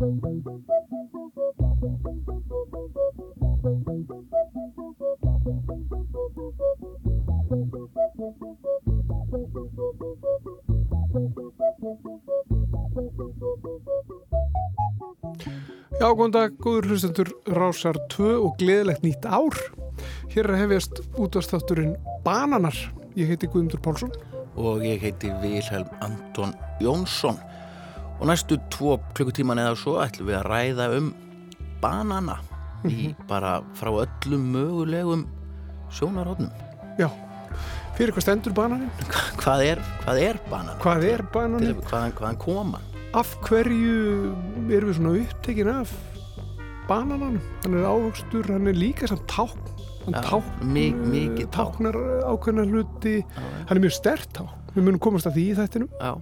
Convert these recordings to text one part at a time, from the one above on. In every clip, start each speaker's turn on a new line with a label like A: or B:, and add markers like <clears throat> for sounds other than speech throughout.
A: Já, góðan dag, góður hlustendur Rásar 2 og gleðilegt nýtt ár. Hér er að hefjast útastátturinn Bananar. Ég heiti Guðmundur Pálsson.
B: Og ég heiti Vilhelm Anton Jónsson. Og næstu tvo klukkutíman eða svo ætlum við að ræða um banana í bara frá öllum mögulegum sjónarónum.
A: Já, fyrir hvað stendur bananinn?
B: Hvað er, hvað er banana?
A: Hvað er bananinn?
B: Hvaðan, hvaðan koma?
A: Af hverju erum við svona upptekin af banananum? Hann er ávöxtur, hann er líka samt tákn. Hann
B: Já,
A: tákn,
B: mi- mikið tákn.
A: táknar ákveðna hluti. Hann er mjög stert tákn. Við munum komast að því í þættinum.
B: Já,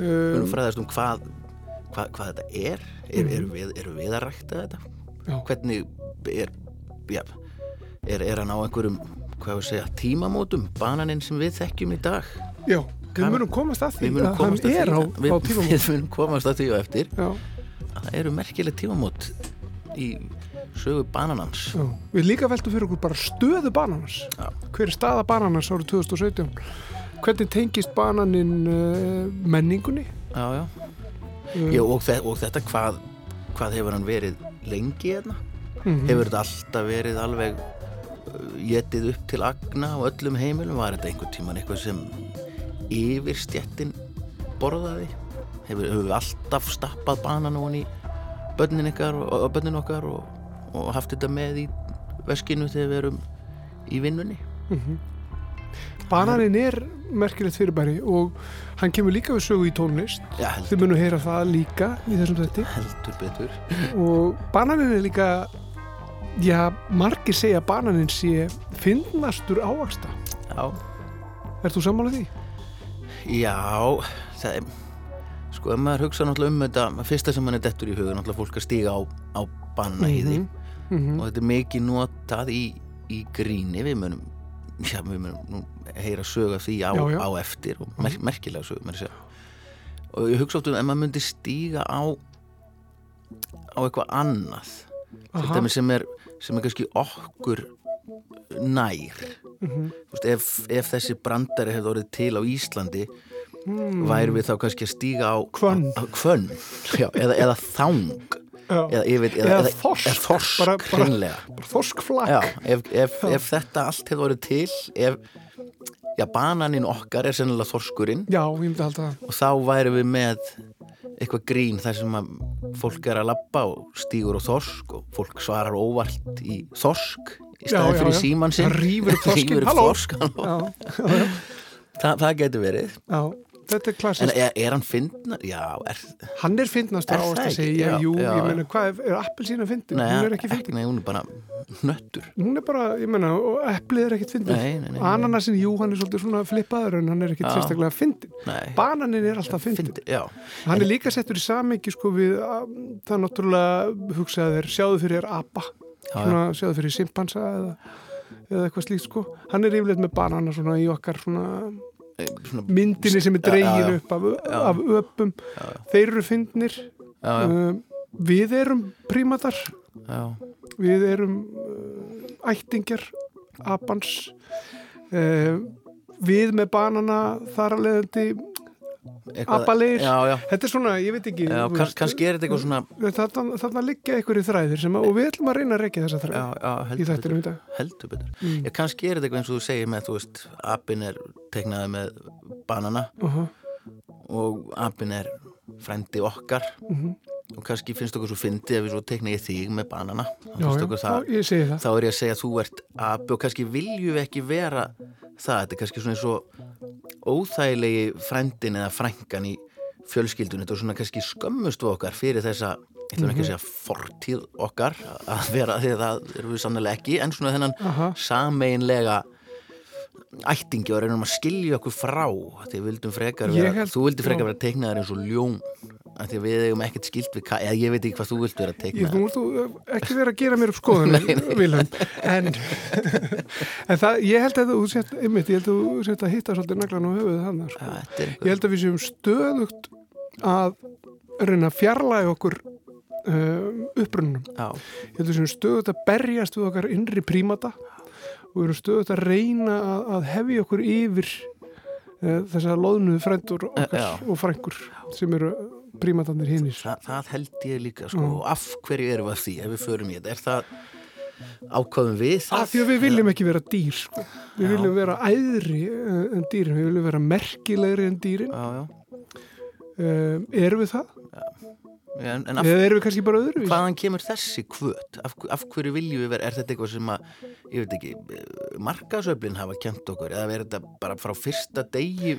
A: Um,
B: fræðast um hvað, hvað, hvað þetta er. Er,
A: Mhm.
B: erum, við, erum við að rækta þetta?
A: já,
B: Hvernig er, já, er, er hann á einhverjum, hvað við segja, tímamótum, bananinn sem við þekkjum í dag?
A: já, við munum komast að því að hann er á, á tímum.
B: við munum komast að því og eftir.
A: Já,
B: Það eru merkileg tímamót í sögu bananans.
A: já. Við líka veltum fyrir okkur bara stöðu bananans. Hver er staða bananans árið 2017? Hvernig tengist bananinn uh, menningunni?
B: Já, já.
A: Uh,
B: já og, þe og þetta, hvað, hvað hefur hann verið lengi hérna?
A: mhm.
B: Hefur þetta alltaf verið alveg uh, getið upp til agna á öllum heimilum? Var þetta einhvern tíman eitthvað sem yfirstjettin borðaði? Hefur, hefur við alltaf stappað banan og í bönnin ykkar og, og bönnin okkar og, og haft þetta með í veskinu þegar við erum í vinnunni?
A: Bananinn er merkilegt fyrirbæri og hann kemur líka við sögu í tónlist.
B: Já,
A: Þið munum heyra það líka í þessum þetti.
B: heldur betur.
A: Og bananinn er líka, já, margir segja að bananinn sé finnastur ávaksta.
B: Já,
A: Er þú sammálað því?
B: já, það er, sko, ef maður hugsa náttúrulega um þetta, fyrsta sem mann er dettur í huga, náttúrulega fólk að stíga á, á bananahýði
A: Mhm.
B: og þetta er mikið notað í, í gríni, við munum, já, við munum heyra sög af því á,
A: Já, já.
B: á eftir og mer, merkilega sög, að. Og ég hugsa oft um ef maður myndi stíga á, á eitthvað annað, sem er, sem er kannski okkur nær
A: Mhm.
B: Þú veist, ef, ef þessi brandari hefði orðið til á Íslandi
A: Mm.
B: væri við þá kannski að stíga á já, eða, eða þang. Eða, yfir, eða,
A: Eða þorsk.
B: eða þorsk
A: Bara- bara-. Bara þorskflak.
B: já, ef, ef, ef þetta allt hefði orðið til ef já, bananinn okkar er sennilega þorskurinn
A: Já, ég myndi halda það.
B: og þá væri við með eitthvað grín þar sem að fólk er að labba og stígur á þorsk og fólk svarar óvart í þorsk í
A: já,
B: fyrir
A: já.
B: síman sinn
A: Það rífur upp <laughs> þorskinn,
B: Rífur upp
A: halló.
B: þorsk, Þa, það getur verið
A: já. Þetta er
B: En
A: klassist.
B: er, er hann fyndna? Já, er,
A: Hann er fyndnastur
B: Er
A: ávast
B: það
A: að segja. Jú,
B: já,
A: ég meina, hvað er, er appelsína fyndin?
B: nei,
A: Hún er ekki fyndin.
B: Nei, hún er bara nöttur
A: Hún er bara, ég meina, og eplið er ekkit fyndin. Ananasin, jú, hann er svolítið svona flippaður en hann er ekkit sérstaklega fyndin. Bananin er alltaf fyndin. Hann er líka settur í samiki sko við, það er náttúrulega hugsaði þér, sjáðu fyrir þér apa, svona, sjáðu fyrir simpansa eða, eða eitthvað slíkt sko. Hann er yfirleitt með banana svona í okkar svona, myndinni sem er
B: já.
A: upp af, af öpum. Þeir eru fyndnir. Um, við erum prímatar, við erum uh, ættingjar, apans, uh, við með banana þar að leiðandi
B: já,
A: Þetta er svona, ég veit ekki
B: já
A: veist,
B: kannski er þetta eitthvað svona
A: þarna, þarna liggja einhverju þræðir sem að, og við ætlum að reyna að reykja þessa þræðir í þættinum í dag
B: Heldur betur
A: Mm.
B: Já, kannski er þetta eitthvað eins og þú segir með, þú veist apinn er teiknaði með banana
A: uh -huh.
B: og apinn er frændi okkar
A: Mhm.
B: Og kannski finnst okkur svo fyndi ef við svo teikna ég þig með banana.
A: Já, já,
B: okkur
A: þá, það.
B: þá er ég að segja að þú ert api og kannski viljum við ekki vera það, þetta er kannski svona eins og óþægilegi frændin eða frængan í fjölskyldun, þetta er svona kannski skömmust við okkar fyrir þessa ég ætlum ekki að segja fortíð okkar að vera því að það erum við sannlega ekki en svona þennan sameinlega ættingi og reynum að skilja okkur frá því við vildum frekar vera, þú vildi frekar vera teiknaðar eins og ljón því við eigum ekkert skilt við eða ég veit ekki hvað þú vilt vera teiknaðar
A: þú uh, ekki verið að gera mér upp skoðunum, <laughs> Vilhelm, en, <laughs> en það, ég held að þú sett, einmitt, ég held að þú sett að hitta svolítið naglan á höfuðið hann, sko. Ég held að við séum stöðugt að reyna að fjarlæga okkur um, upprununum.
B: já,
A: Ég held að við séum stöðugt að berjast við okkar innri prímata og við erum stöðugt að reyna að, að hefja okkur yfir uh, þessar loðnuðu frændur okkar
B: Já.
A: og frængur sem eru prímatanir hinnir.
B: það, það held ég líka sko,
A: Mm.
B: af hverju erum við að því ef við förum í þetta, er það ákvaðum við það
A: Af því að við viljum ekki vera dýr, sko. Við
B: Já.
A: viljum vera æðri eh, en dýrin, við viljum vera merkilegri en dýrin.
B: já, já.
A: Um, erum við það?
B: En, en af,
A: erum við kannski bara öðru?
B: hvaðan kemur þessi kvöt af, af hverju viljum við vera, er þetta eitthvað sem að ég veit ekki, markasöflin hafa kent okkur, eða er þetta bara frá fyrsta degi,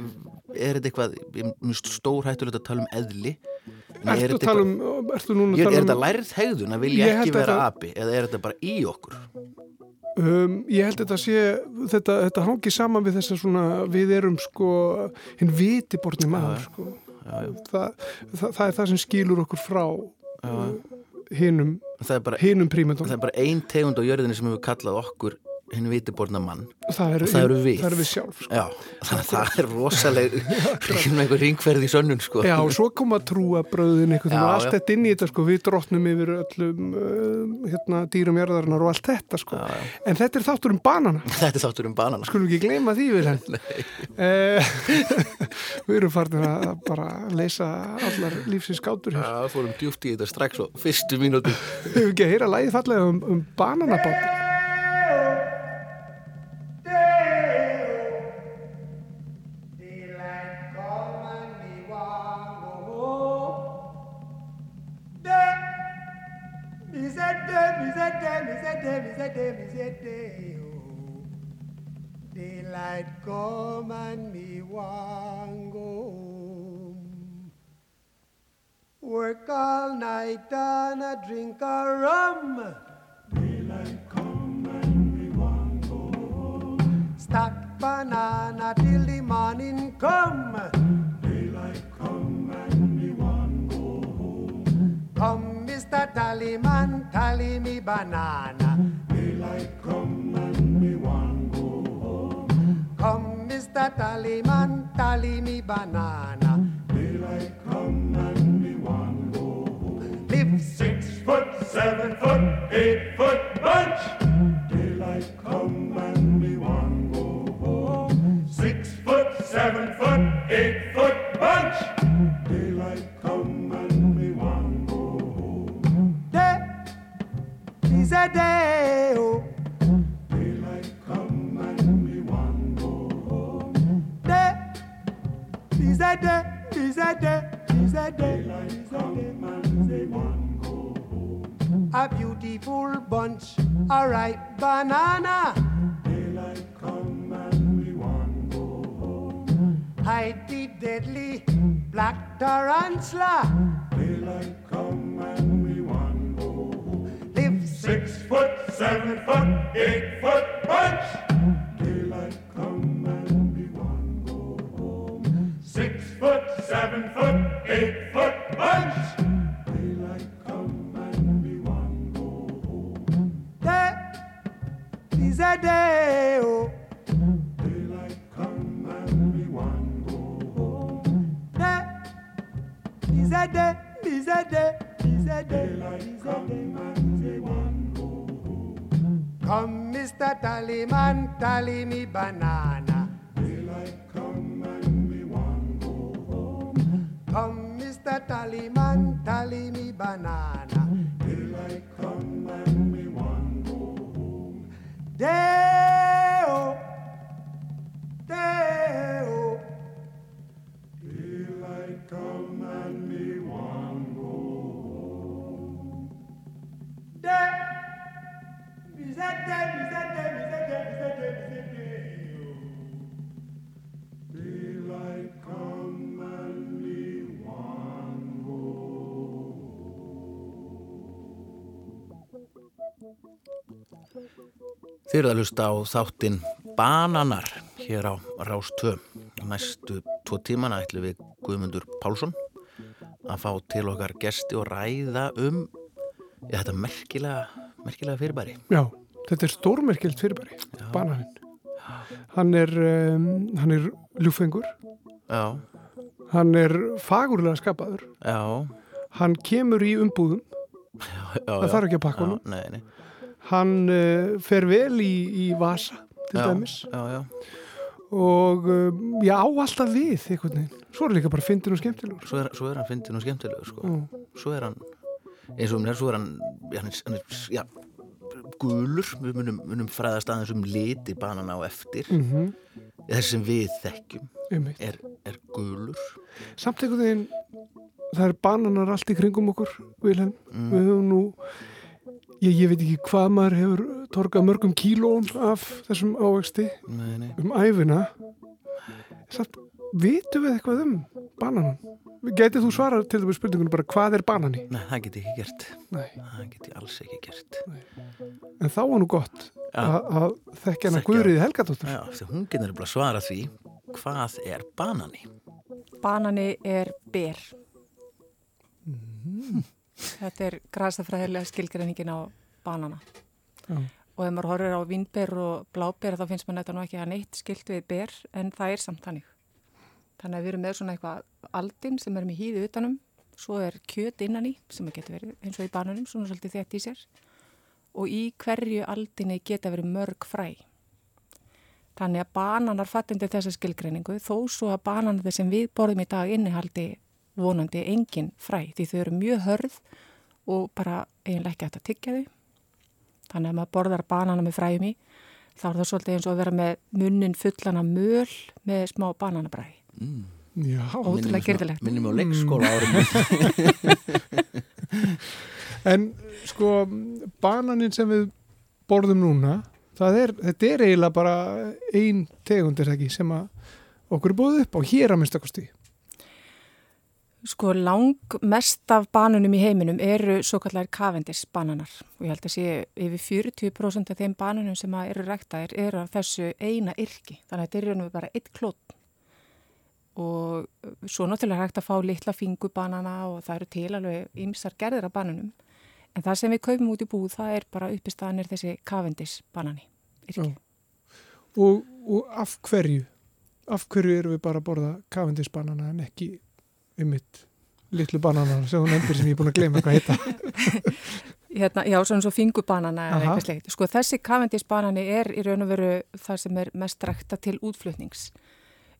B: er þetta eitthvað mjög stór hættulegt að tala um eðli? En er
A: Ertu að
B: þetta
A: tala um, ertu núna að
B: er
A: tala
B: þetta
A: um,
B: lærið hegðun að vilja ekki
A: að
B: vera
A: það-
B: api? Eða er þetta bara í okkur?
A: Um, ég held að þetta sé, þetta, þetta hangi saman við þess að við erum sko, hinn vitiborni maður, sko. Það, það, það er það sem skilur okkur frá
B: já.
A: hinnum,
B: Það er bara,
A: hinnum
B: það
A: prímatum.
B: er bara ein tegund á jörðinni sem hefur kallað okkur hinn vitiborna mann
A: Það, er,
B: og það eru við.
A: Það eru við sjálf, sko.
B: Já, þannig að það er rosaleg <laughs> <laughs> ringferð í sönnun sko
A: Já, og svo kom að trúa bröðin
B: Já,
A: og allt þetta inn í þetta sko, við drottnum yfir öllum uh, hérna, dýrum jarðarinnar og allt þetta sko.
B: Já, já.
A: En þetta er þáttur um banana, <laughs>
B: Þetta er þáttur um banana
A: skulum ekki gleyma því við. Uh, við erum farin að bara leysa allar lífsins gátur hér.
B: Já, fórum djúft í þetta strax og fyrstu mínúti
A: Við hefum ekki að heyra lægið fallega um, um bananabátt.
C: Me say day, me say day, me say day, me say day, me say day. oh. Daylight come and me want go home. Work all night and a drink a rum. Stack banana till the morning come. Daylight come and me want go home. Come, Mr. Tallyman, tally me banana. Daylight come and me want go home. Come, Mr. Tallyman, tally me banana. Daylight come and me want go home. Live
D: Six foot, seven foot, eight foot bunch. Daylight come and we want go home. Six foot, seven foot, eight
C: is a day. Oh.
D: Daylight come and we want go home.
C: day is a day, is a day, is a day, is a.
D: And we want go home.
C: A beautiful bunch, a ripe banana.
D: Daylight come and we want go home.
C: Hide the deadly black tarantula.
D: Daylight come and seven foot, eight foot bunch. Daylight come and we want go home. Six foot, seven foot, eight foot bunch. Daylight come and we want go home.
C: day is a day. Oh.
D: Daylight come and we want go home.
C: Day is a day, is a day, is a day,
D: Daylight
C: is a day. Come, Mr. Tallyman, tally me banana.
D: Daylight come and we want go home.
C: Come, Mr. Tallyman, tally me banana.
D: Daylight come and we want go home.
C: Day-o,
B: Þið eruð að hlusta á þáttinn Bananar hér á Rástöð. Næstu tvo tíman ætlum við Guðmundur Pálsson að fá til okkar gesti og ræða um þetta merkilega, merkilega fyrirbæri.
A: Já, þetta er stórmerkilt fyrirbæri, bananinn. Hann er, um, hann er ljúfengur,
B: Já,
A: hann er fagurlega skapaður,
B: já,
A: hann kemur í umbúðum,
B: já. já
A: það þarf ekki að pakka honum,
B: Já, nei, nei.
A: hann uh, fer vel í, í vasa til
B: Já,
A: dæmis
B: Já, já.
A: og um, já, á alltaf við einhvern veginn. Svo er líka bara fyndin og skemmtilegur.
B: Svo er, svo er hann fyndin og skemmtilegur, sko.
A: Mm.
B: Svo er hann, eins og um hér, svo er hann, já, hann hann er, já, gulur. Við munum, munum fræðast aðeins um liti banana á eftir.
A: Mm
B: Þessi sem við þekkjum er, er gulur.
A: Samt einhvern veginn, það er bananar allt í kringum okkur, Vilhelm.
B: Mm.
A: Við höfum nú, ég, ég veit ekki hvað maður hefur torkað mörgum kílón af þessum ávexti um æfina. Samt, vitum við eitthvað um bananan? Gætið þú svarað til þessum spurningunum bara hvað er banani?
B: Nei, það get ég ekki gert.
A: Nei,
B: Það get ég alls ekki gert.
A: en þá var nú gott
B: Já.
A: að að þekkja hana Guðriði Helgadóttur.
B: Já, því hún getur bara svara því hvað er banani.
E: Banani er ber. Þetta er græsafræðilega skilgreiningin á banana.
A: Já.
E: Og ef maður horfir á vínber og bláber þá finnst maður þetta nú ekki að neitt skilt við ber en það er samt þannig. Þannig að við erum með svona eitthvað aldin sem er með hýði utanum, svo er kjöt innan í sem getur verið eins og í bananum, svona svolítið þett í sér og í hverju aldinni geta verið mörg fræ. Þannig að bananar fattindi þessa skilgreiningu þó svo að bananarnir sem við borðum í dag innihaldi vonandi engin fræ því þau eru mjög hörð og bara eiginlega ekki hægt að tyggja þau. Þannig að maður borðar banana með fræjum í þá er það svolítið eins og að vera með munnin fullan af möl með smá bananabræði.
B: Mm.
A: Já,
E: Ótrúlega gerðilegt.
B: Minnum á leikskóla <laughs> árum.
A: en sko bananin sem við borðum núna, það er, þetta er eiginlega bara ein tegund er það ekki sem að okkur er búið upp á hér að minnstakosti.
E: Sko lang mest af banunum í heiminum eru svo kallar Cavendish bananar og ég held að sé yfir 40% af þeim banunum sem að eru ræktaðir eru af þessu eina yrki þannig að þetta er raun og veru bara eitt klót og svo náttúrulega hægt að fá litla fingubanana og það eru til alveg ymsar gerðir af banunum en það sem við kaupum út í búð það er bara uppistaðanir þessi Cavendish banani.
A: Og, og af hverju? Af hverju erum við bara að borða Cavendish banana en ekki ymmit litlu banana sem hún endur sem ég er búin að gleyma hvað heita. <laughs>
E: Hérna, já, svona svo fingubanana eða eitthvað sleikt. Sko þessi Cavendish banani er í raun og veru það sem er mest rækta til útflutnings.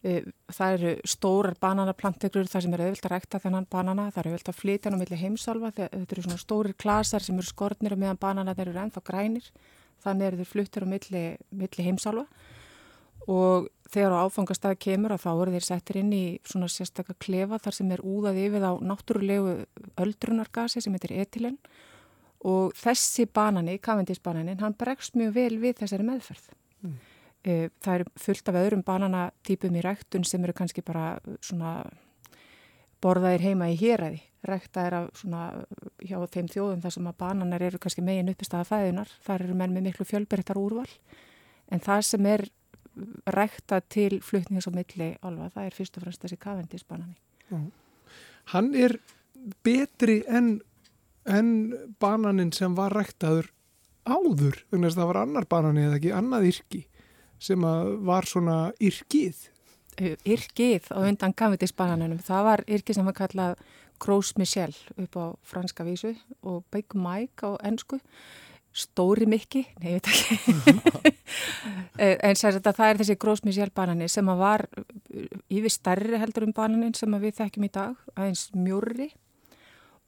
E: Eh, Það eru stórar bananaplantegrur þar sem er auðvilt að rækta þennan banana. Það eru auðvilt að flytja hann á milli heimsálfa. Þetta eru svona stórir klasar sem eru skornir og meðan banana þeir eru ennþá grænir. Þannig eru þeir fluttir á milli, milli heimsálfa. Og þegar á áfangastað kemur að þá eru þeir settir inn í svona sérstakka klefa þar sem er úðað yfir á náttúrulegu öldrunargasi sem heitir etilen og þessi banani, Cavendish bananin, hann bregst mjög vel við þessari meðferð.
A: Mm.
E: Mm. Það er fullt af öðrum bananatípum í ræktun sem eru kannski bara svona borðaðir heima í héræði. Ræktaðir af svona hjá þeim þjóðum þar sem að bananar eru kannski megin uppist að fæðunar. Þar eru menn með miklu fjölbreyttar úrval. En það sem er ræktað til flutnings á milli alva, það er fyrst og fremst þessi Cavendish banani.
A: Hann er betri en, en bananin sem var ræktaður áður, þannig að það var annar banani eða ekki annað yrki sem var svona yrkið.
E: Yrkið á undan Cavendish bananunum, það var yrkið sem var kallað Gros Michel upp á franska vísu og Big Mike á ennsku. Stóri Mikki, nei, ég veit ekki. <laughs> Eh, en þetta, það er þessi Gros Michel banani sem var eh, yfir stærri heldur um bananin sem við þekkjum í dag, aðeins mjórri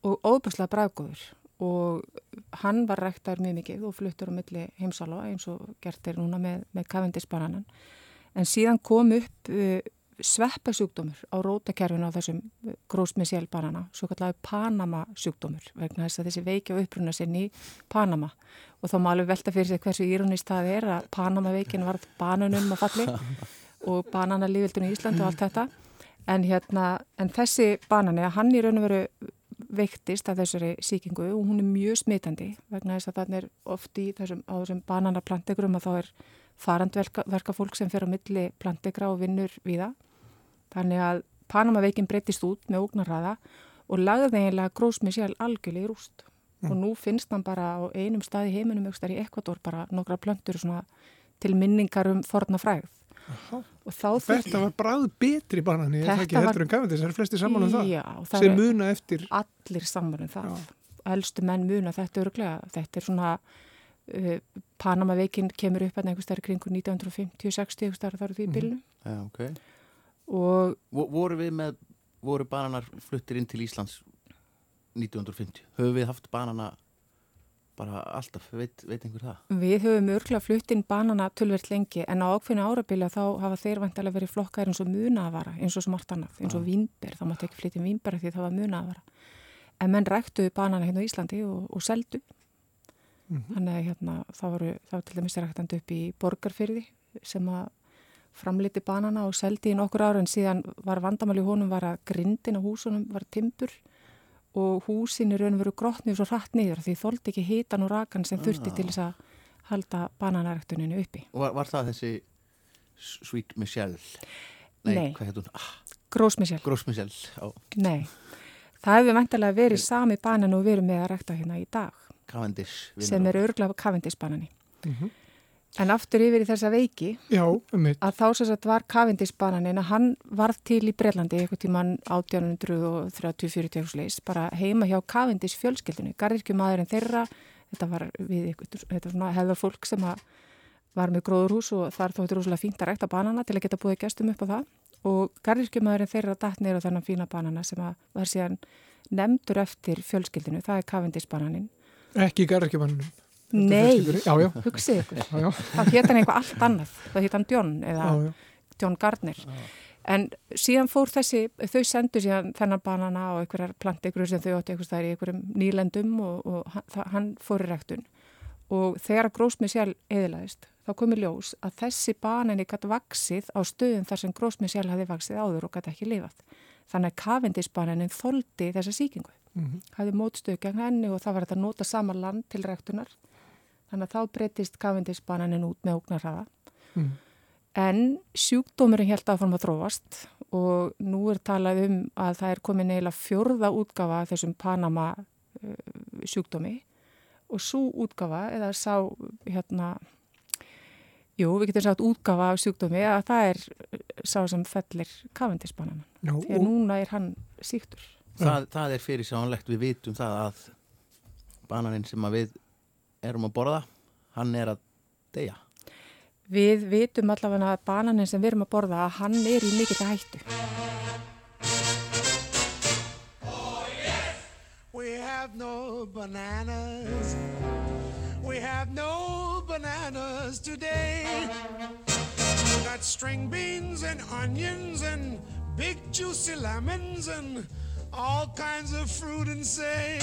E: og óbærslega bræðgóður og hann var ræktaður mjög mikið og fluttur á milli heimsála eins og gert er núna með, með Cavendish bananan. En síðan kom upp uh, sveppasjúkdómur á rótakerfinu á þessum grósmissjál banana, svo kallar Panama sjúkdómur, vegna þess að þessi veiki á uppruna sinn í Panama og þá má alveg velta fyrir sig hversu írónist það er að Panama veikin var bananum að falli <laughs> og bananalífildun í Ísland og allt þetta en, hérna, en þessi banani, hann í raun og veru veiktist af þessari síkingu og hún er mjög smitandi vegna þess að þannig er oft í þessum, þessum bananaplantegrum að þá er farandverka fólk sem fer á milli plantegra og vinnur við það. Þannig að Panamaveikin breytist út með ógnarraða og lagði eiginlega grósmið sjálf algjörlega í rúst. Mm. Og nú finnst hann bara á einum stað í heiminum, aukstar í Ekvator, bara nokkra plöntur til minningar um forna fræð.
A: Þetta var bráð betri banani, þetta ekki heldur en kafandi, það er flesti saman um það,
E: já,
A: það sem muna eftir.
E: Allir saman um það, já. elstu menn muna þetta öruglega, þetta er svona, uh, Panamaveikin kemur upp einhvers þar kringur 1950-60, einhvers þar þar því
B: Mhm.
E: bylnu.
B: Já, ok.
E: Og
B: voru við með, voru bananar fluttir inn til Íslands 1950? Höfum við haft banana bara alltaf, veit, veit einhver það?
E: Við höfum örgla flutt inn banana tölvert lengi en á ákveðinu árabili þá hafa þeir vantilega verið flokkar eins og munavara, eins og smart annað, eins og
B: Já.
E: vínber, það mátti ekki flytja um vínber því það var munavara. En menn ræktuðu banana hérna á Íslandi og, og seldu.
A: Mhm.
E: Þannig að hérna, það voru, það var til dæmis ræktandi upp í borgarfyrði sem að framliti banana og seldi í nokkur ára en síðan var vandamál í honum var að grindin á húsunum var timbur og húsin í raun og veru grotnið svo hratt niður því þóldi ekki hitan og rakan sem þurfti
B: Ah.
E: til þess að halda bananaræktuninu uppi.
B: Og var, var það þessi Sweet Michelle?
E: Nei.
B: hvað heit hún? Ah,
E: Grósmisjál?
B: Gross Michelle, já,
E: Nei. Það hefur vantilega verið sami banan og verið með að rækta hérna í dag
B: Cavendish
E: sem
B: á-
E: er örgla kavindisbanani.
A: Mhm.
E: En aftur yfir í þessa veiki
A: Já, um
E: að þá sem sagt var kavindisbananin að hann varð til í Breitlandi eitthvað tíman 1830-40 ársleis bara heima hjá kavindis fjölskyldinu garðirkjumadurinn þeirra. Þetta var við eitthvað, þetta hefðar fólk sem var með gróðurhús og þar þóttir rosalega fínt að rækta banana til að geta búið gestum upp á það. Og garðirkjumadurinn þeirra datt neyra þennan fína banana sem var síðan nefndur eftir fjölskyldinu, það er kavindisbananin
A: Ekki garðarkjumannunum.
E: Nei,
A: Já, já,
E: hugsið ykkur.
A: Já, já,
E: þá hétt hann eitthvað allt annað, þá hétt hann John eða
A: já, já.
E: John Gardner. En síðan fór þessi þau sendu síðan þennan banana og einhverjar plantegrur sem þau átti einhvers þær í einhverjum nýlendum og, og hann, hann fór í rektun og þegar að grósmisjál eðlaðist þá komi ljós að þessi banani gæti vaksið á stöðum þar sem grósmisjál hafi vaksið áður og gæti ekki lifað. Þannig að kavendisbananin þoldi þessa sýkingu.
A: Mhm.
E: hafði mótstöðu gegn henni og það var að nota sama land til rektunar þannig að þá breytist kavendisbananin út með ógnarhafa
A: Mhm.
E: En sjúkdómurinn held áfram að þróast og nú er talað um að það er komin eiginlega fjörða útgafa af þessum Panama uh, sjúkdómi og svo útgafa eða sá hérna, jú við getum sagt útgafa af sjúkdómi að það er uh, sá sem fellir Því að
A: og,
E: núna er hann síktur.
B: það, það er fyrir sánlegt, við vitum það að bananinn sem að við erum að borða, hann er að deyja.
E: Við vitum allavega að bananin sem við erum að borða að hann er í mikill hættu.
F: We have no bananas. We have no bananas today. We got string beans and onions and big juicy lemons and all kinds of fruit and say.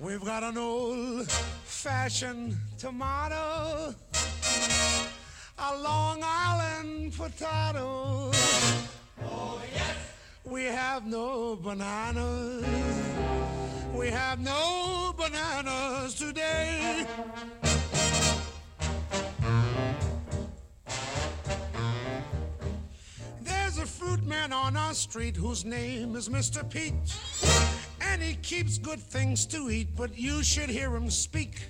F: We've got an old fashioned tomato, a Long Island potato. Oh, yes. We have no bananas. We have no bananas today. There's a fruit man on our street whose name is Mr. Pete. And he keeps good things to eat, but you should hear him speak.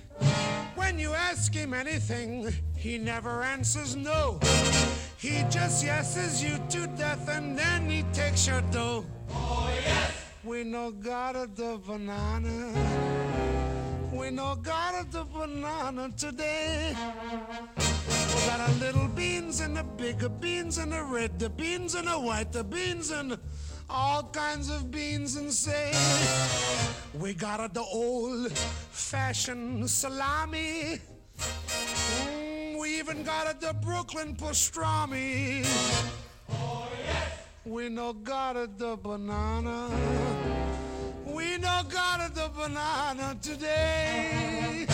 F: When you ask him anything, he never answers no. He just yeses you to death and then he takes your dough. Oh, yes! We no got a the banana. We no got a the banana today. We got a little beans and the bigger beans and the red, the beans and the white, the beans and all kinds of beans and say we got the old fashioned salami. Mm, we even got the Brooklyn pastrami. We no got a the banana. We no got a the banana today.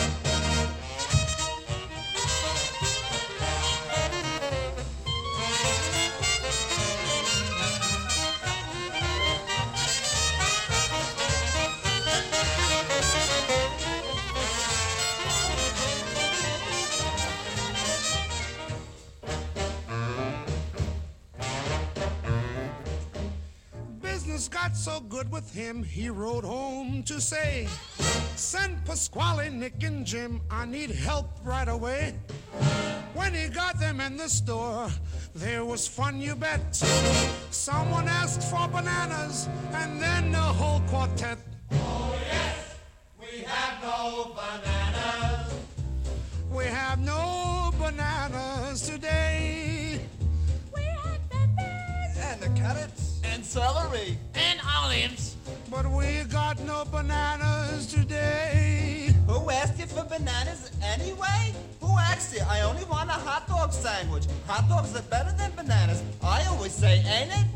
F: News got so good with him, he rode home to say, Send Pasquale, Nick, and Jim, I need help right away. When he got them in the store, there was fun, you bet. Someone asked for bananas, and then the whole quartet.
C: Oh yes, we have no bananas.
F: We have no bananas today.
G: We have peppers.
H: And the carrots.
I: And celery.
G: And olives.
F: But we got no bananas today.
I: Who asked you for bananas anyway? Who asked you? I only want a hot dog sandwich. Hot dogs are better than bananas. I always say, ain't it?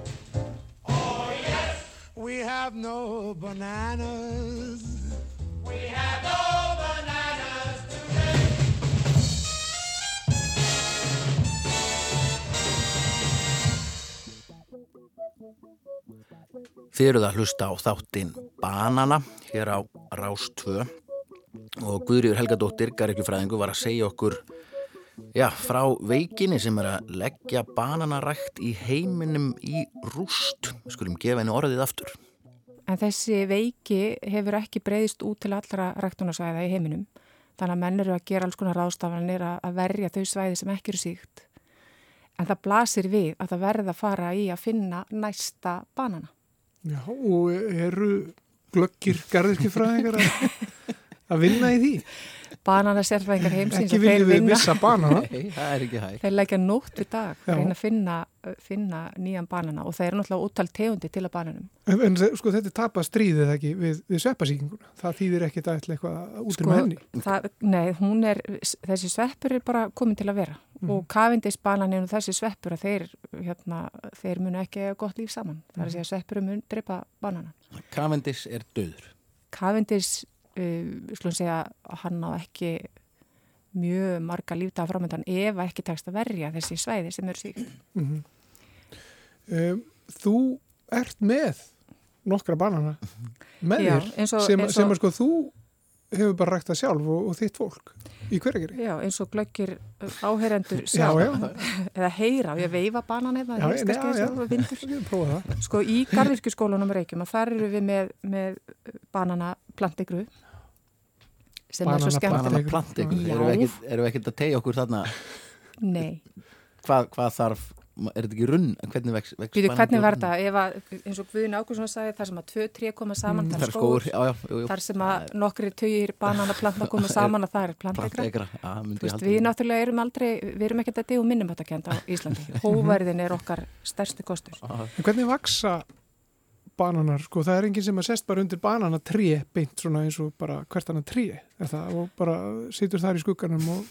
C: Oh yes,
F: We have no bananas.
C: we have no bananas today.
B: Þið eruð að hlusta á þáttinn Banana hér á Rás 2 og Guðrýður Helgadóttir, garrikjufræðingu, var að segja okkur já, frá veikinni sem er að leggja bananarækt í heiminum í rúst. Við skulum gefa henni orðið aftur.
E: En þessi veiki hefur ekki breyðist út til allra ræktunarsvæða í heiminum. Þannig að menn eru að gera alls konar ráðstafanir að verja þau svæði sem ekki eru síkt. En það blasir við að það verða að fara í að finna næsta banana.
A: Já, og eru glöggir garðirkifræðingar að, vinna í því? <laughs>
E: Banana sérfæðingar heimsins
A: Ekki
E: og þeir
A: viljum við missa banana. <laughs>
B: Nei, það er ekki hægt.
E: Þeir leggja nótt við dag, reyna að finna, finna nýjan banana og það eru náttúrulega úttalt tegundi til að bananum.
A: En, en sko þetta er tapað stríðið ekki við, við sveppasíkinguna. Það þýðir ekki að ætla eitthvað út um henni.
E: það, nei, hún er, þessi sveppur er bara komin til að vera og kafindisbananin og þessi sveppur að þeir, hérna, þeir munu ekki eiga gott líf saman. Það er að segja að sveppur mun drepa bananan.
B: Cavendish er döður.
E: Kafindis, uh, slúin segja, hann á ekki mjög marga lífdaga framöndan ef ekki tekst að verja þessi svæði sem eru síkt.
A: Um, þú ert með nokkra banana <laughs> með
E: Já,
A: þér
E: og-
A: sem,
E: og-
A: sem að sko þú hefur bara ræktað sjálf og, og þitt fólk í hverjageri.
E: Já, eins og glöggir áheyrendur
A: Já,
E: sjá,
A: já. <laughs>
E: eða heyra, ég veifa banan eða
A: Já,
E: það er
A: já, já.
E: og vindur.
A: Það.
E: Sko í garðirkjuskólanum Reykjum að þar eru við með, með banana plantigru sem er svo
A: Banana
E: skemmtilegt.
B: Banana planting.
E: Já.
B: Erum við ekkert- erum við ekkert að tegja okkur þarna
E: Nei,
B: hvað, hvað þarf, er þetta ekki runn? Hvernig vex, vex
E: Býtu, hvernig var þetta? Ef að, eins og Guðin Ágúrsson sagði, þar sem að tvö tré koma saman,
B: Það
E: það
B: er skóur,
E: skóur,
B: já, já, jú, jú.
E: þar sem að nokkri tugir bananaplantna koma saman að það er <laughs> plantegra. Við náttúrulega erum aldrei, við erum ekkert að degu minnum þetta kenda á Íslandi. <laughs> Hóverðin er okkar stærsti kostur.
A: En hvernig vaksa bananar? Sko það er enginn sem að sest bara undir banana tré beint svona eins og bara hvert annar tré er það og bara situr þar í skugganum og,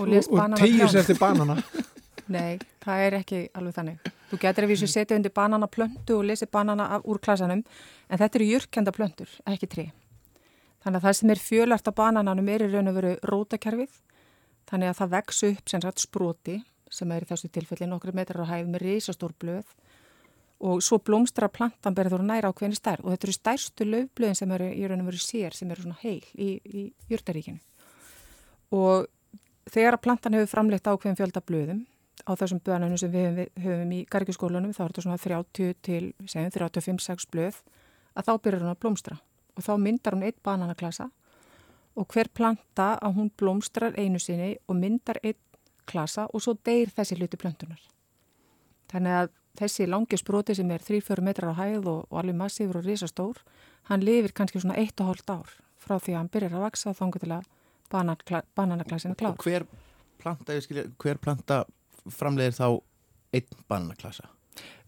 E: Og
A: og, og tegir sér eftir banana. <laughs>
E: Nei, það er ekki alveg þannig. Þú getur ef vísu setja undir banana plöntu og lesi banana af, úr klasanum, en þetta eru jörkenda plöntur, ekki tré. Þannig að það sem er fjölart á banananum er í raun og veru rótakerfið, þannig að það vex upp sem sagt sproti, sem er í þessu tilfelli nokkru metrar á hæð með risastór blöð og svo blómstra plantan berður næra á hvernig stærð og þetta eru stærstu löfblöðin sem eru í raun og veru sér, sem eru svona heil í, í jörtaríkinu. Og þegar að plantan hefur framleitt ákveðin fjölda blöðum á þessum bönunum sem við höfum, höfum í gargiskólanum, þá er þetta svona 30 til segjum, 35-6 blöð, að þá byrjar hún að blómstra og þá myndar hún eitt bananaklasa og hver planta að hún blómstrar einu sinni og myndar eitt klasa og svo deyr þessi hluti plöntunar. Þannig að þessi langi sproti sem er 3-4 metrar á hæð og, og alveg massífur og risastór, hann lifir kannski svona 1,5 ár frá því að hann byrjar að vaksa og þangur til að bananakla, bananaklasin er klár.
B: Og hver planta, skilja, hver planta framleiðir þá einn bananaklasa?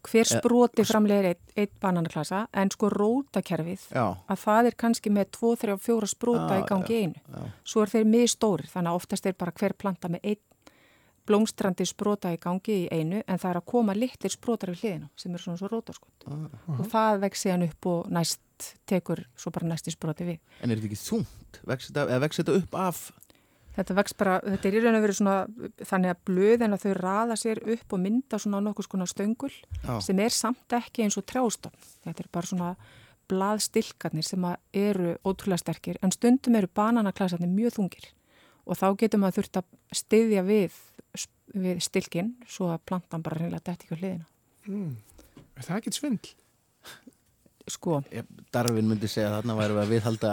E: Hver sproti framlegir eitt, eitt bananaklasa en sko rótakerfið
B: Já,
E: að það er kannski með 2, 3 og 4 sprota
B: Já,
E: í gangi í einu.
B: já.
E: Svo er þeir miðstórir þannig að oftast er bara hver planta með einn blómstrandi sprota í gangi í einu en það er að koma litlir sprotar við hliðinu sem eru svona svo rótaskot og það vex síðan upp og næst tekur svo bara næsti sproti við.
B: en er þetta ekki þungt? Vex þetta, eða vex þetta upp af
E: Þetta vex bara, þetta er í raun og verið svona þannig að blöðin að þau raða sér upp og mynda svona nokkuð skona stöngul
B: Já.
E: sem er samt ekki eins og trjástofn. Þetta er bara svona blaðstilkarnir sem að eru ótrúlega sterkir en stundum eru bananaklasarnir mjög þungir og þá getur maður þurft að styðja við, við stilkin svo að plantan bara reynilega detti ekki á hliðina.
A: Er það ekkert svindl?
E: Sko,
B: Darvin myndi segja að þarna væri að viðhalda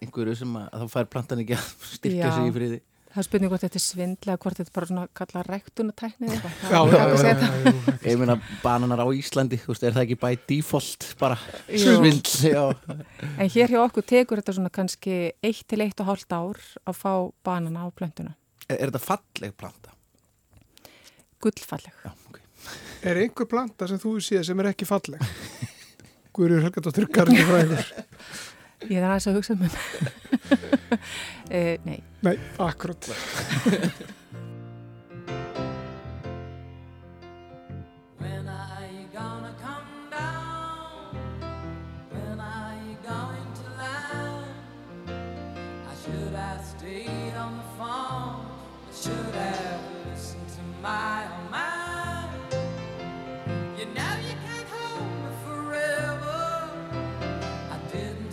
B: einhverju sem að þá fær plantan ekki að <laughs> styrkja sig í friði.
E: það er spurning hvort þetta er svindla hvort þetta er bara svona kalla ræktunatækni að
A: já, já.
B: Ég meina bananar á Íslandi, þú veist, er það ekki by default bara
E: Jú.
B: svindl, <laughs> já.
E: En hér hjá okkur tekur þetta svona kannski eitt til eitt og hálft ár að fá banana á plöntuna.
B: Er, er þetta falleg planta?
E: Gullfalleg.
B: Já, ok. <laughs>
A: Er einhver planta sem þú séð sem er ekki falleg? Guðrjur Helgadóttur Garni fræður.
E: Ég er aðeins að hugsa um það. uh, <laughs> nei,
A: Nei, akkurat. <laughs>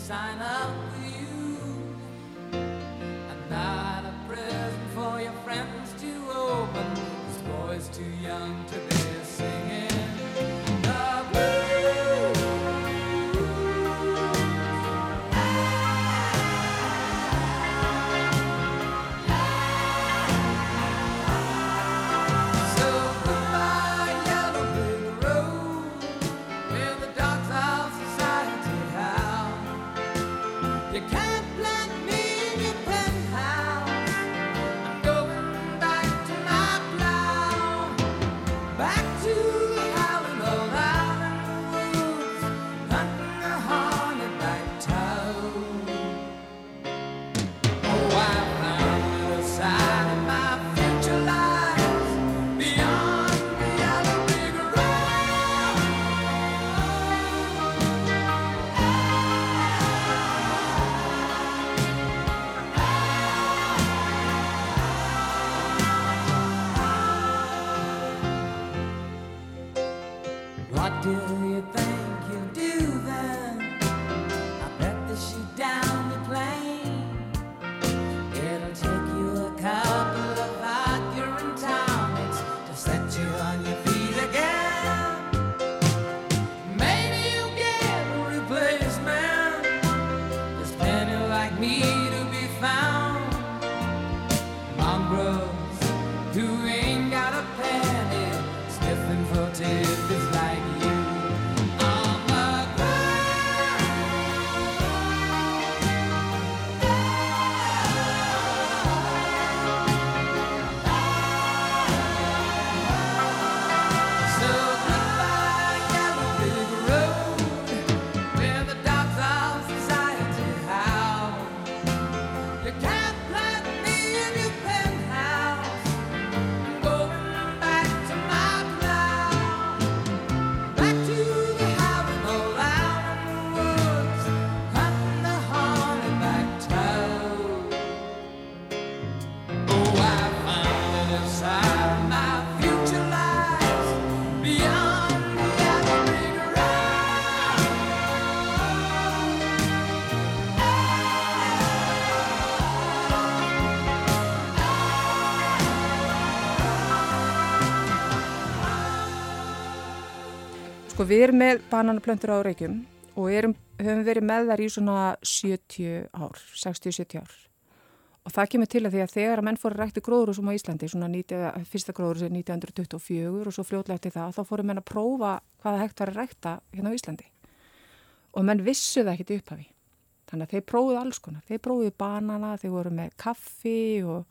H: sign up
E: sko við erum með bananaplöntur á Reykjum og erum, höfum verið með þær í svona 70 ár, 60-70 ár. Og það kemur til að því að þegar að menn fóru rækti gróðurúsum á Íslandi, svona 90, fyrsta gróðurúsum 1924 og svo fljótlega eftir það, þá fóru menn að prófa hvaða hægt var að rækta hérna á Íslandi. Og menn vissu það ekkit upphafi. Þannig að þeir prófuðu alls konar. Þeir prófuðu banana, þeir voru með kaffi og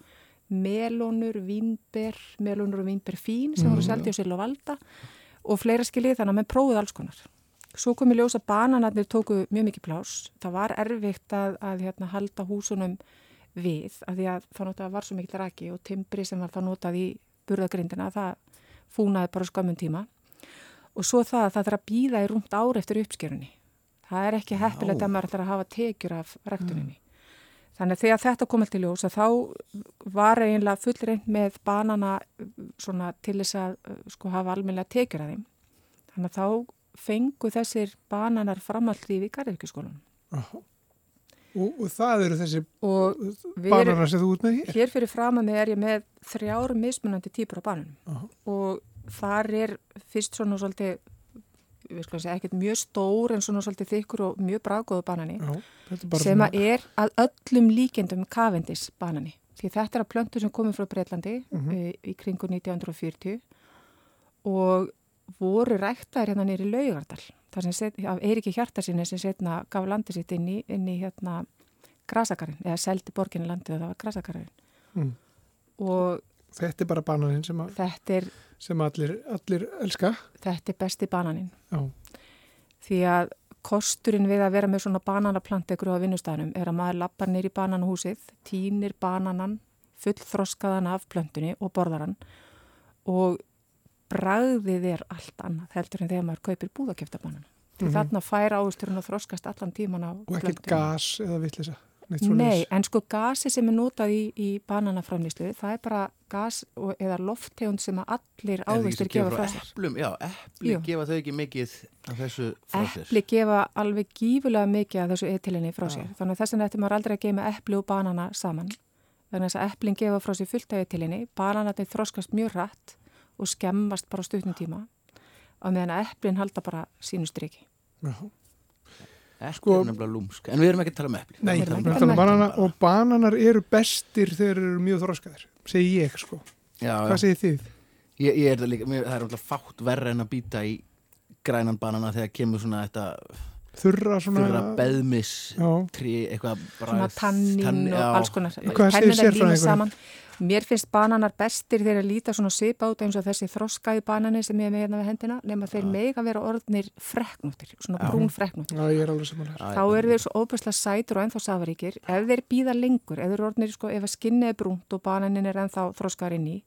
E: melónur, vínber, melónur og vínber fín sem voru seldi og sil og valda og fleira skiljið þannig að menn prófuðu alls konar. Svo kom í ljós að bananarnir tóku mjög mikið plás. Það var erfitt að, að hérna, halda húsunum við af því að það notað var svo mikið raki og timbri sem var það notað í burðagrindina það fúnaði bara á skömmun tíma og svo það að það þarf að býða í rúmt ár eftir uppskerunni. Það er ekki heppilegt að maður þarf að hafa tekjur af ræktuninni. Þannig að þegar þetta kom til ljós að þá var eiginlega fullreint með banana svona til þess að uh, sko hafa almennilega tekjur af þeim. Þannig að þá fengu þessir bananar framallífi í Garðirkjuskólanum.
A: Og, og það eru þessi
E: Og við erum,
A: bananar sem þú út með hér.
E: hér fyrir fram að mig er ég með þrjár mismunandi típur af bananum
A: Aha.
E: og þar er fyrst svona svolítið ekkert mjög stór en svona svolítið þykkur og mjög bráðgóðu banani
A: Já,
E: sem að er að öllum líkendum kavendis banani. Því þetta er að plöntu sem komið frá Breitlandi
A: Mhm.
E: í, í kringu 1940 og voru ræktaðir hérna nýri laugardal. Af Eiríki Hjartarsinni sem setna gaf landi sitt inn í, inn í hérna grasakarinn, eða seldi borginni landið og það var grasakarinn.
A: Mm.
E: Og
A: Þetta er bara bananinn sem, að,
E: þetta er,
A: sem allir, allir elska.
E: þetta er besti bananinn.
A: Já,
E: Því að kosturinn við að vera með svona bananaplant ekkur á vinnustæðanum er að maður lappar nýr í bananahúsið, týnir bananan, fullþroskaðan af plöntunni og borðar hann og bragðið er allt annað heldur en þegar maður kaupir búðakjöfta banana. Því
A: Mhm.
E: þarna fær ávisturinn að þroskast allan tíman á
A: og ekkert
E: plöntunni.
A: gas eða vittlisa.
E: Nei, en sko gasi sem er notað í, í bananaframlýslu, það er bara gas og, eða lofttegund sem að allir ávistur gefa frá sér.
B: Eplum, já, epli
E: Jú.
B: gefa þau ekki mikið af þessu frá sér.
E: Epli gefa alveg gífulega mikið af þessu etilinni frá sér. Þannig að þess vegna ætti maður aldrei að geima epli og banana saman. Þannig að þess að eplin gefa frá sér fullt af etilinni, bananatni þroskast mjög rætt og skemmast bara á stutnum tíma og meðan að eplin halda bara sínu striki.
A: Já.
B: Epli
A: Sko-
B: er nefnilega lúmsk. En við erum ekki að tala um epli.
A: Nei,
E: Við erum ekki að
A: tala um
E: um
A: banana og bananar eru bestir þegar þeir eru mjög þroskaðir, segi ég sko.
B: Já,
A: Hvað segir þið?
B: Ég, ég er það líka, mér, það er alltaf fátt verra en að býta í grænan banana þegar kemur svona þetta
A: Þurra svona...
B: þurra beðmis
A: Já,
B: trí, eitthvað
E: Svona
B: bragð,
E: tannín
B: tann-
E: og
B: já.
E: alls konar. Saman. Mér finnst bananar bestir þegar að líta svona svipa út eins og þessi þroskaði banani sem ég er með hérna við hendina nema þeir mega vera orðnir freknúttir, svona brún freknúttir.
A: já, ég er.
B: Já,
E: þá eru þeir svo óbærslega sætur og ennþá safaríkir ef þeir býða lengur, ef orðnir sko, ef að skinni er brúnt og bananin er ennþá þroskar inn í,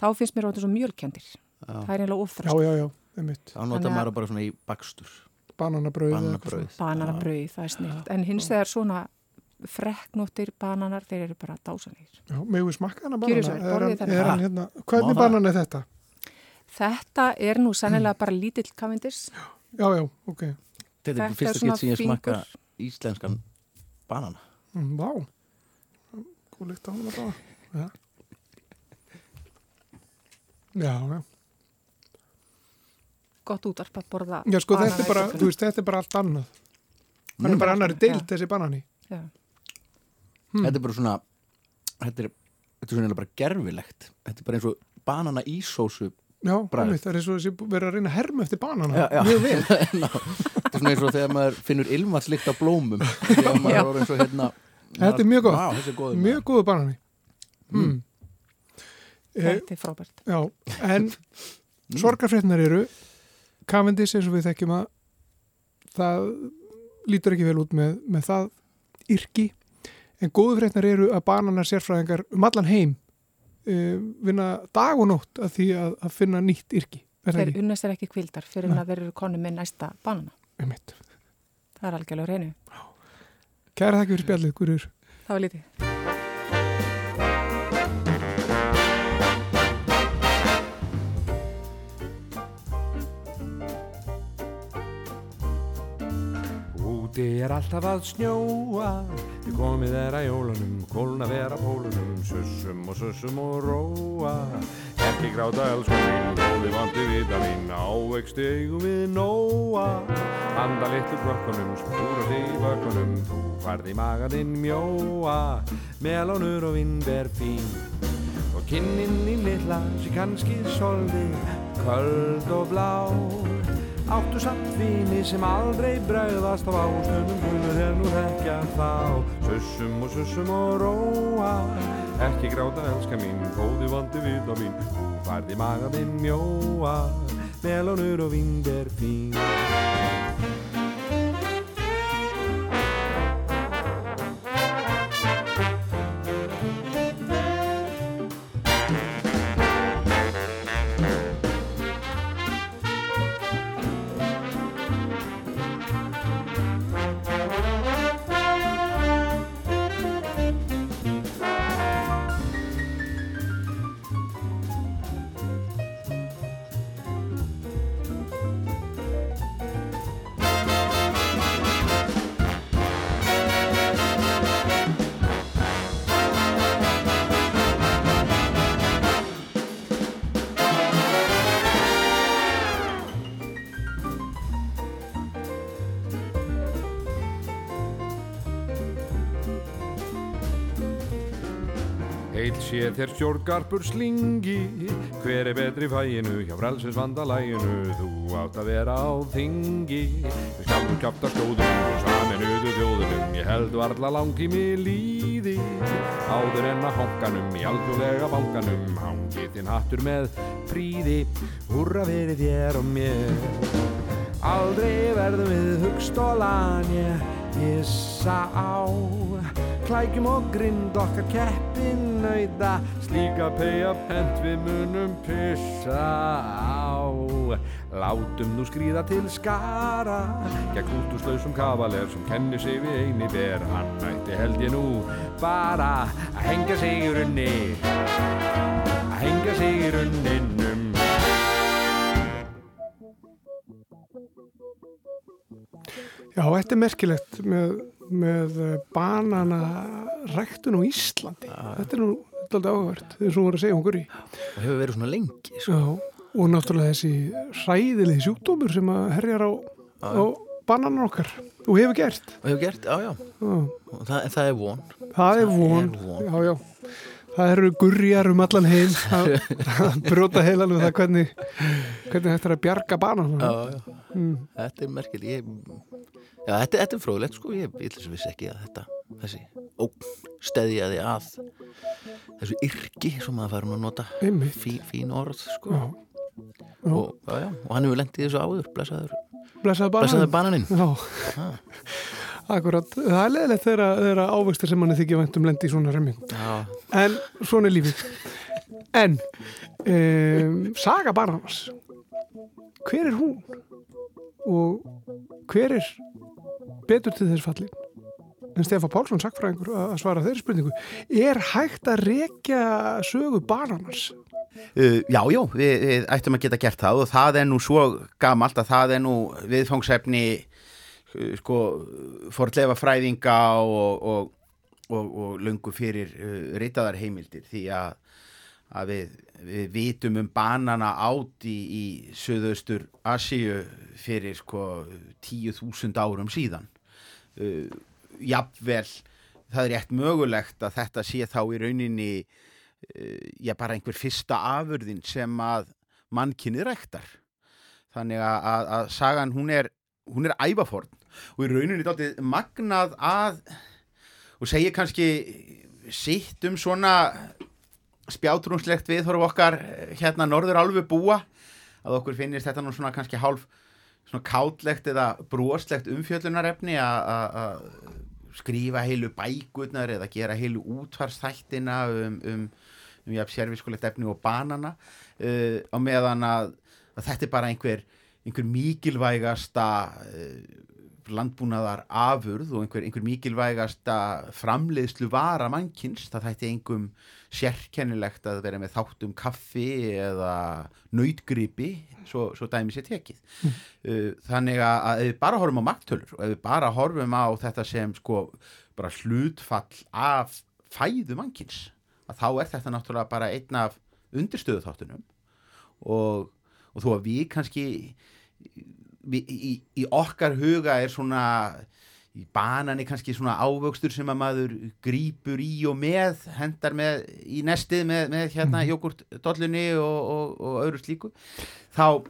E: þá finnst mér orðin svo mjölkjandir það er einlega
A: Já, já, já, einmitt.
B: Þá nota
E: Þannig að-
B: maður bara svona í bakstur
A: Bananabrauð.
B: Bananabrauð
E: bananabrauð, það er snilt en hins vegar svona freknóttir bananar, þeir eru bara dásanir.
A: Já, megum við smakka hana banana? Er hann- er hann
B: Ha?
A: hérna, hvernig banan er þetta?
E: þetta er nú sennilega bara lítill kavindis
A: Já, já, ok.
B: Þetta
E: Þetta
B: er fyrsta skipt sem ég smakka íslenskan banana
A: Mm, Vá. Góð lykt á hann að báða. Já. Já, já.
E: Gott útvarp að borða
A: Já, sko, þetta er bara, veist, þetta er bara allt annað. Hann er bara annari deilt, þessi banani.
E: Já.
A: Hmm.
B: Þetta er bara svona Þetta er, þetta er svona bara gerfilegt Þetta er bara eins og banana í sósu
A: Já, einmitt, það er eins og þessi verið að reyna að herma eftir banana.
B: Já, já.
A: Mjög vel. <laughs>
B: Þetta er svona eins og þegar maður finnur ilmatslikt á blómum Þegar maður er orðinn svo hérna
A: Þetta er mjög gott.
B: Vá, þessi er góður
A: Mjög góðu banani. Mm. Eh,
E: þetta er frábært
A: já, en sorgarfrétnar eru Cavendish eins og við þekkjum að það lítur ekki vel út með, með það yrki. En góðu frétnar eru að bananar sérfræðingar um allan heim uh, vinna dag og nótt að því að, að finna nýtt yrki.
E: Þeir unnast er ekki kvildar fyrir en að þeir eru konu með næsta banana. Það er algjörlega reynu
A: Kæra þakki fyrir spjallið, Guður
E: það var lítið
J: Úti er alltaf að snjóa. Við komið er að jólunum Kólna vera pólunum Sussum og sussum og róa. Ekki gráta elsku mín Góði vandi vita mín Ávexti eigum við nóa. Handa litlu krökkunum Spúra sig í bökkunum Þú farði maganinn mjóa. Melónur og vinnber fín Og kinninn í litla Sér kannski soldi Köld og blá Áttu samt vini sem aldrei bregðast á ástunum Guður er nú þekkja þá. Sussum og sussum og róa Ekki gráta elska mín Góði vandi vita mín. Þú færði maga minn mjóa Melónur og vindir fín sé þér stjórngarpur slingi. Hver er betri í fæinu hjá frelsins vandalæginu Þú átt að vera á þingi. Við skaldum kjátt að skjóðum og saminuðu þjóðunum. Ég held varla langtími líði. Áður en að honkanum í alþjóðlega bankanum Hangi þinn hattur með príði Húrra verið þér og mér. Aldrei verðum við hugstólan ég hissa á Klækjum og grind okkar keppin nöyda Slíka pegja pent við munum pissa á. Látum nú skrýða til skara. Gegn útúslausum kavaler sem kennir sig við eini ber. Hann ætti held ég nú bara að hengja sig í runni. Að hengja sig í runninum.
A: Já, þetta er merkilegt með, með banana ræktun á Íslandi. Þetta er nú alltaf áhvert, þegar svo voru að segja okkur í.
B: og hefur verið svona lengi sko.
A: Já, og náttúrulega þessi hræðilegi sjúkdómur sem að herjar á, á bananan okkar og hefur gert.
B: og hefur gert, já já
A: Já,
B: og það, það er von
A: það er von.
B: er von.
A: Já, já. Það eru gurjar um allan heim <laughs> að að brjóta heilan um það hvernig, hvernig þetta er að bjarga
B: já.
A: Mm.
B: þetta er merkileg ég, já, þetta, þetta er fróðilegt sko ég vil þess að vissi ekki að þetta þessi ógn steðjaði að þessu yrki sem maður fær hún að nota fí, fín orð sko
A: Já. Já.
B: og, já, og hann hefur lendið þessu áður
A: bananan.
B: blessaður bananinn <laughs>
A: akkurat. Það er leðilegt þegar, ávegstir sem manni þykja væntum lendi í svona remming. En svona er lífið. En um, Saga Barnars hver er hún? Og hver er betur til þess fallin? En Stefán Pálsson sagfræðingur að svara þeirri spurningu. Er hægt að rekja sögu Barnars?
K: Uh, já, já, við, við ættum að geta gert það og það er nú svo gamalt að það er nú viðfangsefni uh, sko forlefa fræðinga og, og, og, og löngu fyrir uh, ritaðar heimildir því að, að við, við vitum um banana átt í, í söðaustur Asíu fyrir sko 10.000 árum síðan. Uh, jafnvel það er rétt mögulegt að þetta sé þá í rauninni uh, já bara einhver fyrsta afurðin sem að mannkinni rektar þannig að, að, að sagan hún er hún er ævaforn og í rauninni dálítið magnað að og segir kannski sitt um svona spjátrúnslegt viðhorf okkar eh, hérna norður álfu búa að okkur finnist þetta nú svona kannski hálf svona kátlegt eða broslegt umfjöllunarefni að- að að skrifa heilu bækurnar eða gera heilu útvarstættina um, um, um jafn sérfiskulegt efni og banana uh, á meðan að, að þetta er bara einhver, einhver mikilvægasta uh, landbúnaðar afurð og einhver, einhver mikilvægasta framleiðslu vara mannkins, það þætti einhverjum sérkennilegt að vera með þáttum kaffi eða nautgripi, svo, svo dæmi sér tekið. Uh, þannig að, ef við bara horfum á magtölur og ef við bara horfum á þetta sem sko bara hlutfall af fæðu mannkins, að þá er þetta náttúrulega bara einn af undirstöðu þáttunum og, og þó að við kannski við, í, í okkar huga er svona í banani kannski svona ávöxtur sem að maður grípur í og með hendar með í nestið með, með hérna
A: Mhm.
K: jógurtdollunni og, og, og öðru slíku þá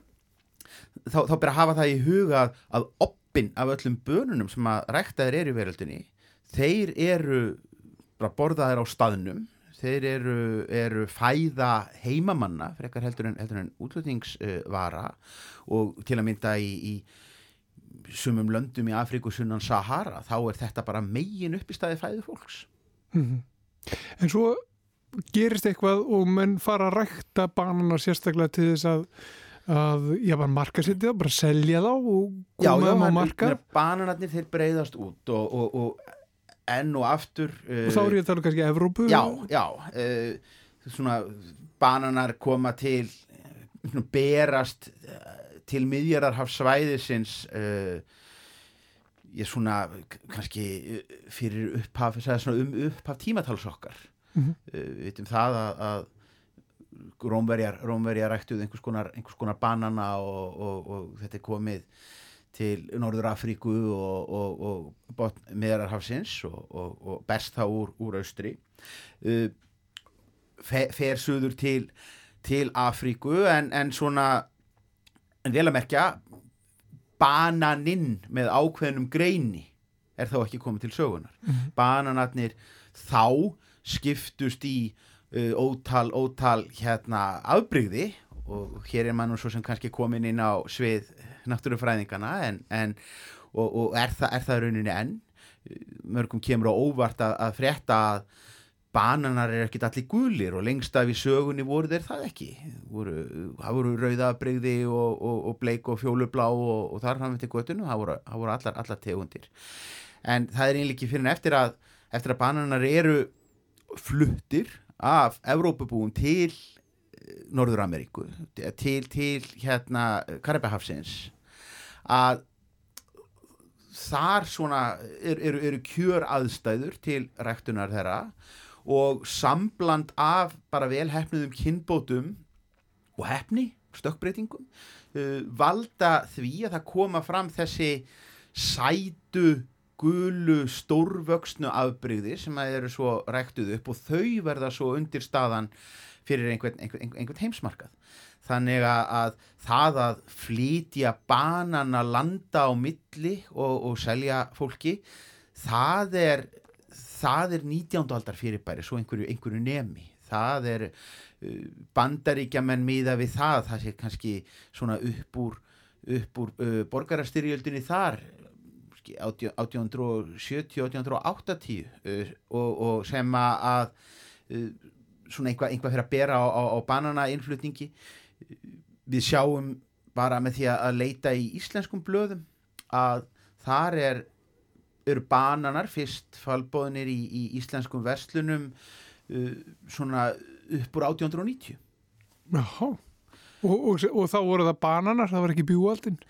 K: þá, þá ber að hafa það í huga að, að oppin af öllum bönunum sem að ræktaðir eru í veröldinni þeir eru borðaðir á staðnum þeir eru, eru fæða heimamanna frekar heldur en, heldur en útlutningsvara og til að mynda í, í sumum löndum í Afríku sunnan Sahara þá er þetta bara megin upp í staði fæðu fólks.
A: Mhm. En svo gerist eitthvað og menn fara að rækta bananar sérstaklega til þess að að, já, bara marka sér það, bara selja þá og koma þeim á marka
K: bananarnir þeir breyðast út og, og, og enn og aftur uh,
A: og þá er ég að tala um kannski Evrópu
K: já, já uh, svona bananar koma til svona, berast uh, til miðjarðarhafsvæðisins uh, ég svona kannski uh, fyrir upphaf, um upphaf tímatals okkar
A: Mhm.
K: uh, við veitum það að, að Rómverjar, Rómverjar ræktuð einhvers konar, einhvers konar banana og, og, og þetta er komið til Norður Afríku og, og, meðararhafsins og, og, og berst það úr, úr austri uh, fe, fer suður til, til Afríku en, en svona en vel að merkja bananinn með ákveðnum greini er þá ekki komið til sögunar bananarnir þá skiptust í uh, ótal, ótal hérna afbrygði og hér er nú svo sem kannski komin inn á svið náttúrufræðingana en, en, og, og er, það, er það rauninni enn? Mörgum kemur á óvart að, að frétta að bananar er ekkit allir gulir og lengst af í sögunni voru þeir það ekki. Voru, það voru rauðabrigði og, og, og bleik og fjólublá og, og þar fram til göttinu, það voru, það voru allar, allar tegundir. En það er ekki fyrir en eftir að eftir að bananar eru fluttir af Evrópubúum til Norður Ameríku til, til hérna Karabahafsins að þar svona eru er, er kjör aðstæður til ræktunar þeirra og sambland af bara vel hefnuðum kynbótum og hefni, stökkbreytingum uh, valda því að það koma fram þessi sætu gulu stórvöxnu afbrygði sem að eru svo ræktuð upp og þau verða svo undir staðan fyrir einhvern, einhvern, einhvern heimsmarkað. Þannig að það að flytja banana landa á milli og, og selja fólki það er það er 19. aldar fyrirbæri svo einhverju, einhverju nemi það er uh, bandaríkjaman miða við það það sé kannski svona upp úr, upp úr uh, borgarastyrjöldinni þar 1870-1880 uh, og, og sem að uh, svona einhvað, einhvað fyrir að bera á, á, á banana innflutningi við sjáum bara með því að leita í íslenskum blöðum að þar er eru bananar fyrst falbóðinir í, í íslenskum verslunum uh, svona upp úr 1890
A: Jáhá og, og, og þá voru það bananar, það var ekki bjúaldinn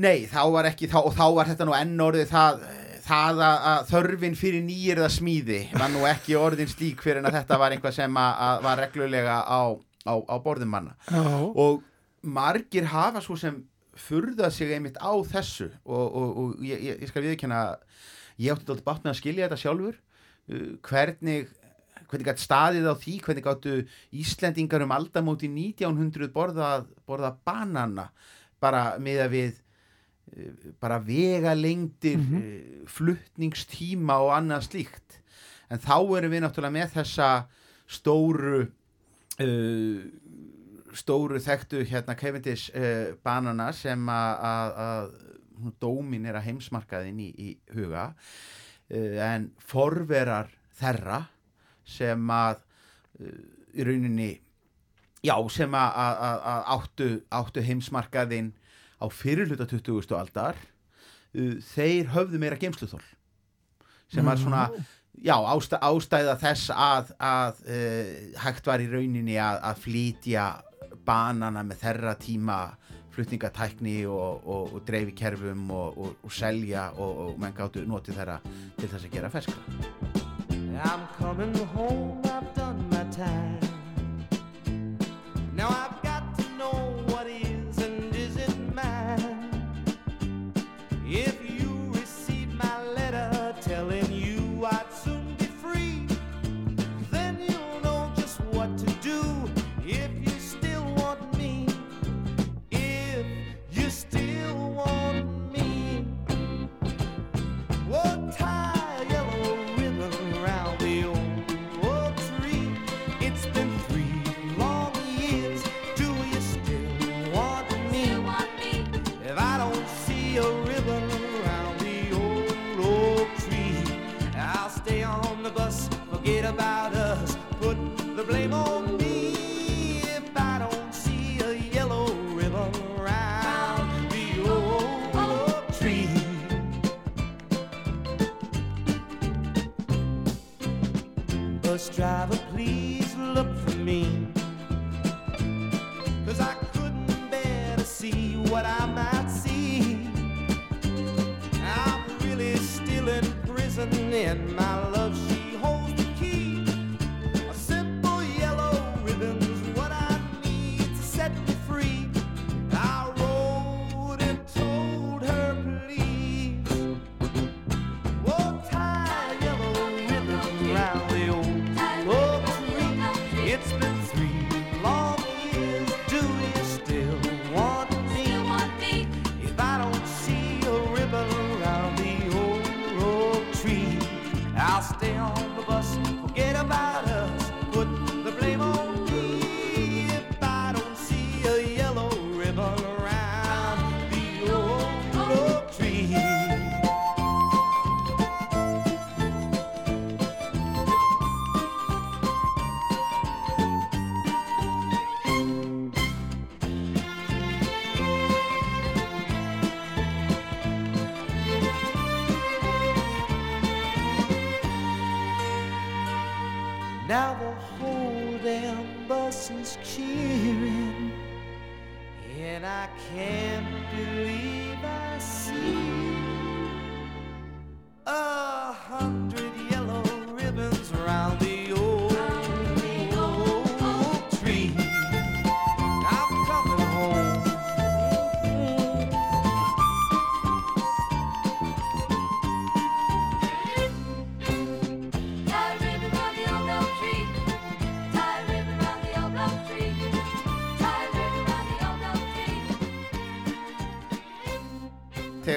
K: Nei, þá var ekki, þá, og þá var þetta nú enn orðið það, það að, að þörfin fyrir nýjirða smíði var nú ekki orðin slík fyrir en að þetta var einhvað sem að, að var reglulega á, á, á borðum manna.
A: Já,
K: og margir hafa svo sem furðað sig einmitt á þessu og, og, og ég, ég, ég skal viðkjanna ég átti alltaf bátt með að skilja þetta sjálfur. Uh, hvernig hvernig gætt staðið á því, hvernig gáttu Íslendingar um aldamóti 1900 borðað, borðað banana bara með að við uh, bara vega lengdir
A: Mhm.
K: fluttningstíma og annað slíkt? En þá erum við náttúrulega með þessa stóru uh, stóru þekktu hérna Cavendish uh, banana sem að- dómin er að heimsmarkaðin í, í huga uh, en forverar þeirra sem að uh, í rauninni já sem að, áttu, áttu heimsmarkaðin á fyrirluta 20. aldar þeir höfðu meira geimsluþól sem var svona já, ástæ, ástæða þess að, að uh, hægt var í rauninni að, að flytja banana með þeirra tíma flutningatækni og, og, og dreifikerfum og, og, selja og, menn gáttu notið þeirra til þess að gera ferskra
L: I'm coming home, I've done my time. Now I've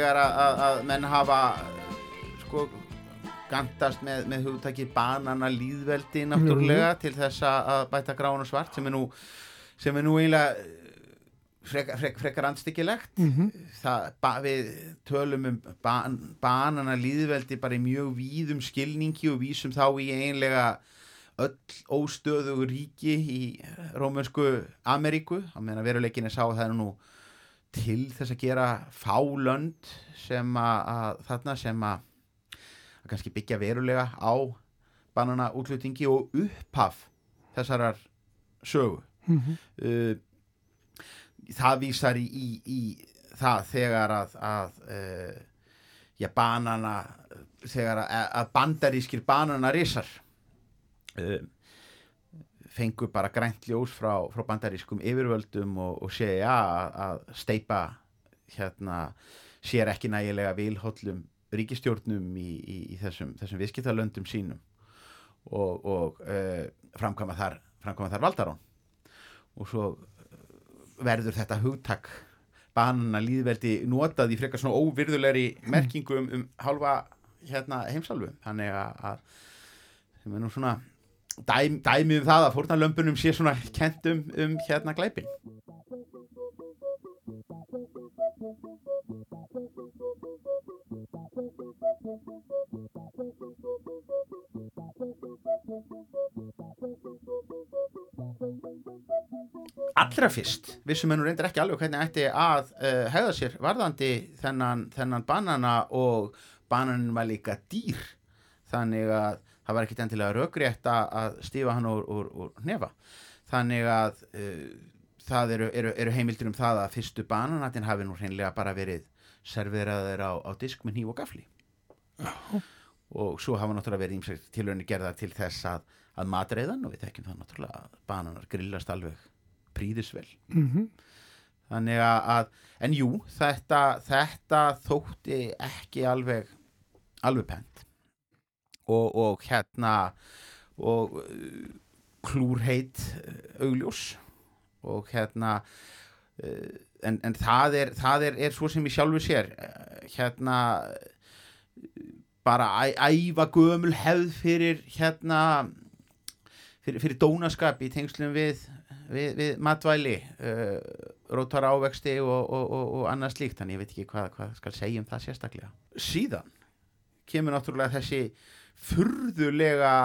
K: þegar að, menn hafa sko gantast með, með hugtakið banana líðveldi náttúrulega til þess að bæta grán og svart sem er nú sem er nú eiginlega frekar, frekar, frekar andstyggilegt. Það, ba, við tölum um ban, banana líðveldi bara í mjög víðum skilningi og vísum þá í eiginlega öll óstöðugur ríki í rómönsku Ameríku, á meðan veruleikin er sá að það er nú til þess að gera fálönd sem að, þarna sem að, að kannski byggja verulega á banana útlutningi og upphaf þessarar sögu. Uh, það vísar í, í, í það þegar að, að uh, já, banana þegar að, að bandarískir bananarísar uh, fengu bara grænt ljós frá, frá bandarískum yfirvöldum og, og segja að, að steipa hérna sér ekki nægilega vilhóllum ríkistjórnum í, í, í þessum, þessum viðskiptalöndum sínum og, og uh, framkvæma þar framkvæma þar valdarón og svo verður þetta hugtak banana líðveldi notað í frekar svona óvirðulegri <clears throat> merkingu um, halva hérna heimsálfu. Þannig að, að sem er nú svona dæm, dæmi um það að fórnarlömbunum sé svona kent um, um hérna glæpin allra fyrst vissum ennur reyndir ekki alveg hvernig ætti að uh, hegða sér varðandi þennan, þennan banana og bananin var líka dýr. Þannig að það var ekkit endilega rökrétt að- stífa hann úr, úr, úr nefa þannig að uh, það eru, eru, eru heimildir um það að fyrstu bananatin hafi nú hreinlega bara verið serveraður á, á disk með hníf og gafli og svo hafa náttúrulega verið ímsækt tilhörni gerðar til þess að, að matreiðan og við tekjum það náttúrulega að bananar grillast alveg príðisvel
A: Mhm.
K: þannig að, að en jú, þetta, þetta þótti ekki alveg alveg pent og, og hérna og uh, klúrheit uh, augljós og hérna uh, en, en það er það er, er svo sem ég sjálfur sér hérna bara æ, æfa gömul hefð fyrir hérna fyrir, fyrir dónaskap í tengslum við, við, við matvæli uh, rótar ávexti og, og, og, og annað slíkt, þannig ég veit ekki hvað, hvað skal segja um það sérstaklega. Síðan kemur náttúrulega þessi furðulega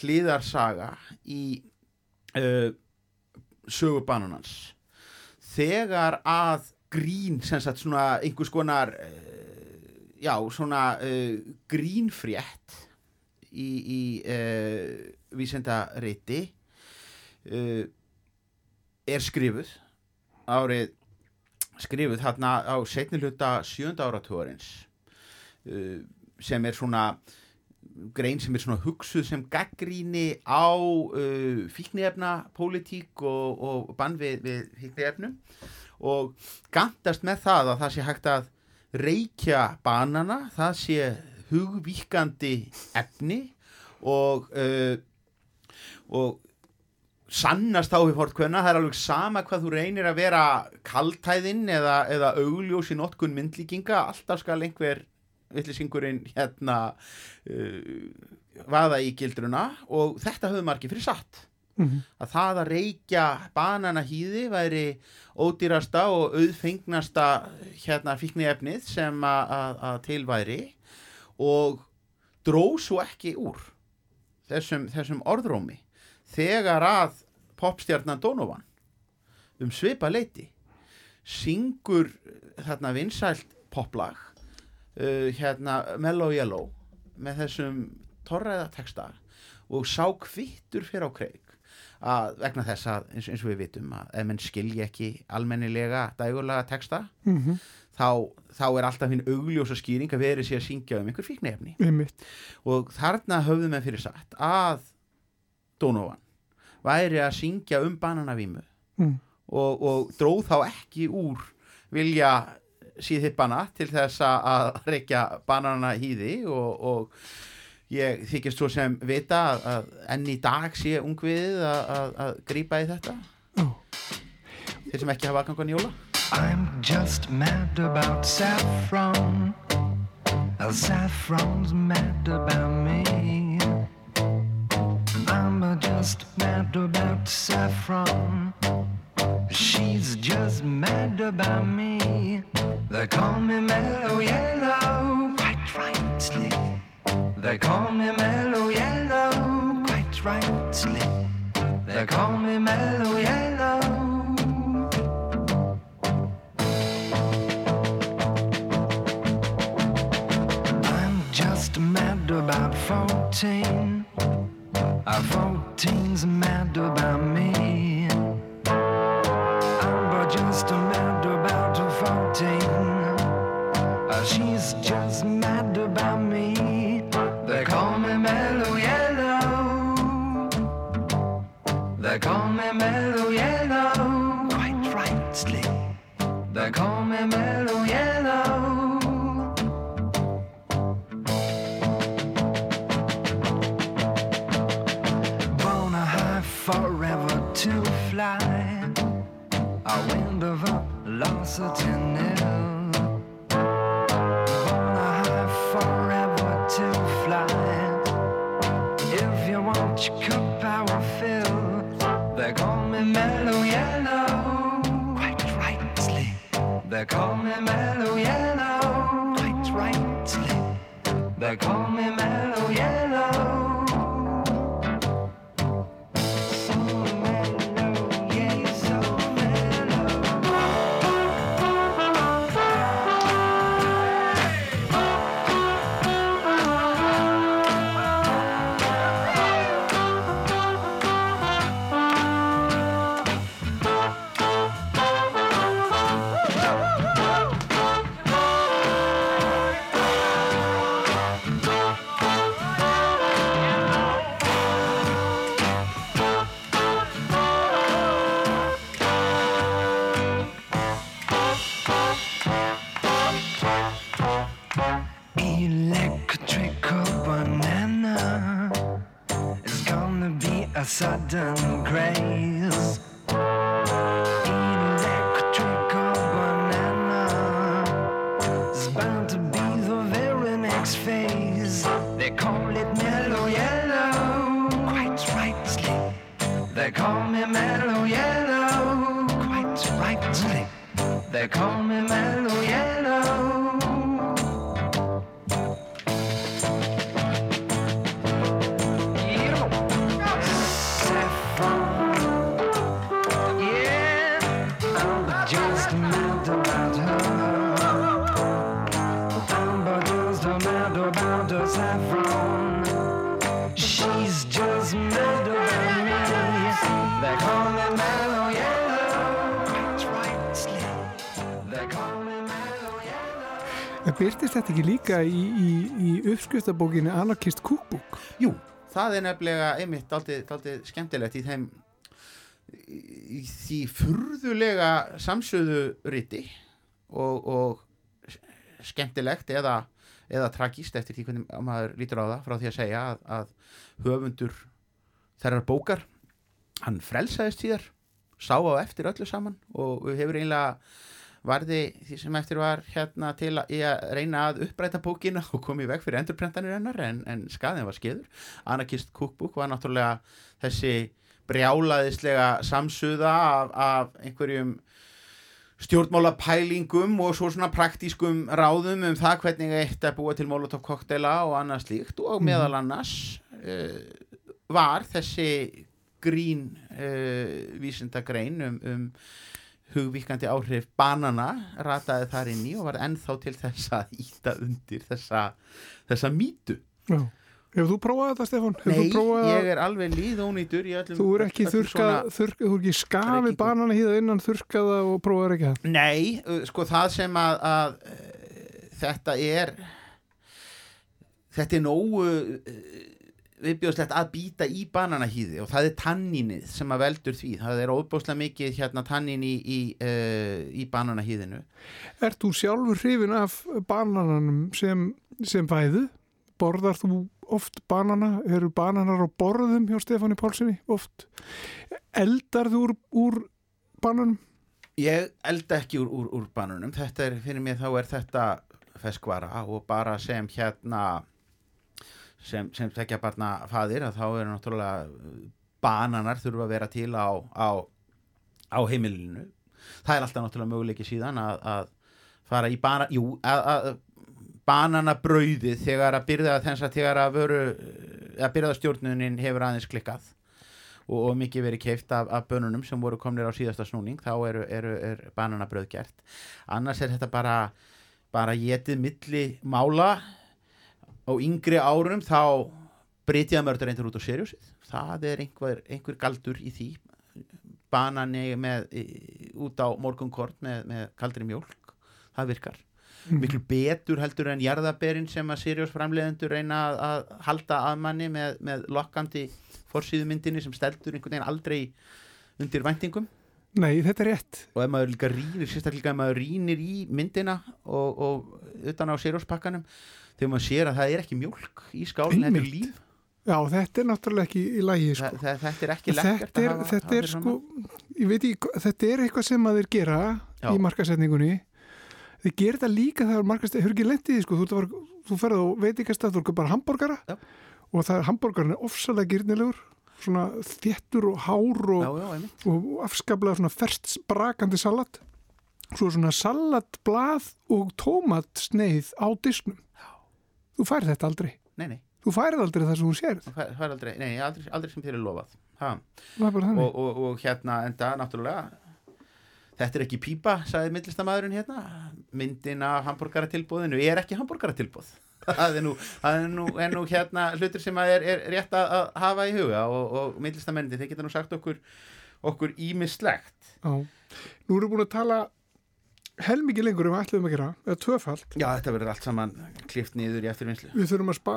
K: hliðarsaga í uh, sögu bananans. Þegar að grín, sem sagt svona einhvers konar uh, já, svona uh, grínfrétt í, í vísendariti uh, er skrifuð árið skrifuð hérna á setni hluta sjönda áratúarins sem er svona grein sem er svona hugsuð sem gaggríni á uh, fíkniefna pólitík og, og bann við, við fíkniefnum. Og gandast með það að það sé hægt að reykja banana, það sé hugvíkandi efni og uh, og sannast á í fortkvenna, það er alveg sama hvað þú reynir að vera kaltæðinn eða, eða augljós í notkun myndlíkinga, alltaf skal einhver villisingurinn hérna uh, vaða í gildruna og þetta höfðu margir fyrir satt
A: Mhm.
K: að það að reykja bananahýði væri ódýrasta og auðfengnasta hérna fíkniefnið sem að, að, að til væri og dró svo ekki úr þessum, þessum orðrómi þegar að popstjarnan Donovan um svipa leiti syngur þarna vinsælt poplag uh, hérna Mellow Yellow með þessum torræða texta og sá kvittur fyrir á kreik að vegna þess að eins, eins og við vitum að ef menn skilji ekki almennilega dægulega texta
A: mm
K: þá, þá er alltaf hinn augljósa skýring að verið sér að syngja um einhver fíknefni
A: einmitt.
K: Og þarna höfðum við fyrir sagt að Donovan væri að syngja um bananavímu
A: mm.
K: og, og dróð þá ekki úr vilja síðhippana til þess að- reykja banana hýði og, og ég þykist svo sem vita að, að enn í dag sé ungviðið að, að, að grípa í þetta
A: Já.
K: þeir sem ekki hafa aðgangan jóla
M: I'm just mad about saffron. Saffron's mad about me. I'm just mad about saffron. She's just mad about me. They call me mellow yellow, quite rightly. They call me mellow yellow, quite rightly. They call me mellow yellow. I'm just mad about 14. Uh, 14's mad about me. She's just mad about me. They call me mellow yellow. They call me mellow yellow. Quite rightly. They call me mellow yellow. Born high forever to fly. A wind of velocity me mellow yellow. Quite rightly. They call me mellow yellow. Quite rightly. They call me mellow yellow.
A: Byrtist þetta ekki líka í, í, í uppskriftabókinni Anarchist Cookbook?
K: Jú, það er nefnilega einmitt aldrei skemmtilegt í þeim í því furðulega samsöðu riti og, og skemmtilegt eða, eða tragist eftir því hvernig maður lítur á það frá því að segja að, að höfundur þerrar bókar hann frelsaðist síðar sá á eftir öllu saman og hefur einlega varði því sem eftir var hérna til að, að reyna að uppræta bókina og koma í veg fyrir endurprentanir hennar en, en skaðin var skeður. Anarchist Cookbook var náttúrulega þessi brjálaðislega samsuða af, af einhverjum stjórnmálapælingum og svo svona praktískum ráðum um það hvernig eitt að búa til molotov koktela og annað slíkt og meðal annars uh, var þessi grín uh, vísindagrein um, um hugvíkandi áhrif banana rataði þar inn í og var ennþá til þess að íta undir þessa, þessa mýtu
A: Já. Hefur þú prófað þetta? Hefur
K: Nei, ég er alveg líðónýtur
A: Þú er ekki
K: svona-
A: þurrk, þú er ekki skafið banana hýða innan þurrkaða og prófaður ekki það.
K: Nei, sko það sem að, að þetta er þetta er nógu viðbjóðslegt að býta í bananahýði og það er tanninið sem að veldur því það er óbúslega mikið hérna tannin í, í, uh, í bananahýðinu
A: Ert þú sjálfur hrifin af banananum sem, sem fæðu? Borðar þú oft banana? Eru bananar á borðum hjá Stefáni Pálssoni oft? Eldar þú úr, úr bananum?
K: Ég elda ekki úr, úr, úr bananum þetta er fyrir mig þá er þetta feskvara og bara sem hérna sem, sem tekja barna faðir að þá er náttúrulega uh, bananar þurfa að vera til á, á, á heimilinu. Það er alltaf náttúrulega möguleiki síðan að, að fara í bana, jú, að, að bananabrauðið þegar að byrða þess að þegar að vöru að byrðastjórnunin hefur aðeins klikkað og, og mikið verið keift af, af bönunum sem voru komnir á síðasta snúning þá eru, eru, er bananabröð gert. Annars er þetta bara bara getið milli mála á yngri árum þá breytiða mörður eindir út á seriósið það er einhver, einhver galdur í því. Banani með, út á morgunkorn með, með kaldri mjólk. Það virkar. Miklu betur heldur en jarðaberin sem að Sirius framleiðendur reyna að, að halda að manni með, með lokkandi forsýðumyndinni sem steldur einhvern veginn aldrei undir væntingum.
A: Nei, þetta er rétt.
K: og ef maður líka rýnir, sérstaklega ef maður rýnir í myndina og, og utan á Sirius pakkanum þegar maður sér að það er ekki mjólk í skálinn, þetta er líf
A: Já, þetta er náttúrulega ekki í lægi, sko.
K: Þa, þetta er ekki lekkert
A: Þetta er,
K: hafa-
A: þetta er sko, ég veit ekki, þetta er eitthvað sem að þeir gera
K: Já.
A: í markasetningunni. Þeir gera þetta líka þegar markasetningunni, hefur ekki lendið sko, þú, fara- þú ferð og veit ekki að stað, þú er bara hambúrgara og það er hambúrgarin er ofsalega gyrnilegur, svona þéttur og hár og,
K: Já, já,
A: og afskaplega svona ferst brakandi salat. Svo svona salatblað og tómatsneið á disknum. Þú færð þetta aldrei.
K: Nei, nei,
A: Þú færð aldrei það sem þú
K: það fær- fær aldrei, nei aldrei, aldrei sem þér er lofað. Og, og, og hérna enda náttúrulega þetta er ekki pípa, sagði myndlistamæðurinn hérna. Myndin af hambúrgaratilbúðinu er ekki hambúrgaratilbúð það er nú, það er nú, er nú hérna hlutur sem er, er rétt að, hafa í huga og, og myndlistamennir, þeir geta nú sagt okkur okkur ímislegt.
A: Nú erum við búin að tala helmikið lengur um að ætlum að gera, eða tvöfald.
K: Já, þetta verður allt saman klift niður í eftirvinnslu
A: Við þurfum að spa,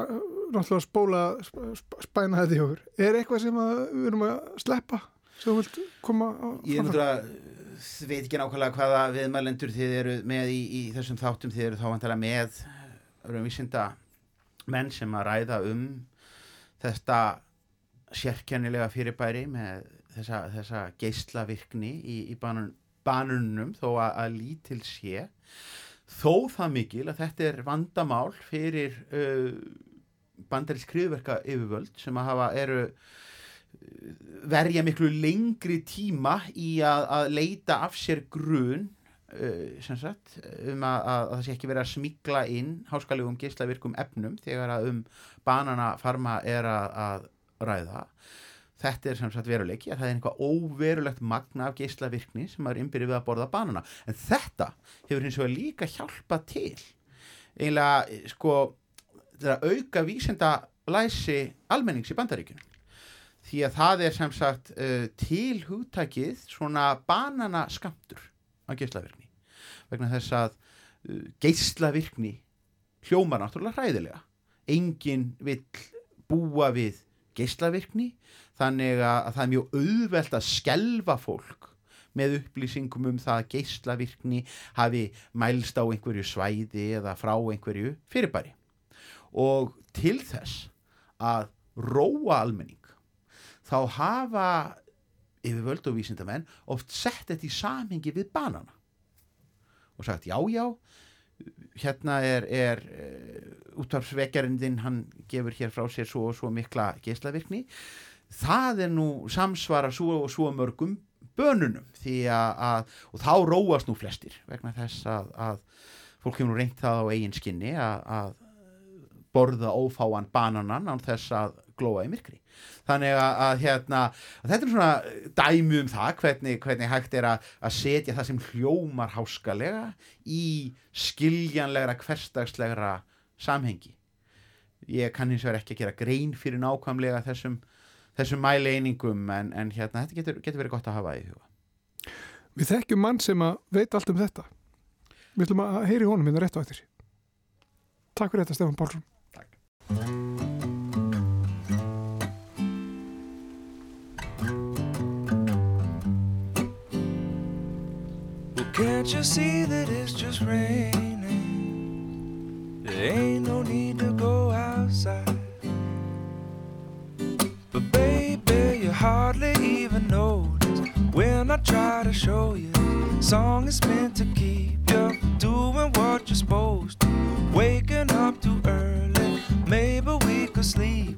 A: náttúrulega spóla, sp, sp, spæna þetta í okkur. Er eitthvað sem að við erum að sleppa sem þú vilt koma á?
K: Ég er náttúrulega uh, veit ekki nákvæmlega hvaða viðmælendur þið eru með í, í þessum þáttum þið eru þá vantilega með örum vísinda menn sem að ræða um þetta sérkennilega fyrirbæri með þessa, þessa geislavirkni í, í banun, banunum þó að, að lítil sé. Þó það mikil að þetta er vandamál fyrir uh, bandarins skrifverka yfirvöld sem að hafa eru verja miklu lengri tíma í að, að leita af sér grun uh, sagt, um að, að, að það sé ekki verið að smigla inn háskalegum geislavirkum efnum þegar að um bananafarma er að ræða þetta er sem sagt veruleiki að það er einhvað óverulegt magna af geislavirkni sem er innbyrðið við að borða banana. En þetta hefur hins vegar líka hjálpa til. Eiginlega sko þetta að auka vísenda læsi almennings í bandaríkjunum. Því að það er sem sagt uh, til hugtakið svona bananaskamtur af geislavirkni. Vegna þess að uh, geislavirkni hljómar náttúrulega hræðilega. Enginn vill búa við geislavirkni þannig að, að það er mjög auðvelt að skelfa fólk með upplýsingum um það að geislavirkni hafi mælst á einhverju svæði eða frá einhverju fyrirbæri. Og til þess að róa almenning þá hafa yfirvöld og vísindamenn oft sett þetta í samhengi við banana. Og sagt já já hérna er, er uh, útvarpsvekjarindin hann gefur hér frá sér svo og svo mikla geislavirkni það er nú samsvara svo og svo mörgum bönunum því að, og þá róast nú flestir vegna þess að, að fólk hefur nú reynt það á eigin skinni að, að borða ófáan bananan án þess að glóa í myrkri. Þannig að, hérna þetta er svona dæmi um það hvernig, hvernig hægt er að, setja það sem hljómar háskalega í skiljanlegra hverstagslegra samhengi. Ég kann hins vegar ekki að gera grein fyrir nákvæmlega þessum, þessum mælieiningum en, en hérna, þetta getur, getur verið gott að hafa í huga
A: Við þekkjum mann sem að veit allt um þetta. Við ætlum að heyri honum hérna rétt á eftir. Takk fyrir þetta, Stefán Pálsson.
N: Well, can't you see that it's just raining? There ain't no need to go outside. Hardly even notice when I try to show you. Song is meant to keep you doing what you're supposed to. Waking up too early, maybe we could sleep.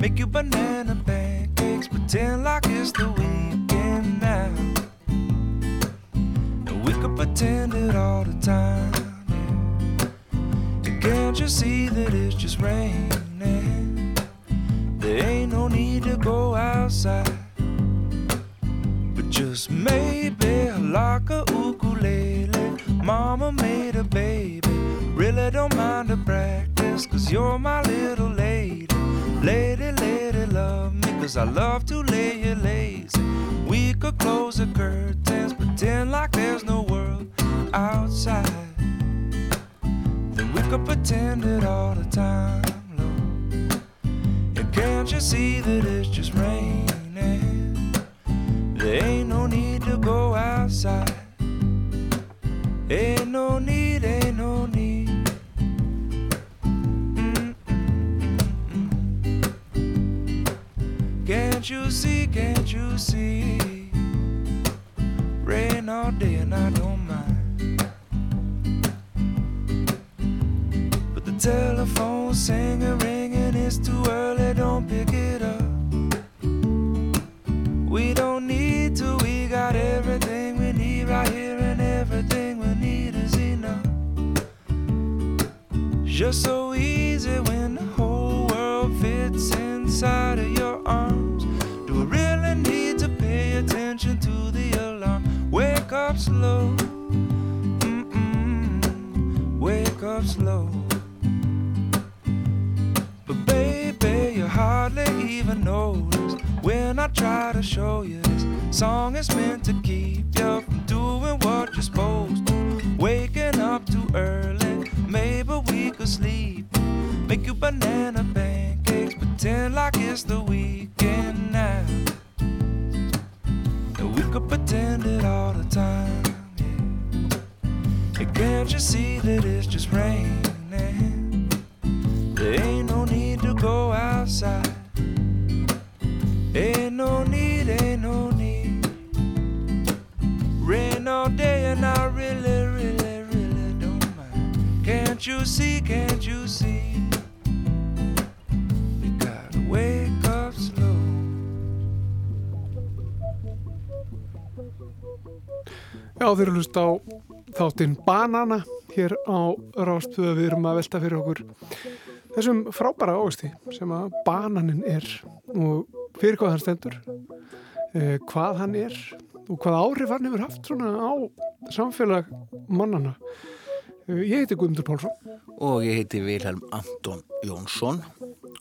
N: Make you banana pancakes, pretend like it's the weekend now. We could pretend it all the time. yeah. And can't you see that it's just raining? There ain't no need to go outside. But just maybe like a ukulele. Mama made a baby. Really don't mind the practice, cause you're my little lady. Lady, lady, love me, cause I love to lay you lazy. We could close the curtains, pretend like there's no world outside. Then we could pretend it all the time, can't you see that it's just raining? There ain't no need to go outside. Ain't no need, ain't no need. Can't you see, can't you see? Rain all day and I don't telephone singing, ringing, it's too early, don't pick it up. We don't need to, we got everything we need right here, and everything we need is enough. Just so easy when the whole world fits inside of your arms. Do we really need to pay attention to the alarm? Wake up slow, mm-mm, wake up slow. Even notice when I try to show you this song is meant to keep you from doing what you're supposed to. Waking up too early, maybe we could sleep. Make you banana pancakes, pretend like it's the weekend now. And we could pretend it all the time. Yeah. And can't you see that it's just raining? There ain't no need to go outside. Ain't no need, ain't no need. Rain all day and I really, really, really don't mind. Can't you see, can't you see? You gotta wake up slow.
A: Já, þeir eru hlust á þáttinn Banana hér á Rástföðu við erum að velta fyrir okkur þessum frábæra ágasti sem að bananin er og fyrir hvað hann stendur eh, hvað hann er og hvað áhrif hann hefur haft svona á samfélag mannana eh, Ég heiti Guðmundur Pálsson.
B: Og ég heiti Vilhelm Anton Jónsson.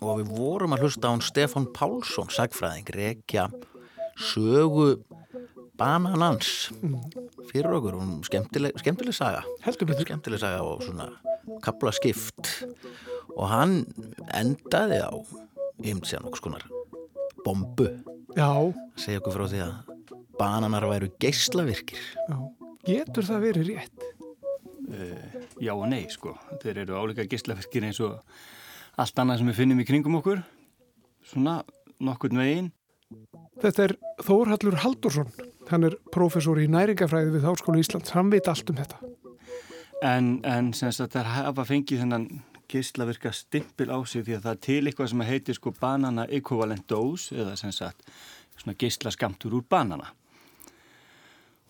B: Og við vorum að hlusta á hann Stefán Pálsson, sagfræðing, rekja sögu bananans fyrir okkur, hún skemmtileg, skemmtileg saga
A: Heldur betur.
B: skemmtileg saga og svona kapla skipt og hann endaði á ymtsja nokks konar bombu
A: Já,
B: segja okkur frá því að bananar væru geislavirkir
A: já, getur það verið rétt
O: uh, já og nei sko. Þeir eru álíka gislaverkir eins og allt annað sem við finnum í kringum okkur. Svona nokkurn veginn.
A: Þetta er Þórhallur Haldursson hann er prófessor í næringafræði við Háskóla Íslands, hann veit allt um þetta.
O: En, en sagt þær hafa fengið þennan gislaverka stimpil á sig því að það er til eitthvað sem heitir sko banana equivalent dose eða sem sagt svona gislaskamtur úr banana.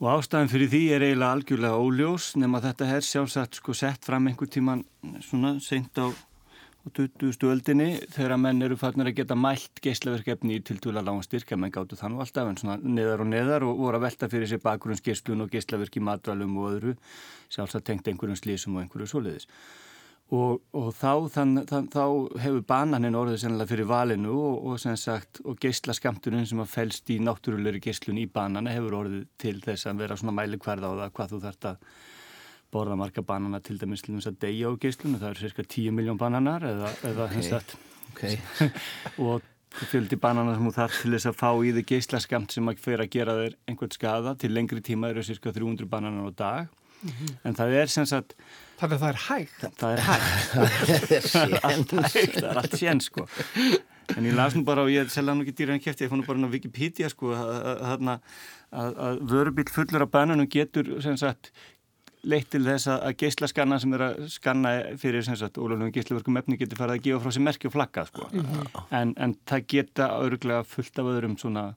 O: Og ástæðan fyrir því er eiginlega algjörlega óljós nema þetta er sjálfsagt sko sett fram einhver tíman svona seint á, á 20. öldinni þegar menn eru farnir að geta mælt geislaverkefni í tiltúlega lágan styrka menn gáttu þann og alltaf en svona neðar og neðar og voru að velta fyrir sér bakgrunnsgeislun og geislaverki matvælum og öðru sjálfsagt tengt einhverjum slísum og einhverju svoleiðis. og, og þá, þann, þann, þá hefur bananin orðið sennilega fyrir valinu og, og sagt og geisla skamturinn sem að felst í náttúrulegri geislun í banana hefur orðið til þess að vera svona mæli hverða á það hvað þú þarft að borða marga banana til dæmis til þess að deyja á geislunum, það eru cirka 10 miljón bananar eða, eða
B: Ok.
O: okay. sagt,
B: Ok, <laughs>
O: og fjöldi banana sem þú þarf til þess að fá í þig geislaskamt sem að fyrir að gera þér einhvern skada til lengri tíma eru cirka 300 bananar á dag en það er sem sagt
A: Þannig að það er hægt.
O: það er hægt <laughs> <laughs> það er allt hægt, það er allt sén sko en ég las nú bara og ég selja nú ekki dýra en kæfti ég fann nú bara á Wikipedia sko að, að, að, að, að vörubill fullur af bananum getur sem sagt leitt til þess að, að geislaskanna sem er að skanna fyrir sem sagt ólöflugum geislaverkum efni getur farið að gefa frá sér merki og flagga sko. En, en það geta öruglega fullt af öðrum svona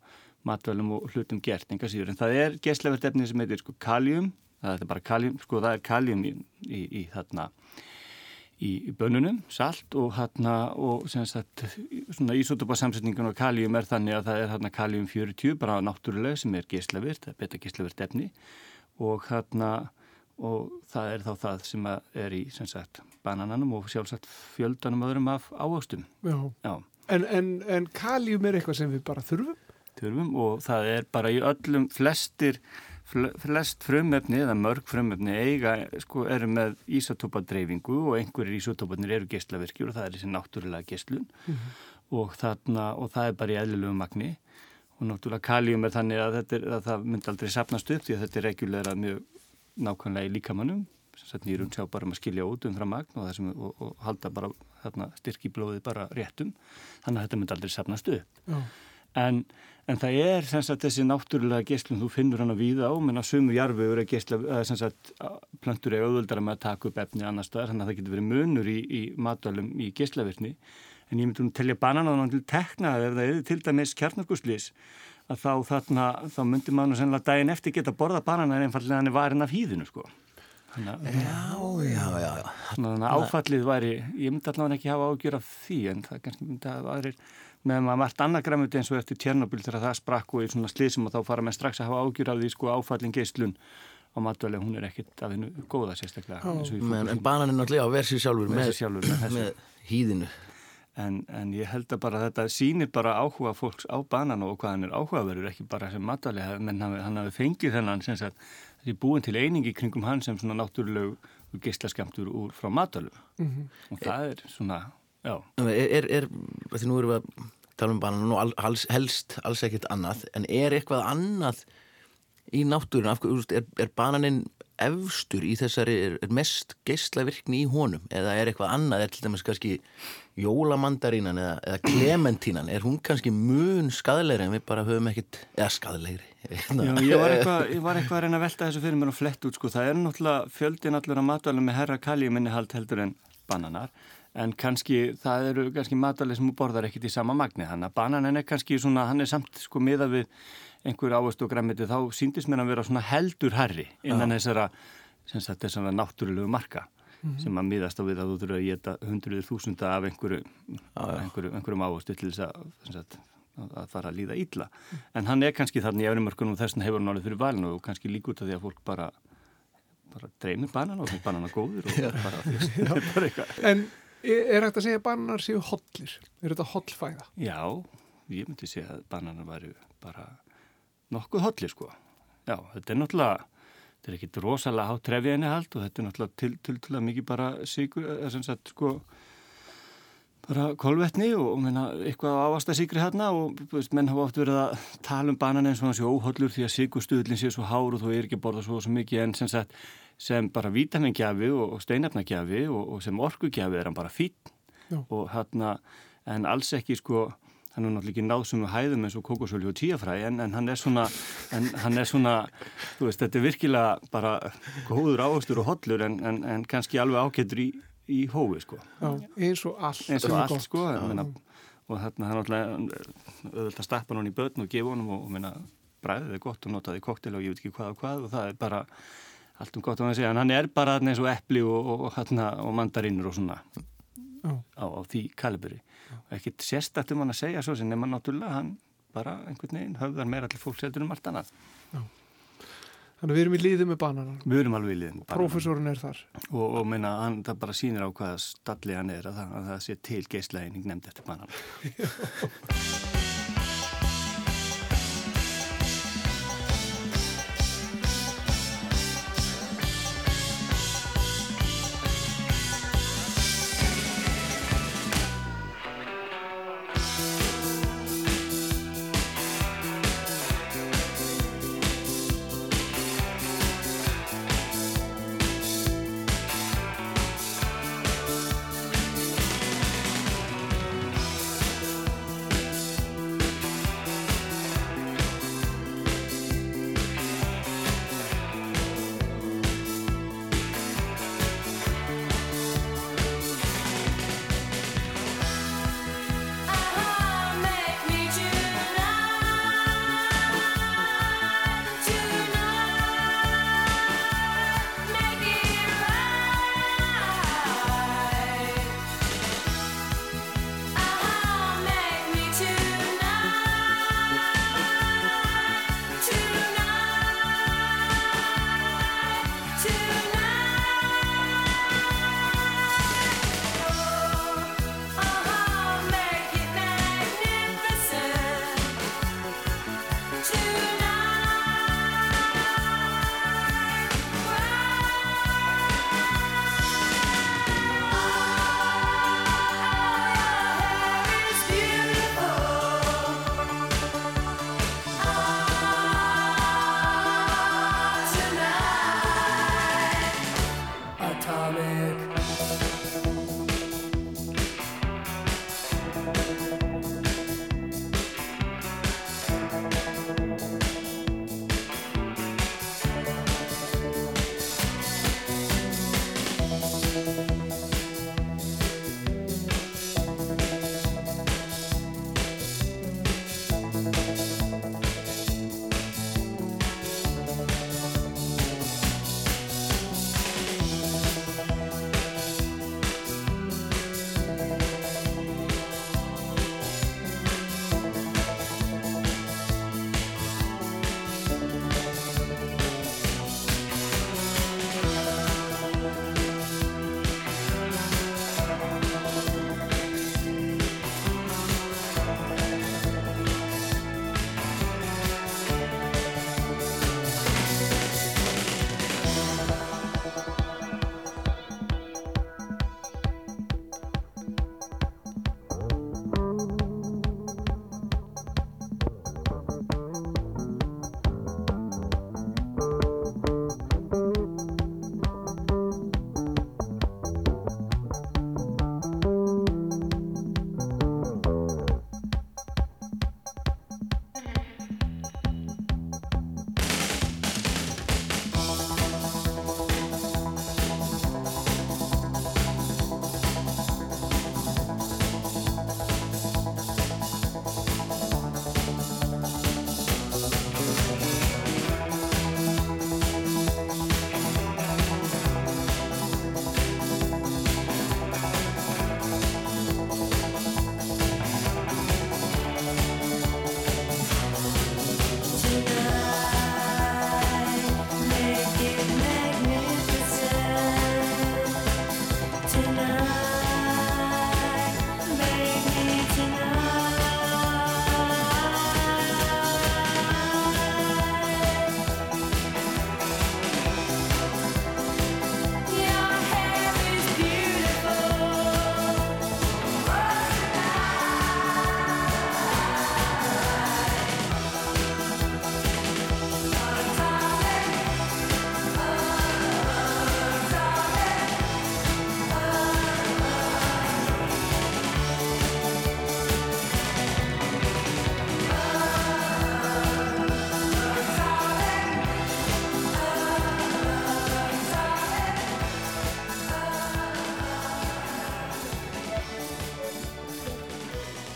O: matvælum og hlutum gert en það er geislavert efni sem heitir sko kaljum það er bara kaljum, sko það er kaljum í, í, í þarna í, í bönunum, salt og hérna og sem sagt svona ísotopa samsetningun og kaljum er þannig að það er hérna kaljum 40 bara náttúrulega sem er geislavirt, það er beta geislavirt efni. Og hérna og það er þá það sem er í sem sagt banananum og sjálfsagt fjöldanum öðrum af ávöxtum.
A: Já.
O: Já,
A: En, en, en kaljum er eitthvað sem við bara þurfum.
O: þurfum og það er bara í öllum flestir fl flest frumefni eða mörg frumefni eiga, sko, eru með ísotópadreifingu og einhverjir ísotópadnir eru geislavirkjur og það er þessi náttúrulega geislun. Og, þarna, og það er bara í eðlilegu magni. Og náttúrulega kaljum er þannig að, er, að það myndi aldrei sapnast upp því að þetta er regulera mjög nákvæmlega í líkamannum sem nýrun sjá bara um að skilja út um frá magn og, þessum, og, og halda bara þarna, styrki blóðið bara réttum þannig að þetta myndi aldrei sapnast upp. En, en það er sem sagt þessi náttúrulega geislun, þú finnur hana víða á, menn að sumu jarfiður er sem sagt plöntur er auðvöldara með að taka upp efni annar staðar, þannig að það getur verið munur í, í matvælum í geislavirkni. En ég myndi um telja bananáðan til tekna ef það er til dæmis kjarnakuslís, að þá þarna, þá myndi maður sennilega daginn eftir geta borða bananar einfallega er varin af hýðinu, sko. Þannig að
B: já, já, já, já.
O: Þannig að áfallið væri, ég myndi allavega ekki hafa ágjör af því en það kannski myndi að aðrir með maður margt annað græmut eins og eftir Tjernobyl þegar það sprakk og í svona slísum og þá fara með strax að hafa ágjör af því sko áfallin geislun á matvæli, hún er ekkit af hennu góða sérstaklega.
B: Men, en
O: fótboltanum.
B: bananin náttúrulega á versi sjálfur með,
O: með
B: hýðinu.
O: En, en ég held að bara þetta sýnir bara áhuga fólks á banan og hvað hann er áhugaverður, ekki bara sem matvæli, menn hann, hann hafi fengið þennan sem sagt, þessi búin til einingi kringum hann sem svona náttúrulegu geislaskemtur úr frá matvælum. Og það er svona, já.
B: Er, er, er, því nú erum við að tala um bananin og al- alls, helst alls ekkert annað, en er eitthvað annað í náttúrun, af hverju, er, er bananin efstur í þessari, er, er mest geislavirkni í honum, eða er eitthvað annað, er til dæmis kannski jólamandarínan eða, eða klementínan, er hún kannski mun skadlegri en við bara höfum ekkert, eða skadlegri.
O: Já, ég var eitthvað, ég var eitthvað að reyna að velta þessu fyrir mér og flett út sko. Það er náttúrulega fjöldin allur að matvælum með herra kaljuminnihald heldur en bananar en kannski það eru kannski matvæli sem borðar ekkit í sama magni þannig að bananin er kannski svona, hann er samt sko miða við einhver ávist og græmiti þá síndist mér að vera svona heldur herri innan þessara, sem sagt, þessara náttúrulegu marka sem að miðast á við að þú þurfa að geta hundruður þúsunda af einhverju, einhverju, einhverjum ávistu til þess að, að að fara að líða illa. En hann er kannski þarna í efnumörkunum og þess vegna hefur hann alveg fyrir valinu og kannski líka út af því að fólk bara, bara dreymir banan og finnst banan góður og bara, <laughs> þú veist, <laughs> þetta er bara eitthvað.
A: En er hægt að segja að bananar séu hollir? Er þetta hollfæða?
O: Já, ég myndi segja að bananar væri bara nokkuð hollir sko. Já, þetta er náttúrulega, þetta er ekkit rosalega hátt trefið hald og þetta er náttúrulega til, til, til að mikið bara sigur, eða sem sagt sko, bara kolvetni og meina, eitthvað ávasta sigri hérna og menn hafa oft verið að tala um banan eins og hann sé óhollur því að sigurstuðlinn sé svo hár og þú er ekki að borða svo, svo mikið en sem sagt sem bara vítamingjafi og, og steinefnagjafi og, og sem orkugjafi er hann bara
A: Já.
O: og hérna en alls ekki sko hann er náttúrulega ekki náð sem við hæðum eins og kókosölju og tíafræ en, en hann er svona en hann er svona, veist, þetta er virkilega bara góður ávöxtur og hollur en, en, en kannski alveg ákettur í, í hófi sko.
A: Já, eins og allt.
O: eins og allt sko en, meina, og þarna hann alltaf auðvitað að stappa hann í börn og gefa honum og, og meina, bræðið er gott og notaði koktel og ég veit ekki hvað og hvað og það er bara allt um gott að segja en hann er bara eins og epli og, og, og, þarna, og svona á, á því kalibri ekkit sérstætt um hann að segja svo sem nema náttúrulega hann bara einhvern veginn höfðar meira til fólks heldur um allt annað
A: Þannig að við erum í liði með bananan.
P: Við erum alveg í liðin.
A: Prófessorinn er þar.
P: Og, og minna, hann, það bara sýnir á hvaða stalli hann er að það, að það sé til geislæðining nefnd eftir banan. <laughs>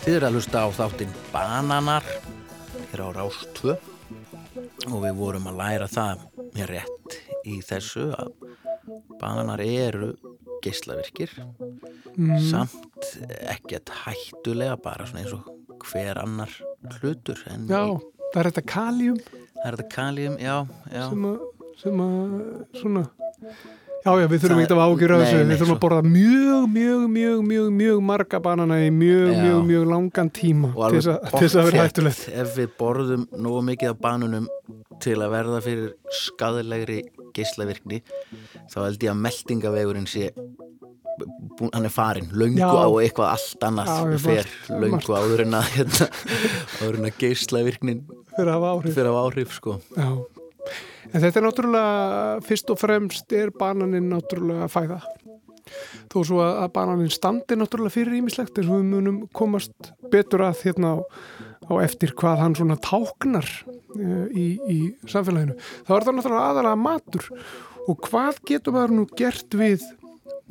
B: Þið eru að hlusta á þáttinn Bananar. Hér á Rás 2 og við vorum að læra það mér rétt í þessu að bananar eru geislavirkir.
A: Mm.
B: samt ekkert hættulega bara svona eins og hver annar hlutur en
A: Já, það er þetta kaljum
B: það er þetta kaljum, já, já.
A: Sem að svona Já, já, við þurfum ekkert að ágjöra þessu, við þurfum að borða mjög, mjög, mjög, mjög, mjög marga banana í mjög,
B: Já.
A: mjög, mjög langan tíma til þess að- vera hættulegt.
B: ef við borðum nógu mikið af banunum til að verða fyrir skadalegri geislavirkni þá held ég að meldingavegurinn sé búin, hann er farin, löngu
A: Já.
B: á eitthvað allt annað fer,
A: margt.
B: áður en að hérna, áður en að geislavirknin
A: fyrir að hafa áhrif.
B: fyrir að hafa áhrif sko
A: Já. En þetta er náttúrulega, fyrst og fremst er bananinn náttúrulega fæða. Þó svo að, að bananinn standi náttúrulega fyrir ímislegt eins og við munum komast betur að hérna á, á eftir hvað hann svona táknar uh, í, í samfélaginu. Það var það náttúrulega aðalega matur og hvað getur maður nú gert við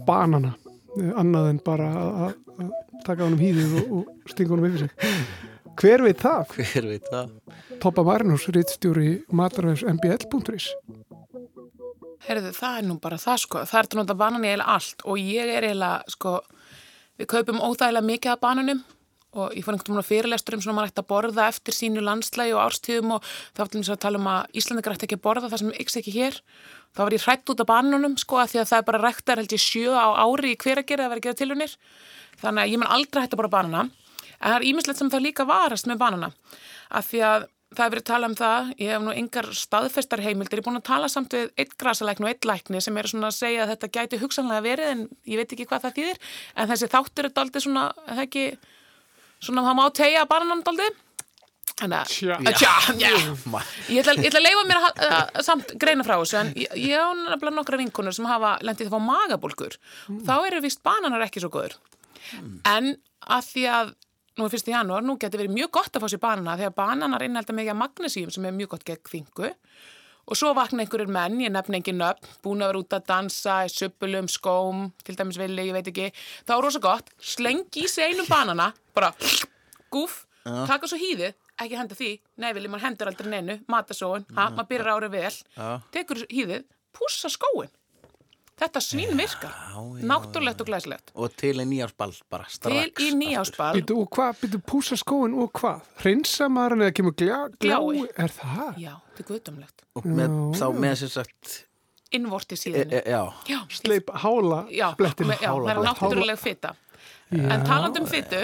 A: banana uh, annað en bara að, að, að taka honum hýðið og, og stinga honum yfir sig. Hver veit það?
B: hver veit það
A: Toppa Marinus, rittstjóri matarvegs mbl.is
Q: Herðu, það er nú bara það sko. Það er nota banan í eiginlega allt og ég er eiginlega, sko, við kaupum óþægilega mikið af bananum og ég fór einhvern veginn á fyrirlestur um svona maður ætti að borða eftir sínu landslægi og árstíðum og þá til þess að tala um að Íslandingar ætti ekki að borða það sem ykks ekki hér. Þá var ég hrætt út af bananum sko að því að það er bara ræktar held ég sjö á ári í hver að gera að vera að gera tilunir. Þannig að ég mun aldrei hætta að borða banana. En það er ímislegt sem það líka varast með banana. Af því að það er verið að tala um það, ég hef nú engar staðfestar heimildir, ég er búin að tala samt við eitt grasalækni og eitt lækni sem eru svona að segja að þetta gæti hugsanlega verið en ég veit ekki hvað það þýðir, en þessi þáttur er daldið svona, það ekki svona það má tegja bananan daldið Þannig að,
A: Tja.
Q: að já, ég ætla, ég ætla að leifa mér að, ha- að samt greina frá þessu en ég, ég á nefnilega nokkra vinkunur sem hafa lendið fá magabólkur. Þá eru vist bananar ekki svo góður en að því að nú er fyrst í janúar, nú getur verið mjög gott að fá sér banana að bananar innhalda mikið af magnesíum sem er mjög gott gegn þingu og svo vakna einhverjur menn, ég nefn engin nöfn búin að vera út að dansa í söpulum, skóm til dæmis villi, ég veit ekki. Þá er rosa gott, slengi í sig einum banana bara gúf taka svo hýðið, ekki henda því. Nei villi, maður hendur aldrei neinu, matasóun ha, maður byrjar árið vel,
B: Já.
Q: tekur hýðið pússa skóin þetta svín virkar, náttúrulegt og glæslegt
B: og til í nýjársball bara strax
Q: til í nýjáspal
A: Býtu, og hvað, býtu, púsa skóin og hvað? Hreinsa maður hann eða kemur gljá, glái?
Q: Glái.
A: Er það?
Q: já, þetta er guðdumlegt
B: og með,
A: Já,
B: þá með sem sagt
Q: innvorti
B: e,
Q: síðan.
B: e, já,
Q: já,
A: Sleip hála
Q: með- já, það er náttúrulega fitta En talandi um fytu,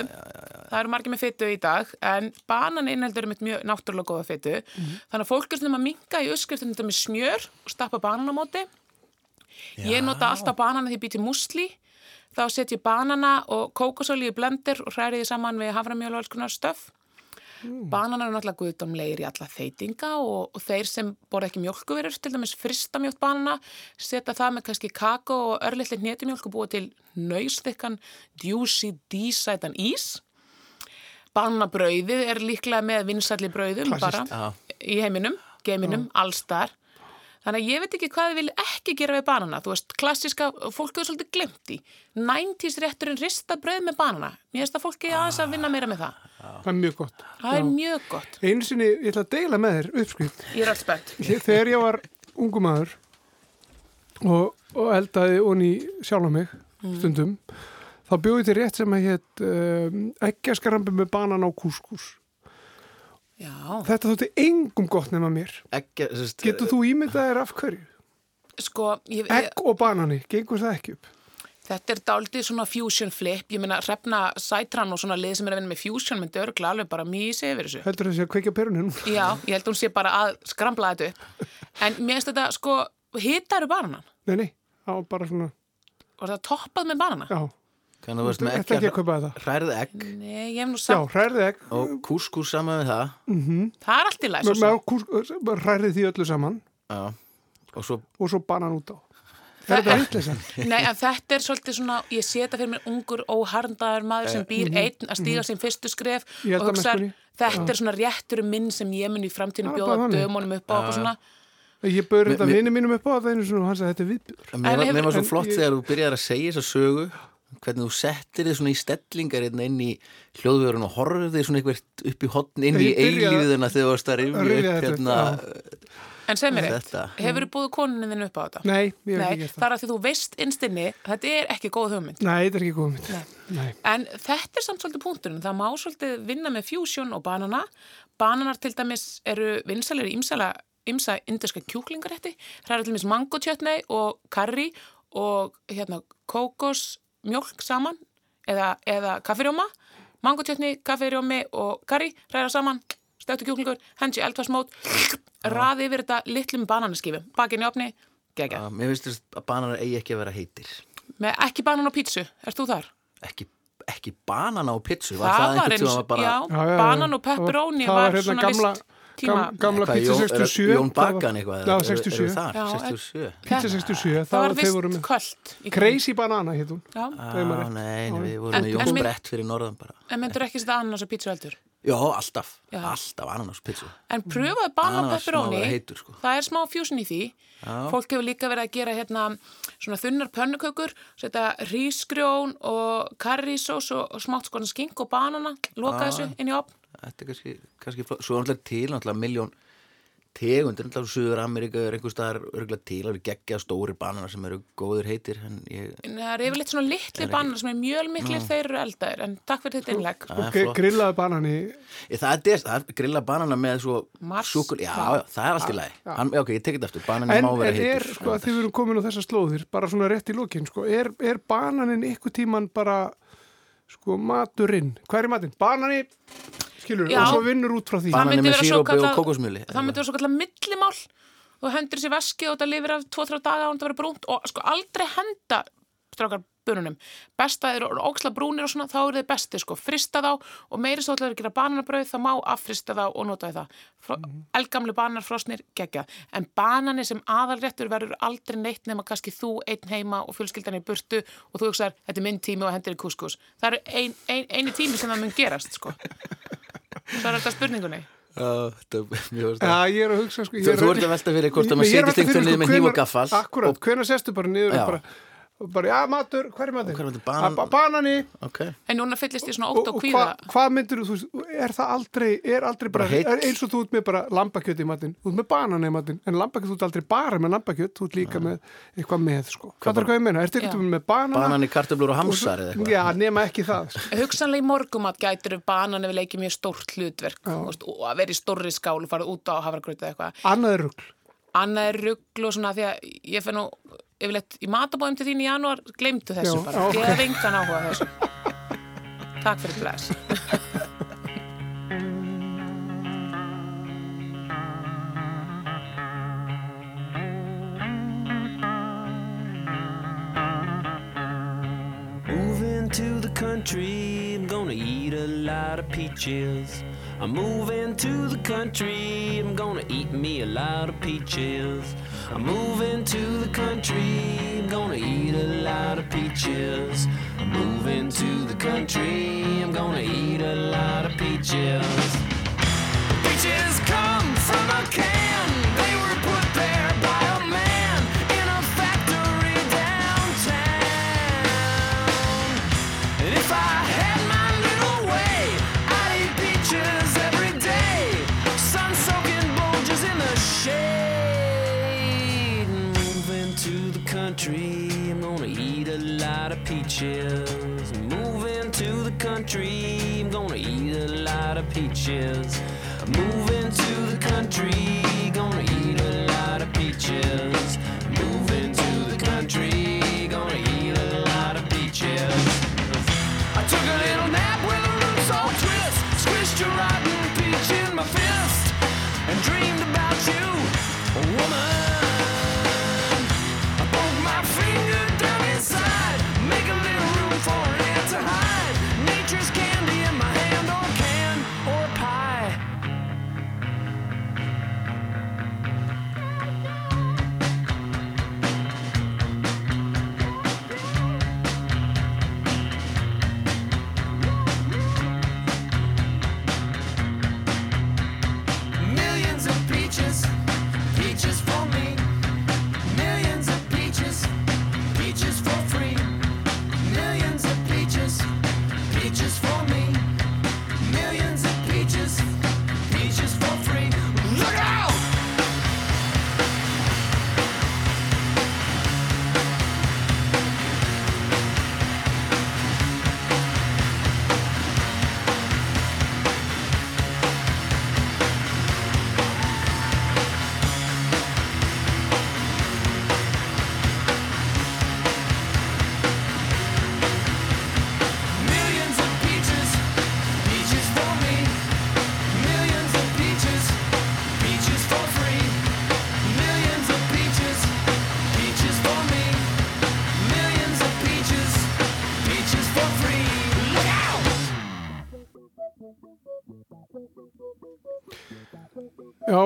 Q: það eru margir með fytu í dag, en banan innheldur með mjög náttúrulega góða fytu. Þannig að fólk er svona að minka í uppskriftunum þetta með smjör og stappa banana á móti. Ég nota alltaf banana því ég býti musli. Þá set ég banana og kókosóli í blender og hræri því saman við haframjöl og alls konar stöf. Bananar eru náttúrulega guðdómlegir í alla þeitinga og, og þeir sem borða ekki mjölkuverur, til dæmis frista mjölk banana, setja það með kannski kakó og örlittli hnetumjölk og búa til nöysþykkan, djúsi, dísætan ís. Bananabrauðið er líklega með vinsalli brauðum
A: Klassískt.
Q: bara í heiminum, geiminum, allstar. Þannig að ég veit ekki hvað þið vil ekki gera við banana. Þú veist, klassiska, fólk hefur svolítið glemt í. 90s rétturinn rista brauð með banana. Mér finnst að fólki aðeins að vinna meira með það.
A: Það er mjög gott.
Q: Það er mjög gott.
A: Einu sinni, ég ætla að deila með þér uppskrift.
Q: Ég er alls spennt.
A: Þegar ég var ungu maður og, og eldaði onni sjálf á mig stundum, þá bjóði til rétt sem að hétt um, ekkjaskarambi með banan á kúskús.
Q: Já.
A: Þetta þótti engum gott nema mér.
B: ekki, sest,
A: Getur þú ímyndað þér af hverju?
Q: Sko, ég,
A: Egg og banani, gengur það ekki upp?
Q: þetta er daldið svona fusion flip. Ég meina, hrefna sætran og svona lið sem er að vinna með fusion myndi örgla alveg bara mísi yfir þessu.
A: Heldur þessi að kveikja perunni nú?
Q: Já, ég held hún sé bara að skrambla þetta upp. En mér finnst þetta, sko, hitaru bananan
A: Nei, nei, það var bara svona,
Q: og það toppað með banana.
A: já,
B: Að veist
A: Þú
B: með
A: ekki að
B: hrærið egg.
Q: Nei, ég hef nú
A: Já,
Q: sagt,
A: hrærið egg,
B: og kúskús saman við það.
Q: Það er allt í læs
A: hrærið því öllu saman.
B: Já. og svo
A: og svo banan út á. Er þetta? <laughs>
Q: Nei, en þetta er svolítið svona, ég sé þetta fyrir mér ungur óharndaður maður sem býr einn að stíga sín fyrstu skref og hugsa, þetta er svona rétturum minn sem ég mun í framtíðinu
A: Það
Q: bjóða dömunum upp á og svona.
A: Ég bauður þetta vinni mínum upp á það einu svona og hann sagði þetta er viðbjör.
B: Mér var,
Q: hefur-
B: mér var svo
A: en
B: flott þegar þú byrjar að segja þessa sögu hvernig þú settir þið svona í stellingar hérna inn í hljóðvörun og horfið þið svona eitthvað upp í hotn inn í eilífiðuna þegar þú varst að rifja upp hérna
Q: En segð mér eitt,
B: þetta.
Q: hefur þú búið konunin þinn upp á þetta?
A: Nei, ég hef
Q: Nei,
A: ekki gert
Q: það er að því þú veist innstinni, þetta er ekki góð hugmynd.
A: Nei, þetta er ekki góð mynd. Nei.
Q: En þetta er samt svolítið punkturinn, það má svolítið vinna með fusion og banana. Bananar til dæmis eru vinsalir í ímsala ymsa indiska kjúklingarétti, hræra til mis mango chutney og curry og hérna kókos mjólk saman eða, eða kaffirjóma, mango chutney, kaffirjómi og curry, hræra saman, stöktu kjúklingur, hendi eldfarsmót, raði yfir þetta litlum bananaskífum, bakinn í opni, gegja.
B: Mér finnst að bananar eigi ekki að vera heitir
Q: Með ekki banan og pítsu, ert þú þar?
B: Ekki, ekki banana og pizzu
Q: Það var
B: einhvern
Q: eins,
B: var bara
Q: já,
A: Já, já, já.
Q: banan og pepperoni
A: Það
Q: var,
A: hérna
Q: svona
A: gamla,
Q: vist tíma.
A: gam, gamla pizza
B: Jón- er
A: 67
B: Jón Bakan eitthvað
A: Já,
B: Eru- eru
A: 67
B: þar?
Q: Já,
B: 67
A: Pizza 67,
Q: Það var vist kvöld.
A: Crazy banana hétt hún
Q: Já,
A: Ef maður
B: Á,
A: rétt.
B: nei, við vorum með Jón Sprett fyrir norðan bara
Q: en myndur ekki setja ananas og pítsu heldur?
B: Já, alltaf,
Q: Já.
B: alltaf ananas pizzu
Q: En pröfaðu banan og
B: Ananas má
Q: pepperoni,
B: vera heitur, sko.
Q: það er smá fjúsin í því.
B: Já.
Q: Fólk hefur líka verið að gera hérna svona þunnar pönnukökur, setja rísgrjón og karrísós og, og smátt skoðan skink og banana, loka
B: Já.
Q: þessu inn í opn.
B: Þetta er kannski, kannski flott. Svo er náttúrulega til náttúrulega miljón tegundir, náttúrulega Suður Ameríka er einhver staðar örgulega til, það eru geggja stóri bananar sem eru góður heitir en ég,
Q: En það er yfirleitt svona litli banar sem er mjölmiklir, þeir eru eldaðir. En takk fyrir þetta innlegg.
B: Það er
A: Ok,
B: flott.
A: grillaði banani
B: Ég, það, er, það er grilla banana með svo
Q: Mars.
B: súkul, já, já, það er allt í lagi Hann, ok, ég tekið þetta aftur, bananin
A: En,
B: má vera
A: en er,
B: heitur
A: sko, að þið verum komin á þessar slóðir bara svona rétt í lokin, sko er, er bananin ykkur tíman bara sko, maturinn hvað er í matinn? Banani, skilur,
Q: Já.
A: og svo vinnur út frá því.
Q: Það myndi vera svokallað-
B: kókosmjöli
Q: það myndi vera svo kallar millimál. Þú hendur sér veski og þetta lifir af 2-3 daga og þetta verður brúnt og sko aldrei henda strákar bununum besta eru óksla brúnir og svona þá eru þeir besti sko, frista þá og meiri svo ætlaður að gera bananabrauð þá má affrista þá og nota það. Frá, elgamli bananar frosnir geggjað. En banani sem aðalréttur verður aldrei neitt nema kannski þú einn heima og fjölskyldan í burtu og þú hugsaðar þetta er minn tími og hendur í kúskús það er ein, ein, eini tími sem það mun gerast sko <laughs> svo er þetta spurningunni?
B: Já, þetta mjög
A: Já, ég er að hugsa, sko
B: Þú,
A: er
B: ert að velta fyrir hvort að maður einhvern
A: fyrir,
B: veginn með
A: sko,
B: hníf og gaffal
A: Akkurat,
B: og,
A: hvenær sestu bara niður bara, bara, já, matur, er?
B: Hver er matinn? Banan-
A: Ba- Banani.
B: Okay.
Q: en núna fyllist ég svona ótt og
A: og
Q: kvíða.
A: hvað hva myndir þú, veist, er það aldrei er aldrei bara,
B: Bara
A: er eins og þú ert með bara lambakjöt í matinn, þú ert með banana í matinn en lambakjöt, þú ert aldrei bara með lambakjöt þú ert líka með eitthvað með, sko. Hvað er hvað ég meina, ertu
Q: Já.
A: eitthvað með banana?
B: Banani, kartöflur og hamsar eða eitthvað.
A: Já, nema ekki það sko.
Q: hugsanlega í morgumat gætur banan ef við leikið mjög stórt hlutverk og að vera í stórri skál og fara út á hafragrauta eða eitthvað.
A: Annað er rugl.
Q: Annað er ruggl og svona því að ég fenn nú yfirleitt í matabóðum til þín í janúar gleymdu þessu
A: Já,
Q: bara,
A: ok.
Q: ég hef engan áhuga þessu takk fyrir bless
R: Moving to the country, I'm gonna eat a lot of peaches. I'm moving to the country, I'm gonna eat me a lot of peaches. I'm moving to the country, I'm gonna eat a lot of peaches. I'm moving to the country, I'm gonna eat a lot of peaches. Lot of peaches. Moving to the country,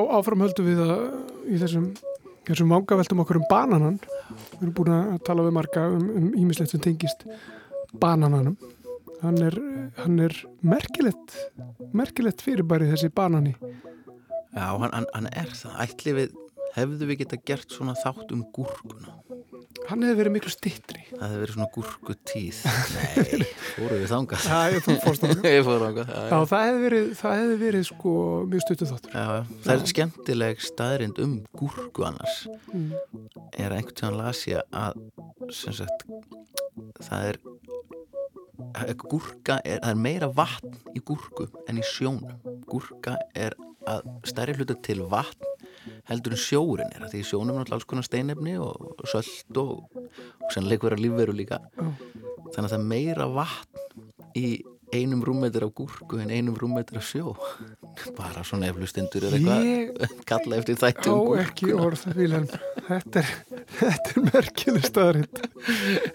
A: Já, áfram höldum við að í þessum, þessum vangaveltum okkur um bananan. Við erum búin að tala við marga um, um ímislegt sem tengist banananum. Hann er, hann er merkilegt, merkilegt fyrirbæri þessi banani.
B: Já, hann, hann er það. Ætli við, hefðu við geta gert svona þátt um gúrkuna?
A: Hann hefði verið miklu stittri.
B: Það hefði verið svona gúrkutíð. <laughs> Nei, fóruð við þangað.
A: Já, ég þú fórst þangað. <laughs>
B: Já,
A: Já, það hefði verið, það hefði verið sko mjög stuttu þáttur.
B: Já, það er skemmtileg staðrind um gúrku annars.
A: Mm.
B: Er einhvern tíðan las ég að, sagt, það er, að gúrka er, það er meira vatn í gúrku en í sjónum. Gúrka er að stærri hluta til vatn heldur en sjórin er því sjónum er náttúrulega alls konar steinefni og söld og, og sannleik vera lífveru líka þannig að það er meira vatn í einum rúmmetri af gúrku en einum rúmmetri af sjó <laughs> bara svona eflustindur er eitthvað <laughs> kalla eftir þætti
A: Á
B: um gúrku
A: ekki orð, Vilhelm. Þetta er, er merkileg staðarind.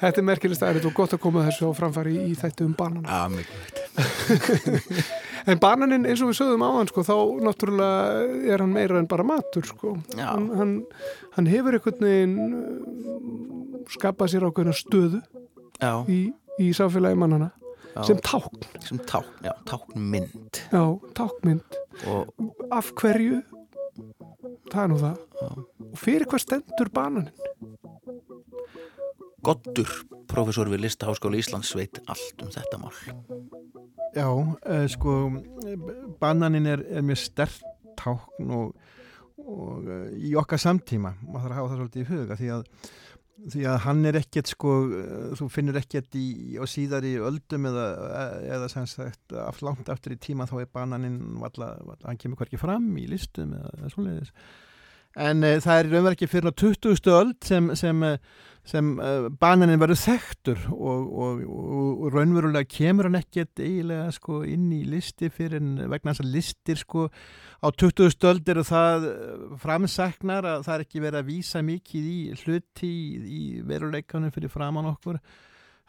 A: Þetta er merkileg staðarind og gott að koma þessu á framfæri í, í þættu um banan.
B: Já, mikilvægt. <laughs>
A: En bananinn, eins og við sögðum á hann, sko, þá náttúrulega er hann meira en bara matur, sko.
B: Já.
A: Hann, hann, hann hefur einhvern veginn uh, skapað sér ákveðna stöðu
B: Já.
A: í, í samfélagi mannana
B: Já.
A: sem tákn.
B: sem tákn, já, táknmynd
A: Já, táknmynd.
B: og
A: Af hverju? Það er nú það. Og fyrir hvað stendur bananinn?
B: Goddur, professor við Listaháskóla Íslands veit allt um þetta mál
S: Já, uh, sko bananin er, er mjög stert tákn og, og uh, í okkar samtíma, maður þarf að hafa það svolítið í huga því að, því að hann er ekkert sko, uh, þú finnur ekkert í, á síðari öldum eða, eða sem sagt af langt aftur í tíma þá er bananinn hann kemur hverki fram í listum eða, eða svoleiðis en uh, það er raunverð ekki fyrir á 20. öld sem, sem, uh, sem uh, bananin verður þekktur og, og, og, og raunverulega kemur hann ekkert eiginlega sko inn í listi fyrir vegna þess að listir sko á 20. öld eru það eh, framsæknar að það er ekki verið að vísa mikið í hluti í, í veruleikanum fyrir framann okkur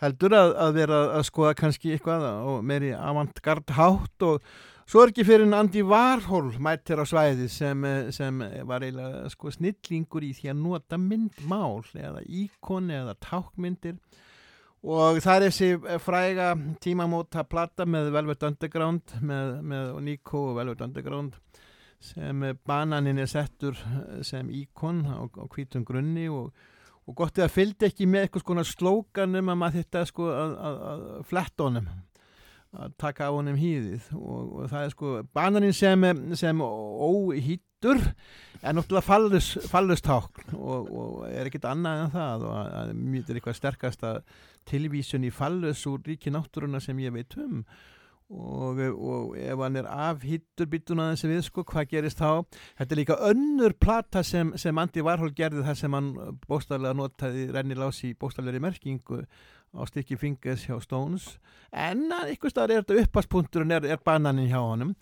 S: heldur að, að vera að skoða kannski eitthvað og meiri avantgard hátt og svo er ekki fyrir en Andy Warhol mættir á svæði sem, eh, sem var eiginlega sko snillingur í því að nota myndmál eða íkoni eða tákmyndir og það er þessi fræga tímamóta plata með Velvet Underground með, með Nico og Velvet Underground sem eh, bananin er settur eh, sem íkon á, á hvítum grunni og, og gott er að fylgdi ekki með eitthvað skona slókanum að maður þetta sko að, að, að fletta honum að taka á honum hýðið. Og, og það er sko bananin sem, sem óhýttur er náttúrulega fallus, fallustákn og, og er ekkit annað en það. Og að, mjög er eitthvað sterkasta tilvísun í fallus úr ríki náttúruna sem ég veit um. Og, og ef hann er afhýttur byttuna þessi við sko, hvað gerist þá? Þetta er líka önnur plata sem, sem Andy Warhol gerði þar sem hann bóstaflega notaði rennilási í bóstaflegri merkingu á stykki fingers hjá Stones. En ykkur staðar er þetta uppaspunkturinn er, er bananin hjá honum.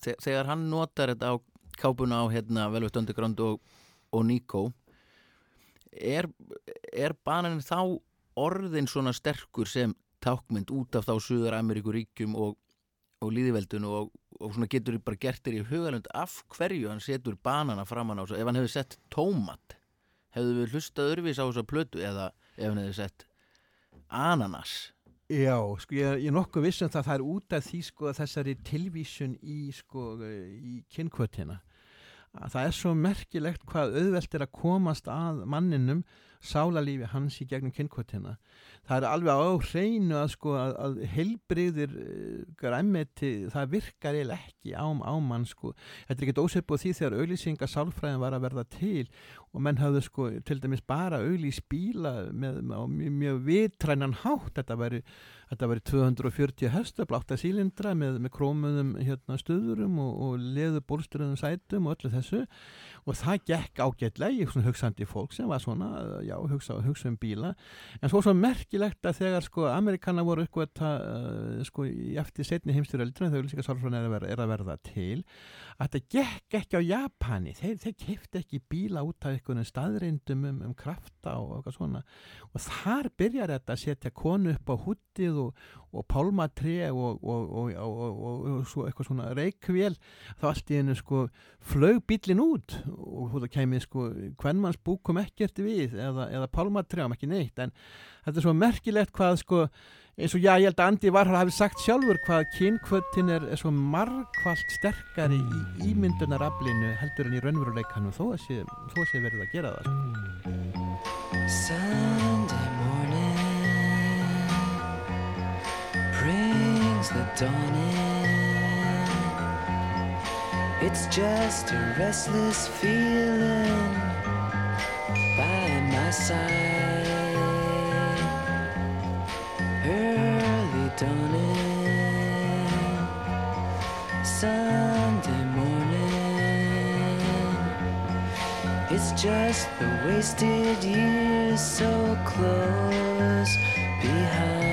B: Þe- Þegar hann notar þetta á kápuna á hérna Velvet Underground og, og Nico er, er bananin þá orðin svona sterkur sem tákmynd út af þá Suður Ameríkuríkjum og, og líðiveldun og, og svona getur bara gert þér í hugalund af hverju hann setur banana framan á svo ef hann hefur sett tómat hefðu við hlustað örfis á þessa plötu eða ef hann hefur sett ananas.
S: Já, sko ég, er nokkuð vissum það það er út af því sko þessari tilvísun í sko í kynnkvötina að það er svo merkilegt hvað auðvelt er að komast að manninum sálarlífi hans í gegnum kynnkvötina það er alveg á hreinu að sko að, að heilbriðir uh, græmeti, það virkar eiginlega ekki á, á mann sko. Þetta er ekkert ósefbúð því þegar auglýsinga sálfræðin var að verða til og menn hafðu sko til dæmis bara auglýs bíla með, með, á mjög, mjög vitrænan hátt. Þetta væri, þetta væri 240 hestablátta sílindra með, með krómuðum hérna, stöðurum og, og leðu bólsturðum sætum og öllu þessu. Og það gekk ágætlega. Í svona hugsandi fólk sem var svona, já hugsa, hugsa um bíla. En svo svo merkilegt að þegar sko Amerikana voru uppgötta uh, sko í eftir setni heimstyröldina þau sálfræðin er, að verða- er að verða til að þetta gekk ekki á Japani. Þeir, þeir kefti ekki bíla út af einhvern staðreindum um, um krafta og eitthvað svona. Og þar byrjar þetta að setja konu upp á húttið og, og pálmatré og, og, og, svo eitthvað svona reikvél þá allt í hennu sko flög bílinn út og það kemur sko hvernmanns búk kom ekkert við eða, eða pálmatrjám ekki neitt en þetta er svo merkilegt hvað sko eins og já ég held að Andi Varhal hafi sagt sjálfur hvað kynkvöldin er, er svo margfalt sterkari í ímyndunaraflinu heldur en í raunveruleikanum þó að sé, þó að sé verið að gera það sko.
M: Sunday morning brings the dawn in. It's just a restless feeling by my side. Early dawning, Sunday morning. It's just the wasted years so close behind.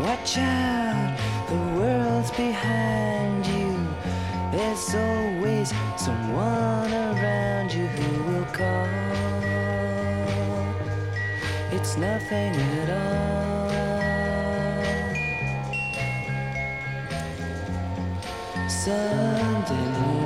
M: Watch out, the world's behind you. There's always someone around you who will call. It's nothing at all. Sunday morning,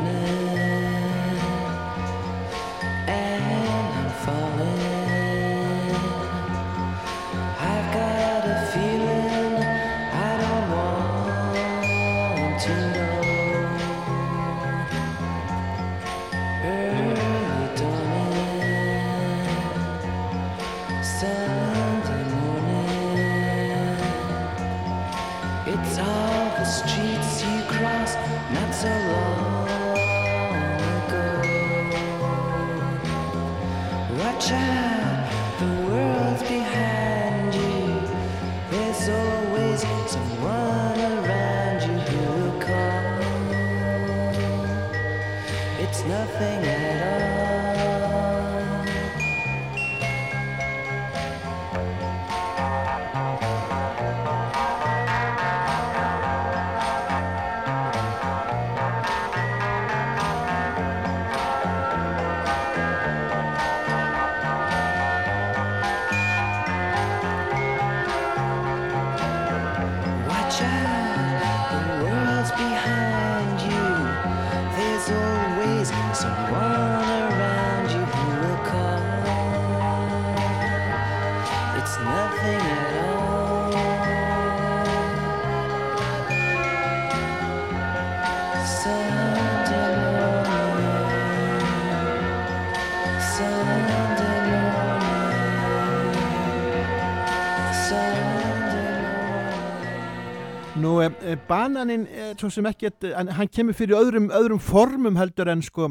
S: bananinn er svo sem ekkert, hann, hann kemur fyrir öðrum, öðrum formum heldur en sko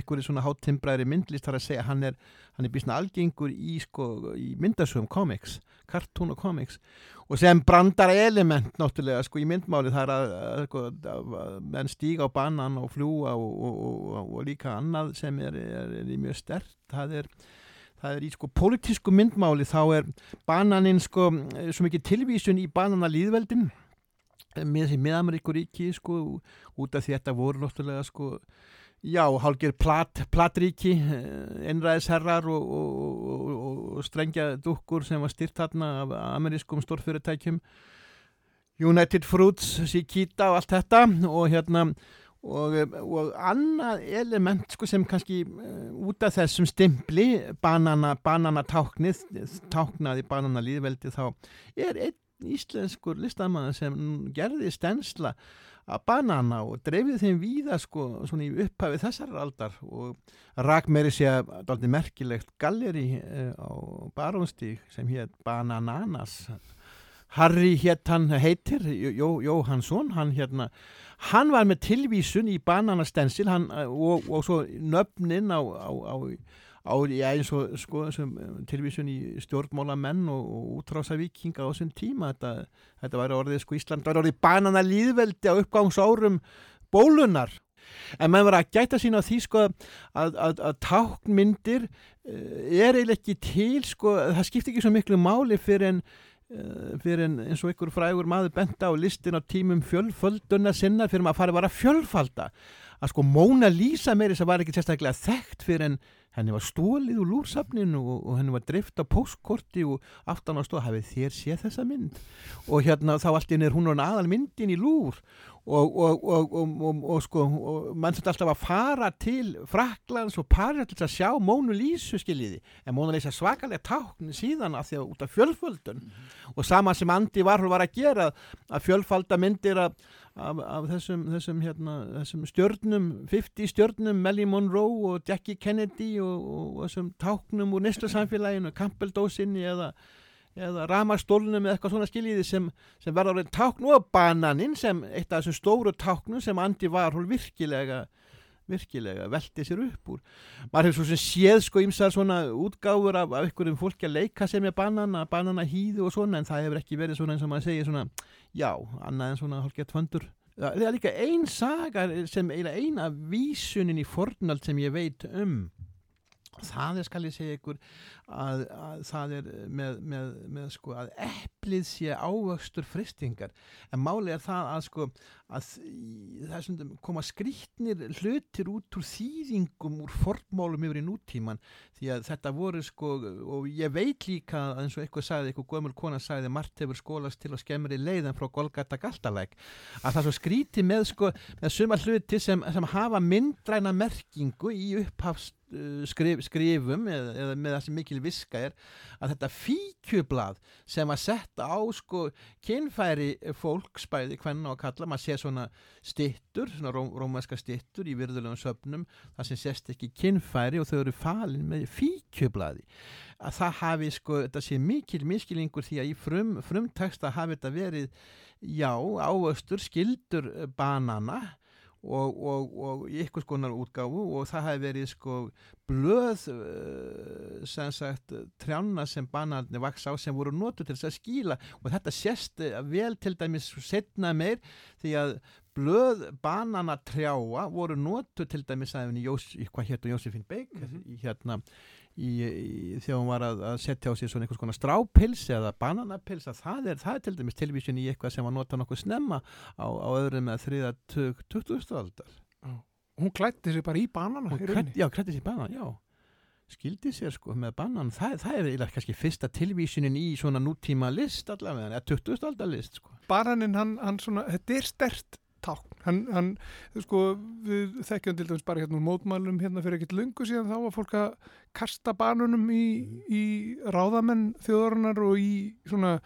S: ykkur í svona háttimbræri myndlist þar að segja. Hann er, hann er bísna algengur í sko, í myndasögum comics, cartoon og comics. Og sem brandara element náttúrulega sko í myndmáli. Þar að, að, sko, að, að menn stíga á banan og fljúa og, og, og, og líka annað sem er, er, er mjög stert, það er það er í sko pólitísku myndmáli. Þá er bananinn sko svo mikið tilvísun í bananalíðveldin með þessi miðameríkuríki sko út af því þetta voru náttúrulega sko já, hálgir plat, platríki einræðisherrar og, og, og, og, strengja dukkur sem var styrt þarna af amerískum stórfyrirtækjum. United Fruits, Sikita og allt þetta og hérna og, og annað element sko, sem kannski uh, út af þessum stimpli banana, banana táknið táknaði banana líðveldi þá er einn íslenskur listamæður sem gerði stensla að banana og dreifði þeim víða sko svona í upphafi þessar aldar og rak meiri sé að daldi merkilegt galleri uh, á Barónstík sem hétt Banananas. Harry hétt hann heitir Jó, Jóhansson, hann hérna hann var með tilvísun í bananastensil hann, eh, og, og svo nöfnin á, á, á, á já, eins og sko, sem, tilvísun í stjórnmálamenn og, og útrásavíkinga á þessum tíma þetta, þetta var orðið sko Ísland var orðið bananalíðveldi á uppgangsárum bólunar en maður var að gæta sín á því sko að, að, að táknmyndir uh, er eiginlega ekki til sko, það skiptir ekki svo miklu máli fyrir en uh, fyrir en eins og ykkur frægur maður benda á listin á tímum fjölfölduna sinna fyrir maður að fara bara fjölfalda að sko Móna Lísa meiri sem var ekki sérstaklega þekkt fyrir en henni var stólið úr lúrsafninu og, og henni var dreift á póstkorti og aftan á stóð hafið þér séð þessa mynd? Og hérna þá allt inn er hún aðal myndin í lúr og, og, og, og, og, og sko og mann sem alltaf að fara til Fraklands og Paris til að sjá Mónu Lísu skiljiði. En Mónu Lísa svakalega tákn síðan af því að út af fjölföldun. Og sama sem Andi Varhol var að gera að fjölfalda myndir af, af, af þessum, þessum, hérna, þessum stjörnum 50 stjörnum, Melly Monroe og Jackie Kennedy og, og þessum táknum úr næstu samfélaginu Campbell dósinni eða eða ramastólnum eða eitthvað svona skiljiði sem, sem verða orðin tákn og bananinn sem eitt af þessum stóru táknum sem Andi Varhol virkilega virkilega velti sér upp úr. Maður hefur svo sem séð sko ímsar svona útgáfur af, af einhverjum fólki að leika sem er banana, banana hýðu og svona en það hefur ekki verið svona eins og maður segir svona já, annað en svona hálfgett föndur. Það er líka ein saga sem eiginlega eina vísunin í fornald sem ég veit um. Það er skal ég segja ykkur að, að það er með, með, með sko að eplið sé ávöxtur fristingar. En máli er það að sko að svona koma skrýtnir hlutir út úr þýðingum úr fornmálum yfir í nútíman því að þetta voru sko og ég veit líka að eins og eitthvað sagði eitthvað gömul kona sagði margt hefur skólast til að skemmri leiðan frá Golgata Galtalæk. Að það svo skríti með sko með suma hluti sem, sem hafa myndræna merkingu í upphafs uh, skrif, eða, eða með það sem mikil viska er að þetta fíkjublað sem að setja á sko kynfæri fólks bæði hvenna og kalla, maður sé svona stittur, svona ró, rómæska stittur í virðulegum söfnum, það sem sést ekki kynfæri og þau eru falin með fíkjublaði. Að það hafi sko, þetta sé mikil miskilingur því að í frum, frumteksta hafi þetta verið já, ávöxtur, skildur eh, banana og, og, og í ykkur skonar útgáfu og það hafi verið sko blöð uh, sem sagt trjána sem banarnir vaks á sem voru notu til þess að skýla. Og þetta sést eh, vel til dæmis setna meir því að blöð bananatrjáa voru notu til dæmis að í, Jós, í hvað hétt Jósefín Beik í hérna í, í, þegar hún var að, að setja á sig svona einhvers konar strápils eða bananapils að það er, það er til dæmis tilvísin í eitthvað sem var notað nokkuð snemma á, á öðrum eða þriða 20. aldar
A: hún klætti sig bara í banana rauninni.
S: já, klætti sér í banan, já skildi sér sko með banan það, það er eiginlega kannski fyrsta tilvísinin í svona nútíma list allavega eða 20. aldar list sko
A: bananinn hann, hann svona, þetta er stert tákn, hann, hann sko, við þekkjum til dæmis bara hérna úr mótmælum hérna fyrir ekkert lungu síðan þá var fólk að kasta banunum í, í ráðamenn þjóðarinnar og í svona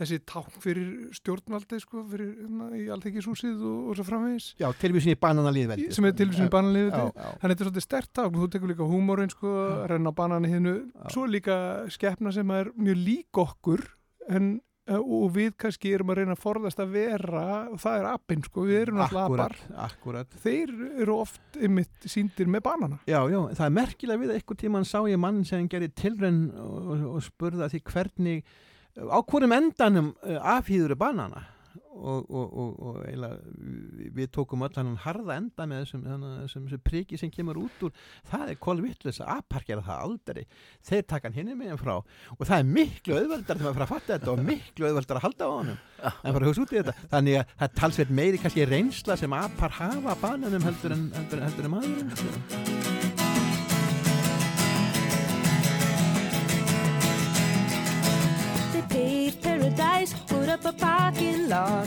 A: þessi tákn fyrir stjórnvaldi sko, fyrir hérna í allþekisúsið og, og svo framvegis.
S: Já, tilvísin í bananalíðveldi
A: sem er tilvísin í
S: já.
A: þannig þetta er svolítið stert tákn, þú tekur líka húmórin sko, renna á banani hinnu svo líka skepna sem er mjög lík okkur en og við kannski erum að reyna að forðast að vera og það er appinn sko, við erum alltaf appar
S: akkúrat.
A: þeir eru oft ymmit síndir með banana.
S: Já, já, það er merkilega við að einhvern tímann sá ég mann sem gerði tilrenn og, og spurði að því hvernig á hverjum endanum uh, afhýður banana og, og, og, eiginlega, við, tókum öll hann harða enda með þessum, þessum, þessum, priki sem kemur út úr. Það er kolvittlust að apar gera það aldrei. Þeir taka hann hinni meginn frá. Og það er miklu auðveldar þegar maður fara að fatta þetta og miklu auðveldar að halda á honum. En bara hugsa út í þetta. Þannig að það talsveit meiri kannski reynsla sem apar hafa af bananum heldur en, heldur, heldur en maðurinn
M: paved paradise, put up a parking lot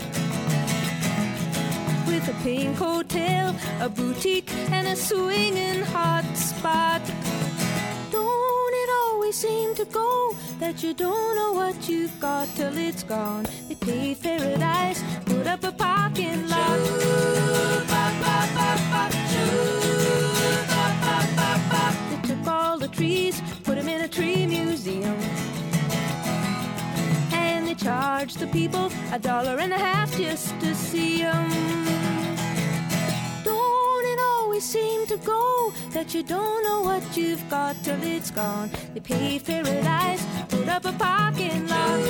M: with a pink hotel, a boutique, and a swinging hot spot. Don't it always seem to go that you don't know what you've got till it's gone? They paved paradise, put up a parking lot. They took all the trees, put them in a tree museum. They charged the people a dollar and a half just to see them. Don't it always seem to go that you don't know what you've got till it's gone? They paved paradise, put up a parking lot.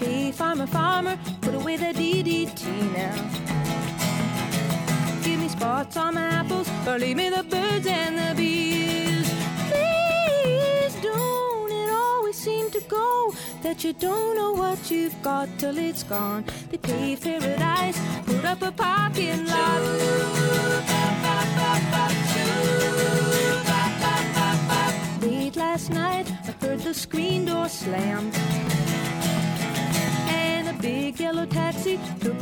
M: Paved
P: farmer, farmer, put away the DDT now. Give me spots on my apples, or leave me the birds and the bees. Seem to go that you don't know what you've got till it's gone. They paved paradise, put up a parking lot. Late last night, I heard the screen door slam. And a big yellow taxi took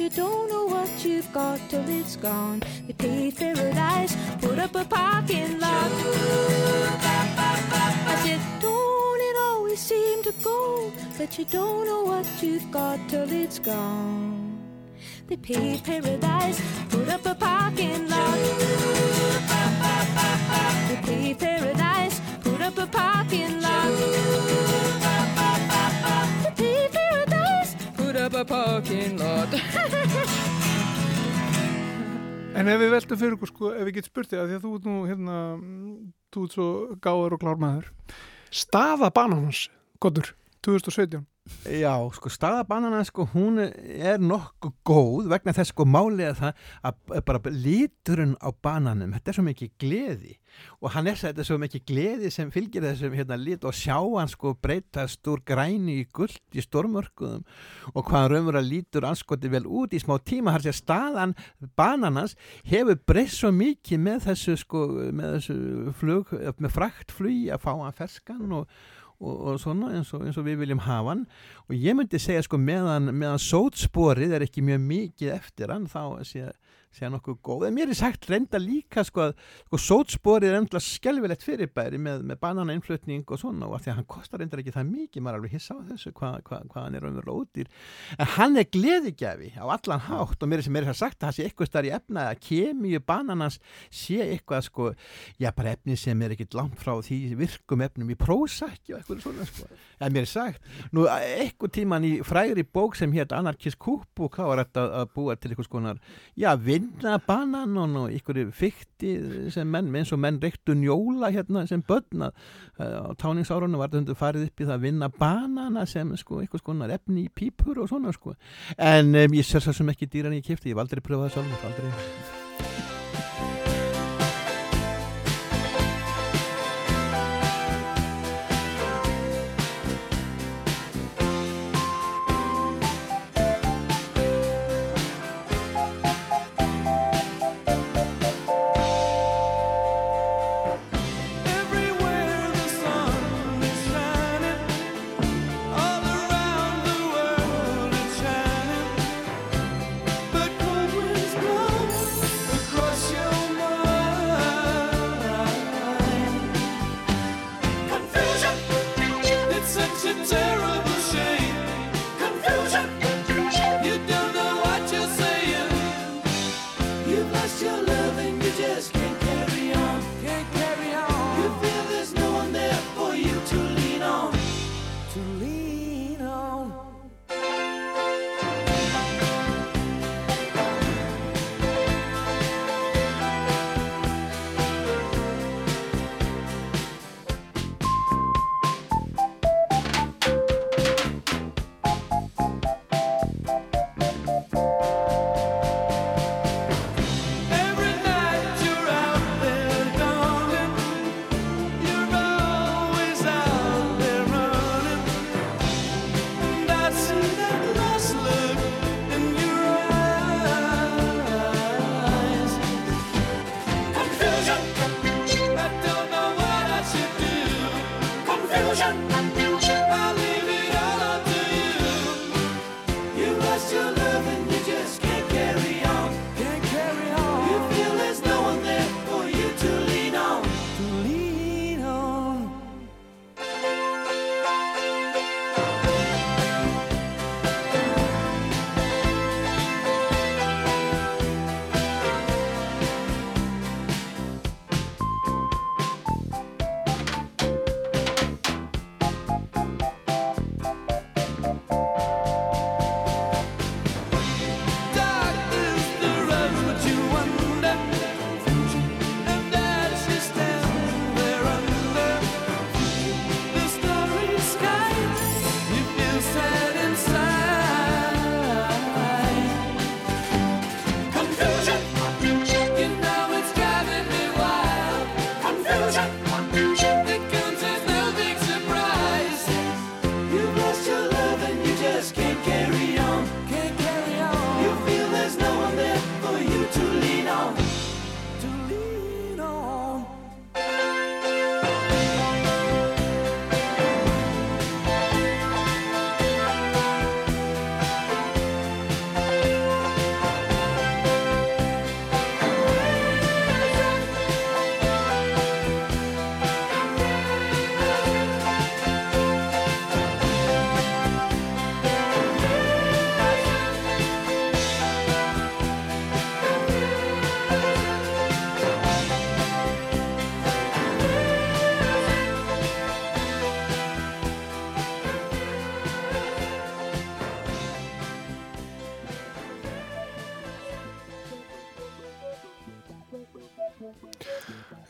P: you don't know what you've got till it's gone? They paved paradise, put up a parking lot. I said, don't it always seem to go that you don't know what you've got till it's gone? They paved paradise, put up a parking lot. They paved paradise, put up a parking lot. Up a parking lot. <laughs>
A: En ef við veltum fyrir ykkur sko, ef við getum spurt þig að því að þú ert nú hérna, þú ert svo gáður og klármaður staða bananans, Goddur 2017
S: Já, sko staðabanana sko, hún er nokkuð góð vegna þess sko málið að það að bara líturinn á bananum þetta er svo mikið gleði. Og hann er þetta er svo mikið gleði sem fylgir þessum hérna lit og sjá hann sko breytast úr græni í gullt í stormörkuðum og hvað hann raunver að lítur anskoti vel út í smá tíma har sér staðan bananans hefur breyst svo mikið með þessu sko með þessu flug, með fraktflug að fá hann ferskan og og, og svona eins og, eins og við viljum hafa hann. Og ég myndi segja sko meðan, meðan sótsporið er ekki mjög mikið eftir hann þá sé, sé hann nokkuð góð. En mér er sagt reynda líka sko að sko, sótsporið er endla skelvilegt fyrirbæri með, með bananainflutning og svona og af því að hann kostar reyndar ekki það mikið maður er alveg hissa á þessu hvað hva, hva hann er raunverulega útýr en hann er gleðigjafi á allan hátt og mér er sem er það sagt að það sé eitthvað starf í efna að kemíu bananans sé eitthvað sko já bara efni sem er ekkit langt frá því virkum efnum í prósækju og eitthvað svona sko. En mér er sagt nú eitthvað tíman í frægri bók sem hétt Anarkist Kúkbúk þá var þetta að búa til eitthvað skonar já vinna banan og eitthvað fykti sem menn eins og menn reyktu njóla hérna sem börn að á táningsárunum var þetta farið upp í það að vinna banana sem sko eitthvað skonar efni í pípur og svona sko. En um, ég sér svo sem ekki dýran ég kipti, ég hef aldrei pröfað sjálf aldrei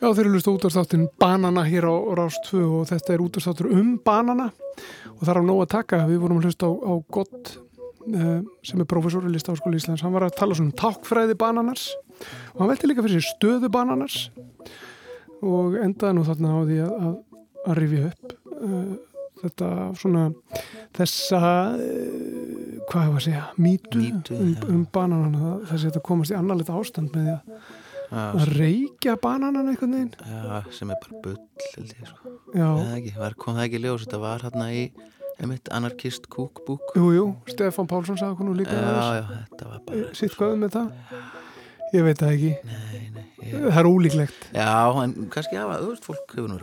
A: Já, þeir eru lustu útvarstáttin Banana hér á Rást 2 og þetta er útvarstáttur um Banana. Og það er á nóg að taka. Við vorum að hlusta á, á gott uh, sem er professor í Listaháskóli Íslands. Hann var að tala svona um tákfræði bananars. Og hann velti líka fyrir sér stöðu bananars. Og endaði nú þarna á því að, að, að rifja upp uh, þetta svona þessa uh, hvað hefur að segja, mýtu, um, um bananana. Þessi þetta komast í annarleita ástand með því að að reykja bananan einhvern veginn.
B: Já, sem er bara bull sko. Eða ekki, var, kom það ekki ljós? Þetta var hérna í einmitt anarkist cookbook.
A: Jú, jú, Stefán Pálsson sagði hvernig líka
B: þetta var bara
A: Sitt hvað um þetta? Ég veit það ekki.
B: Nei, nei ég...
A: Það er ólíklegt.
B: Já, en kannski hafa, þú veist, fólk hefur nú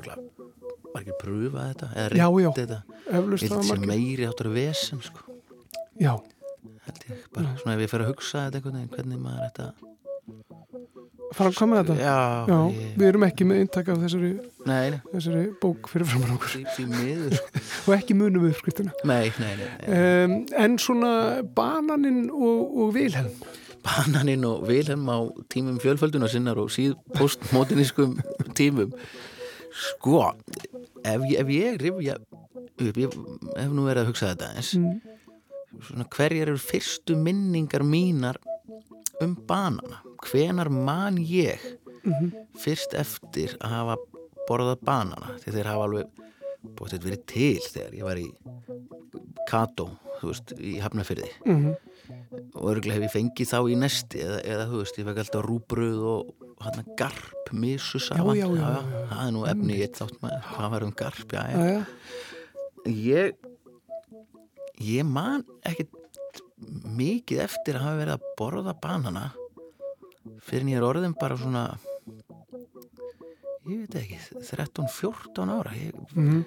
B: þetta eða
A: Já,
B: reynt
A: já,
B: þetta.
A: Eflaust
B: Ég
A: hafa
B: held sem meiri áttur vesen, sko.
A: Já,
B: held ég, bara svona ef ég fer að hugsa þetta einhvern veginn, hvernig maður þetta
A: með þetta
B: Já, ég-
A: Við erum ekki með eintak af þessari,
B: Nei, nei.
A: þessari bók fyrir framann okkur
B: sko. <laughs>
A: og ekki munum við
B: nei.
A: um, En svona bananinn og, og Vilhelm
B: Bananinn og Vilhelm á tímum fjölfölduna sinnar og síð postmodernískum tímum sko ef ég, ef ég rifja upp, ég hef nú verið að hugsa þetta eins
A: Mm.
B: svona hverjar eru fyrstu minningar mínar um banana hvenar man ég
A: Mhm.
B: fyrst eftir að hafa borðað banana þegar þeir hafa alveg búið þetta verið til þegar ég var í Kato, þú veist, í Hafnafyrði
A: Mhm.
B: og örgulega hef ég fengið þá í nesti eða, eða þú veist, ég fekk alltaf rúbröð og hann garp, misu saman
A: já, já, já, já.
B: það er nú efni eitt þátt maður hvað var um garp, já, já,
A: Jæja.
B: ég ég man ekkit mikið eftir að hafa verið að borða banana fyrir er orðin bara svona ég veit ekki 13-14 ára. Ég,
A: Mhm.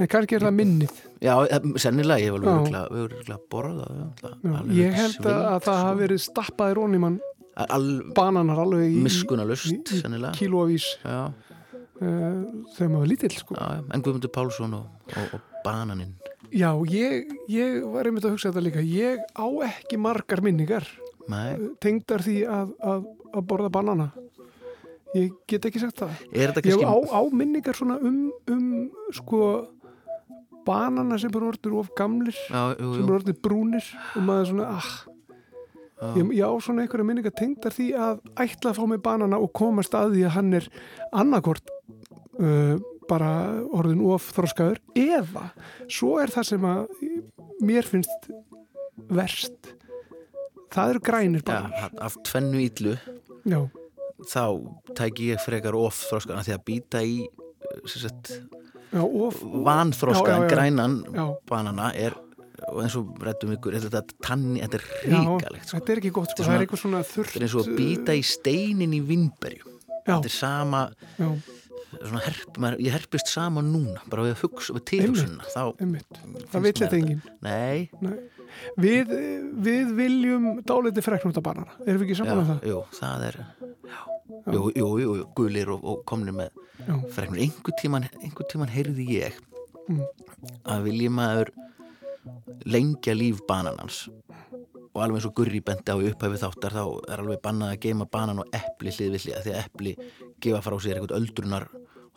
A: En kannski er það minnið.
B: Já, eh, sennilega ég alveg örugglega borðað
A: Já,
B: alveg
A: Ég held að,
B: sving,
A: að það hafi verið stappaðir onni mann.
B: Al,
A: bananar alveg í,
B: miskunalust,
A: í, í
B: sennilega.
A: kílóavís uh, þegar maður var lítill sko.
B: en Guðmundur Pálsson og, og, og bananinn
A: Já, ég, ég var einmitt að hugsa þetta líka ég á ekki margar minningar
B: Nei.
A: tengdar því að, að, að borða banana ég get ekki sagt það
B: Er þetta
A: ég á, á minningar svona um, um sko banana sem eru orðnir of gamlir
B: Já, jú,
A: sem
B: jú.
A: eru orðnir brúnir og maður svona, ah
B: Já.
A: ég, ég á svona einhverja minningar tengdar því að ætla að fá mig banana og komast að því að hann er annarkort uh, bara orðin of þroskaður eða svo er það sem að mér finnst verst það eru grænir
B: Já,
A: bananar
B: af tvennu íllu
A: Já.
B: þá tæki ég frekar of þroskana því að býta í
A: Já, of,
B: en
A: já.
B: grænan
A: Já.
B: banana er og eins og rættum ykkur er þetta tanni, þetta er
A: Já,
B: ríkalegt sko.
A: þetta er ekki gott sko,
B: Þetta er
A: það er
B: svona-
A: eitthvað svona þurrt
B: þetta er eins og að býta í steinin í vinnberju þetta er sama
A: Já.
B: Svona herp, maður, ég herpist sama núna bara við að hugsa, við tilhugsunna þá mér
A: þetta enginn.
B: Nei,
A: Nei. Við, við viljum dáliti freknúta banana erum við ekki saman um
B: já,
A: það?
B: jú, það er jú, jú, jú, gulir og, og komnir með freknur, einhver tíman, einhver tíman heyrði ég
A: Mm.
B: að vilji maður lengja líf bananans. Og alveg eins og Gurri bendi á upphæfi þáttar þá er alveg bannað að geima banan og epli hlið við hlið því að epli gefa frá sér eitthvað öldrunar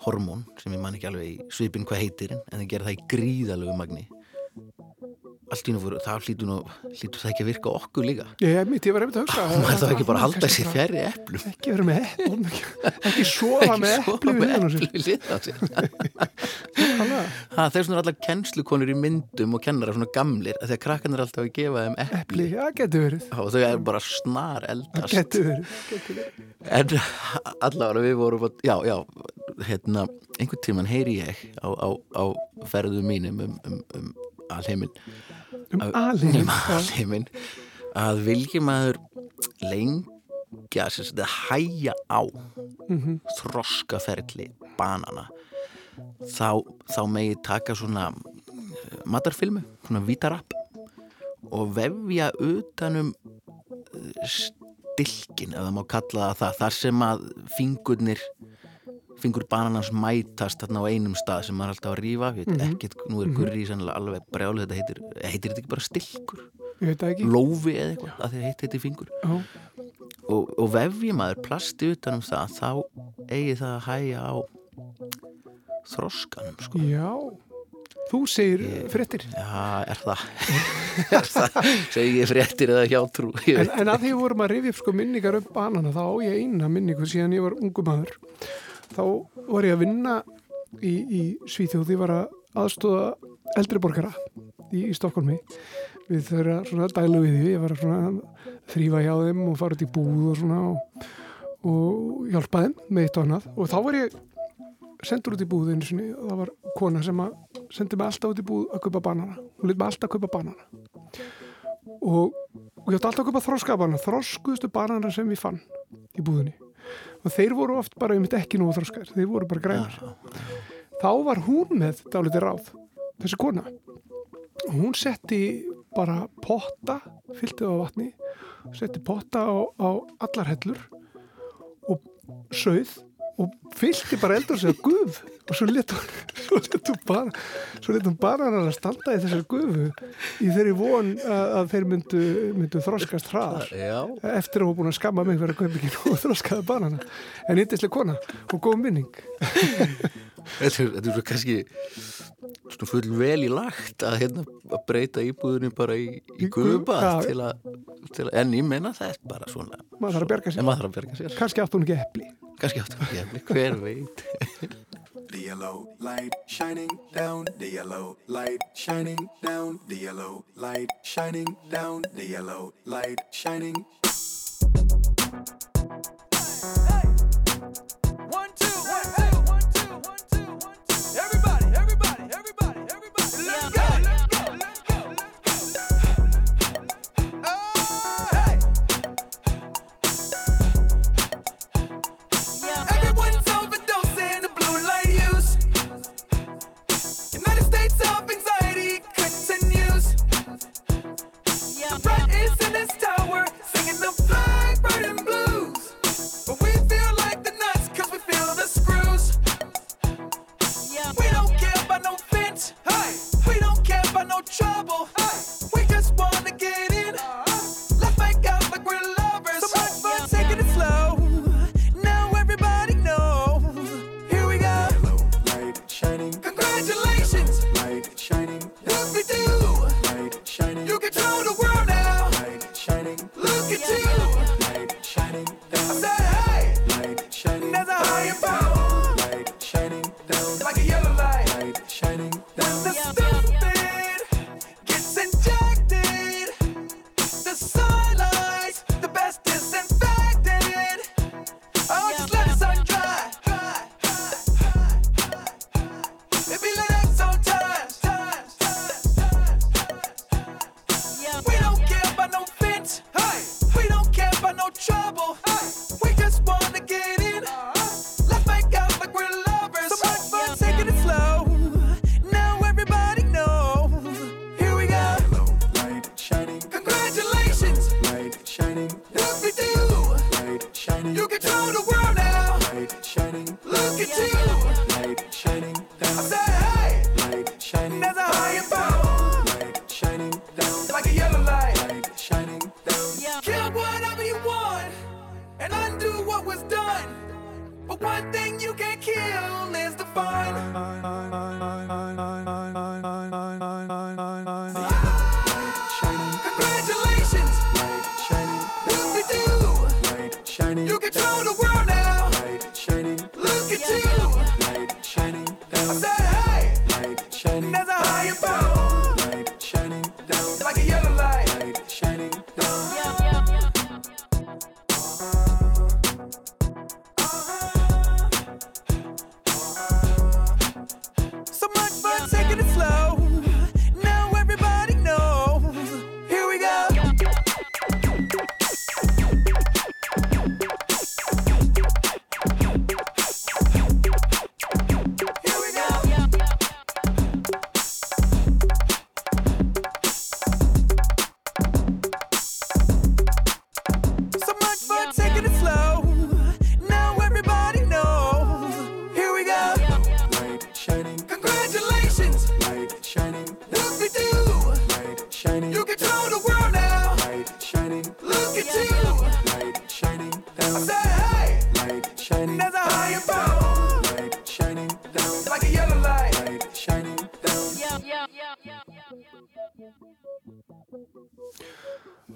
B: hormón sem ég man ekki alveg í svipin hvað heitir en það gera það í gríðalögu magni allt í nú fyrir, það hlýtur nú hlýtur það ekki að virka okkur líka.
A: Ég, mitt, ég var einmitt að hugsa
B: og maður þá ekki bara að halda sér fjærri eplum?
A: ekki vera með eplum ekki, <laughs> sofa með sér. <laughs>
B: Ha, þeir svona allar kennslukonur í myndum og kennara svona gamlir að krakkarnir er alltaf að gefa þeim epli. Og þau er bara snar eldast. En <laughs> allavega við vorum að, já, já, hérna einhvern tíman heyri ég á, á, á ferðu mínum um, um, um alheiminn
A: Um alheiminn,
B: um
A: já.
B: alheiminn að vilji maður lengja að hæja á
A: Mhm.
B: þroskaferli banana þá, þá megi taka svona eh, matarfilmu, svona vítarapp og vefja utanum eh, stilkin ef það má kalla það þar sem að fingurnir fingur bananans mætast þarna á einum stað sem maður er alltaf að ég veit
A: Mhm.
B: ekkert, nú er
A: Mhm.
B: gurri sannlega alveg brjálu þetta heitir, heitir þetta ekki bara stilkur
A: Ég veit það ekki
B: lófi eða eitthvað, að að heitir þetta fingur
A: Já.
B: og, og vefji maður plasti utanum það þá eigi það að hæja á þroskanum sko.
A: Já, þú segir fréttir.
B: Já, er það <laughs> er það, segi ég fréttir eða hjátrú Ég
A: En, en að því vorum að rifja upp sko minningar upp banana, þá á ég eina minningu síðan ég var ungu maður. Þá var ég að vinna í, í Svíþjóð, ég var að aðstóða eldri borgara í, í Stokkólmi. Við þeirra svona dælu við því, ég var svona þrýfa hjá þeim og fara út í búð og svona og, og hjálpa þeim með eitt og annað. Og þá var ég sendur út í búð einu sinni og það var kona sem að sendi mig alltaf út í búð að kaupa banana. Hún lit mig alltaf að kaupa banana og, og ég átti alltaf að kaupa þroskabanana þroskuðustu banana sem ég fann í búðinni og þeir voru oft bara einmitt ekki nú þroskar, þeir voru bara grænar. Þá var hún með dálítið ráð, þessi kona. Og hún setti bara potta, fyllti það á vatni setti potta á, á allar hellur og sauð og fyllti bara eldur að guf og svo svo letur bara svo letur bara hann að standa í þessar gufu í þeirri von að, að þeir myndu, myndu þroskast hraðar. Eftir að hún búin að skamma mig fyrir að kaupa ekki og þroskaði banana. En yndislega kona og góð minning
B: Þetta er, þetta er svo kannski svona full vel í lagt að, hérna, að breyta íbúðunni bara í, í guðbað
A: já.
B: til, að- til að, en ég meina það er bara svona
A: maður þarf að berga sér
B: að berga sér
A: kannski átt hún ekki epli
B: kannski áttu ekki efni, hver veit
T: The yellow light shining down, the yellow light shining down, the yellow light shining down, the yellow light shining.
U: One,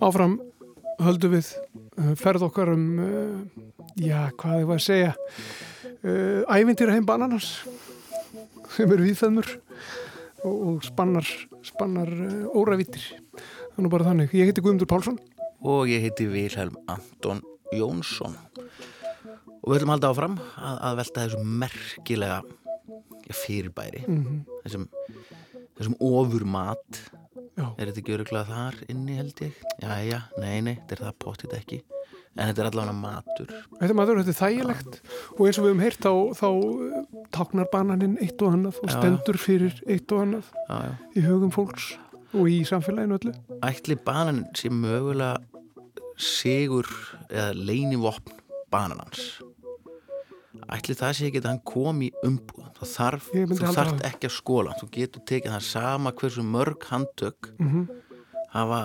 A: Áfram höldum við uh, ferð okkar um, uh, já, hvað ég var að segja, uh, ævintýra heim bananars sem eru viðfæðmur og, og spannar, spannar óravítir. Þannig bara þannig. Ég heiti Guðmundur Pálsson.
B: og ég heiti Vilhelm Anton Jónsson og við að halda áfram að, að velta þessum merkilega fyrirbæri
A: Mhm.
B: þessum, þessum ofur mat
A: Já.
B: er þetta ekki öruglega þar inni held ég Jæja, nei, nei, þetta er það pottit ekki en þetta er allavega matur
A: Þetta er maður, þetta er þægilegt og eins og við höfum heyrt þá, þá uh, táknar bananinn eitt og annað og
B: Já, já.
A: stendur fyrir eitt og annað
B: Já, já.
A: í hugum fólks og í samfélaginu öllu.
B: ætli banan sé mögulega sigur eða leinivopn bananans ætli það sé ekki að hann kom í umbúð það þarf, þú
A: það.
B: ekki að skóla þú getur tekið það sama hversu mörg handtök
A: Mhm.
B: hafa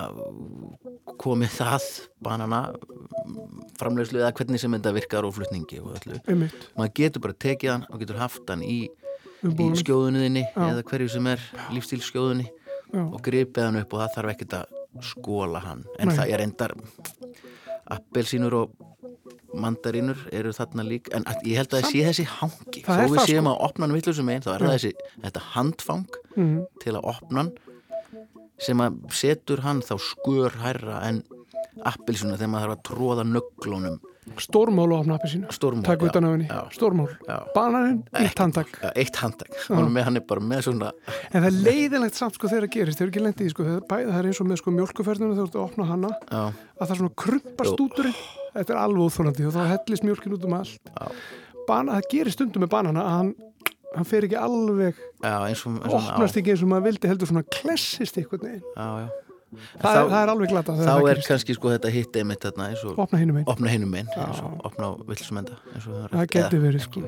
B: komið það banana framlegslu eða hvernig sem þetta virkar og flutningi og öllu maður getur bara tekið hann og getur haft hann í, í skjóðunniðinni eða hverju sem er lífstílskjóðunni
A: Já.
B: og gripið hann upp og það þarf ekkert að skóla hann en
A: Nei.
B: það er endar appelsínur og mandarínur eru þarna lík en ég held að það sé þessi hangi þó við séum
A: sko.
B: að opna hann villusum einn þá er það þessi þetta handfang
A: Mhm.
B: til að opna hann sem að setur hann þá skör hærra en appelsínu þegar maður þarf að tróða nöglunum
A: Stórmál appi sína.
B: Stórmál,
A: Takk utan af henni. Stórmál. Bananinn, eitt handtak.
B: Eitt handtak. Hann er, er bara með svona
A: En það er leiðilegt samt sko þegar það gerist, þeir eru ekki lendið í sko, það, bæ, það er eins og með sko mjölkuferðinu þegar þú ert að opna hana,
B: já,
A: að það svona krumpast úturinn, þetta er alveg óþólandi og þá hellist mjölkin út um allt. Bana, það gerir stundum með banana að hann, hann fer ekki alveg,
B: já, eins og, eins og
A: opnast ekki eins og maður vildi heldur svona klessist einhvern
B: já, já.
A: Það, er, er alveg glata
B: þá er
A: gerist.
B: kannski sko þetta hitt einmitt þarna og
A: Opna hinum einn.
B: opna vilsumenda
A: Það geti verið sko.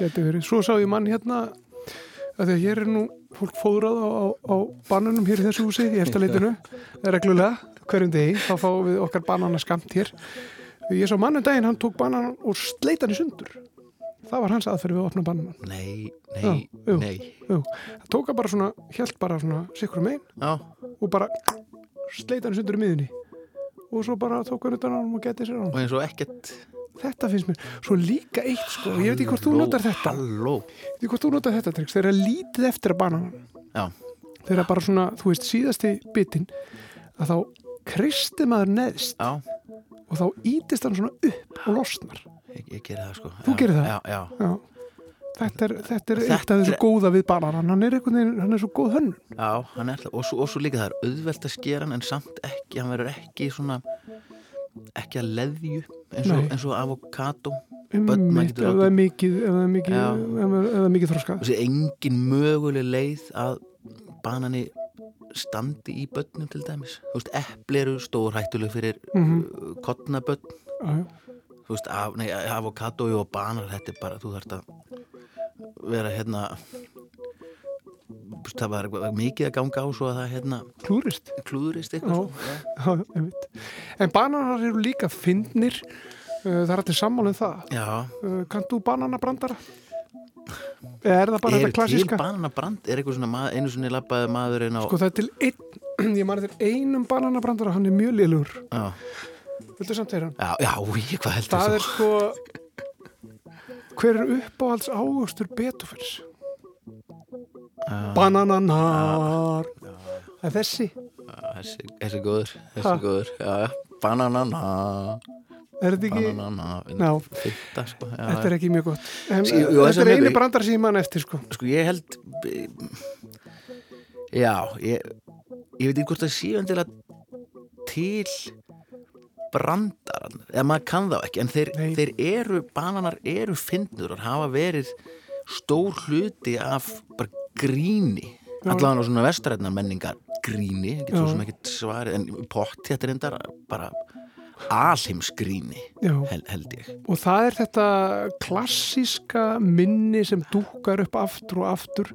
A: Geti verið. Svo sá ég mann hérna að því að hér er nú fólk fóðrað á, á, á bananum hér í þessu húsi í eftirleitinu, reglulega hverjum degi, þá fáum við okkar banana skamt hér. Ég sá mannum daginn, hann tók banan og sleit hann í sundur. Það var hans aðferð við að opna banan.
B: nei, nei,
A: Já, jú,
B: nei
A: Jú. Það tók hann bara svona, hjælt bara svona sikkur megin
B: já,
A: og bara sleit hann sundur í miðunni og svo bara tók hann utan á hann og getið sér á hann.
B: og eins og ekkert
A: Þetta finnst mér. Svo líka eitt sko, ég veit ekki hvort þú
B: Halló,
A: notar þetta.
B: halló.
A: Ég veit ekki hvort þú notar þetta tricks, þeir eru lítið eftir að bananan.
B: já,
A: Þeir eru bara svona, þú veist, síðasti bitin að þá kristi maður neðst
B: já,
A: og þá ítist hann svona upp og losnar.
B: ég, ég geri það sko
A: Þú
B: já,
A: gerir það?
B: já, já,
A: Já. Þetta er, þetta er
B: Þetta
A: eitt af þessu
B: góða
A: við bananan. Hann er hann er svo góð
B: er það og svo, og svo líka það er auðvelt að skera hann en samt ekki, hann verður ekki svona ekki að leðju eins og, eins og avokado getur
A: ef það er mikið, ef það er mikið, mikið
B: þessi engin möguleg leið að banani standi í börnum til dæmis þú veist, epli eru stór hættuleg fyrir mm. -hmm. kottnabörn
A: Já, já.
B: þú veist, af, nei, avokado og banar, þetta er bara, þú þarft að vera hérna það var mikið að ganga á svo að það hérna
A: Klúrist.
B: klúðurist eitthvað
A: Já. <laughs> En bananar eru líka fyndnir, uh, það er allir sammálinn það.
B: já,
A: Uh, Kannt þú bananabrandara? Er það bara
B: er
A: þetta klassíska?
B: til bananabrand er eitthvað svona, einu svona labbaði maðurinn á
A: Sko það er til einn, ég mani til einum bananabrandara, hann er mjög liðlugur.
B: já,
A: Viltu samt hann?
B: já, já, hvað heldur
A: Það
B: þú
A: er sko, hver er uppáhalds ávöxtur Beethovens? Banananar. Það er þessi.
B: Þessi, er góður þessi er góður, já, já, bananana
A: Er þetta ekki?
B: bananana, fyrta sko já,
A: Þetta er ekki mjög gott. En
B: Sí, jú,
A: uh,
B: þessi
A: þetta er eini brandar sem ég man eftir sko.
B: sko ég held já, ég ég veit ekki hvort það séu endilega til brandaran, eða maður kann þá ekki en þeir, þeir eru, bananar eru fyndnur og hafa verið stór hluti af bara gríni allavega á svona vestrætnar menningar gríni, get svo sem ekki svarið en pott þetta er endar bara alheimsgríni hel, held ég
A: Og það er þetta klassíska minni sem dúkar upp aftur og aftur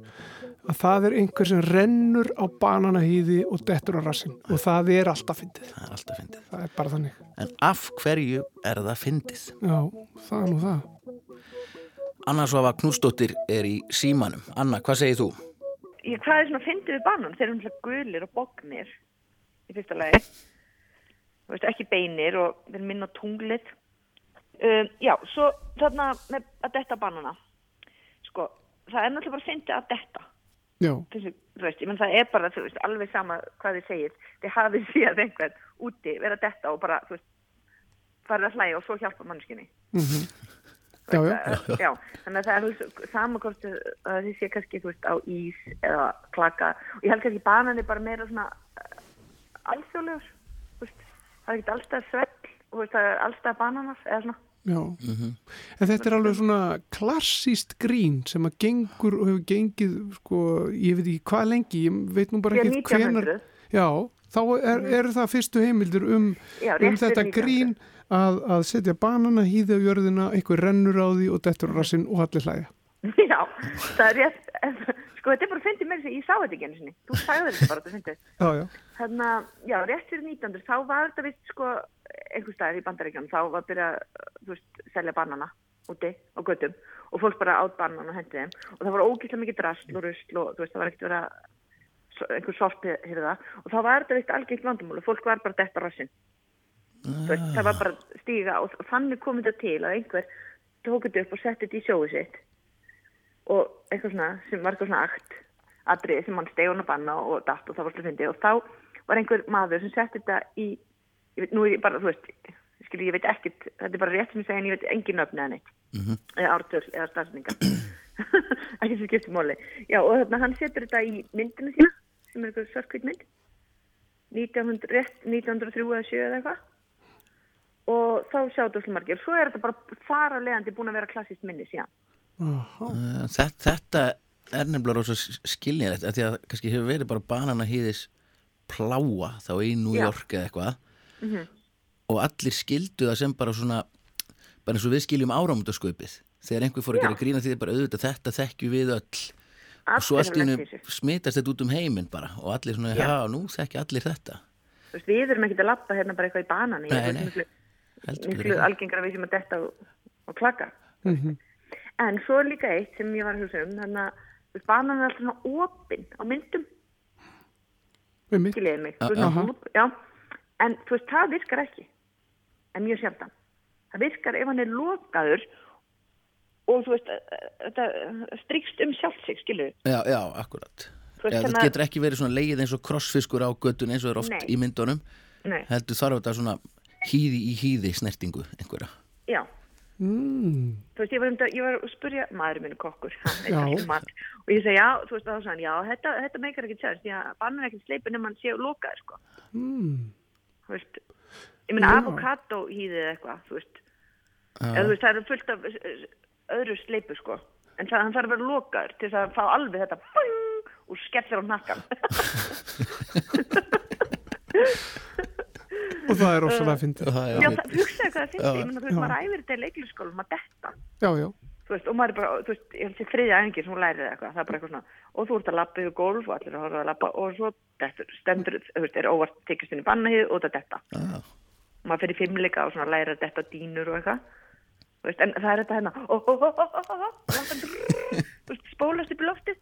A: að það er einhver sem rennur á bananahýði og dettur á rassin og það er alltaf fyndið.
B: það er alltaf fyndið
A: Það er bara þannig.
B: en af hverju er það fyndið?
A: Já, það er nú það.
B: Anna Svafa Knúsdóttir er í símanum. Anna, hvað segir þú?
V: ég, hvað er svona fyndið við banan? Þeir eru svona gulir og bognir í fyrsta lagi. Veist, ekki beinir og þeir eru minna tunglið. Um, já, svo þarna með að detta banana. Sko, það er náttúrulega bara að detta.
A: Já.
V: Þessi, þú veist, menn það er bara, veist, alveg sama hvað þið segir. Þið hafið <laughs> síðan einhvern úti, vera að detta og bara, fara að hlæja og svo hjálpa mannskinni.
A: Mhm. Já, já.
V: Uh, já, þannig að það er þú veist, sama hvort að það sé kannski, veist, á ís eða klaka. Og ég held kannski banani bara meira svona uh, alþjóðlegur, það er ekkert allstað svell, veist, það er allstað bananar eða svona.
A: Já, en þetta er alveg svona klassíst grín sem að gengur og hefur gengið, sko, ég veit ekki hvað lengi, ég veit nú bara ekki hvenar,
V: 1900.
A: já, þá er, er það fyrstu heimildir um,
V: Já,
A: um þetta
V: fyrir 1900.
A: grín að, að setja banana, hýði á jörðina, eitthvað rennur á því og dettur rassinn og allir hlæja. <laughs>
V: Já, það er rétt, sko, þetta er bara fyndið mér sem ég sá þetta ekki einu sinni. Þú sagði þetta bara, þetta fyndið.
A: Já, já.
V: Þannig að, já, rétt fyrir 1900, þá var þetta vist, sko, einhver staðar í bandaríkjum, þá var að byrja, þú veist, selja banana úti á göttum og fólk bara át banana og hendið þeim. Og það var ógæslega mikið drasl og rusl og, þú veist, það var ekkert að einhver sorti hérða og þá var þetta vist algengt vandamál og fólk var bara detta rassinn. Þú veist, það var bara stíga og þannig kom þetta til að einhver tók þetta upp og setti þetta í sjóðu sitt og eitthvað svona sem var eitthvað svona akt atrið sem hann stegun að banna og datt og það var slúið fyndi og þá var einhver maður sem setti þetta í ég veit, nú er ég bara, þú veist skil, ég veit ekkit, þetta er bara rétt sem ég segi en ég veit engin nöfni eða neitt. Eða ártöl eða stafsninga <coughs> ekki sem skiptir móli já og þarna hann setur þetta í myndina sína sem er eitthvað svartkvít mynd. 1900, rétt 1903 eða 7 eða eitthvað. Og þá sjá þetta svo margir. Svo er þetta bara leiðandi búin að vera klassist minni síðan.
B: Uh, þetta, þetta er nefnilega rosa skiljilegt að því að kannski hefur verið bara banana hýðis pláa þá í New
V: Já.
B: York eða eitthvað
V: Mhm.
B: og allir skildu það sem bara svona bara eins og við skiljum áramöndaskaupið þegar einhver fór að
V: Já.
B: gera grína því bara auðvitað þetta þekkjum við öll og svo
V: Allir
B: í
V: í
B: smitast þetta út um heiminn bara og allir svona,
V: Já.
B: já, nú þekki allir þetta
V: Þú veist, við erum ekkert að lappa hérna bara eitthvað í
B: nei.
V: veist, miklu,
B: Heldur
V: miklu
B: betur ekki.
V: algengra við sem að detta og, og klaka
A: Mhm.
V: en svo er líka eitt sem ég var að hugsa um þannig að banan er alltaf svona opinn á myndum
A: Einmitt.
V: skiljiði mig. Op- já. en þú veist, það virkar ekki. En mjög sjaldan. Það virkar ef hann er lokaður og þú veist, þetta strikst um sjálft sig, skiljuðu
B: Já, já, akkurat.
V: Þú veist,
B: Já,
V: þannig
B: það
V: að-
B: getur ekki verið svona leið eins og krossfiskur á göttun eins og er oft
V: Nei.
B: í myndunum.
V: Nei.
B: heldur þarf þetta svona hýði í hýði snertingu einhverja.
V: Já,
A: Mm.
V: þú veist, ég var, um, ég var að spurja maður minn er kokkur, er og ég segi, já, þú veist, þá hann, já, þetta, þetta meikar ekki sérst, því að bannan er ekki sleipin nema hann sé lokaður, sko.
A: Mm.
V: þú veist, ég meina avokado hýðið eitthvað, þú veist.
B: Já.
V: eða þú veist, það eru fullt af eh, öðru sleipu, sko. En það, þarf að vera lokaður til að fá alveg þetta bing, og skellir á nakkan <laughs> <laughs>
A: Og það er rosalega fyndið.
V: já, það, hugsaðu hvað það
A: Já.
V: ég meina, þú veist,
A: Já.
V: maður æfir þetta í leiklisskólum að detta
A: Já, já.
V: þú veist, og maður er bara, þú veist, ég held sér þriðja æfingir sem hún lærið eitthvað, það er bara eitthvað svona og þú ert að lappa yfir gólf og allir að horfa að lappa og svo dettur, stendur, þú veist, er óvart tekist inn í bannahið og það detta
B: ah.
V: maður fyrir fimmleika og svona læra að detta dínur og eitthvað þú veist, en það er þetta hérna hann þú veist, spólast upp í loftið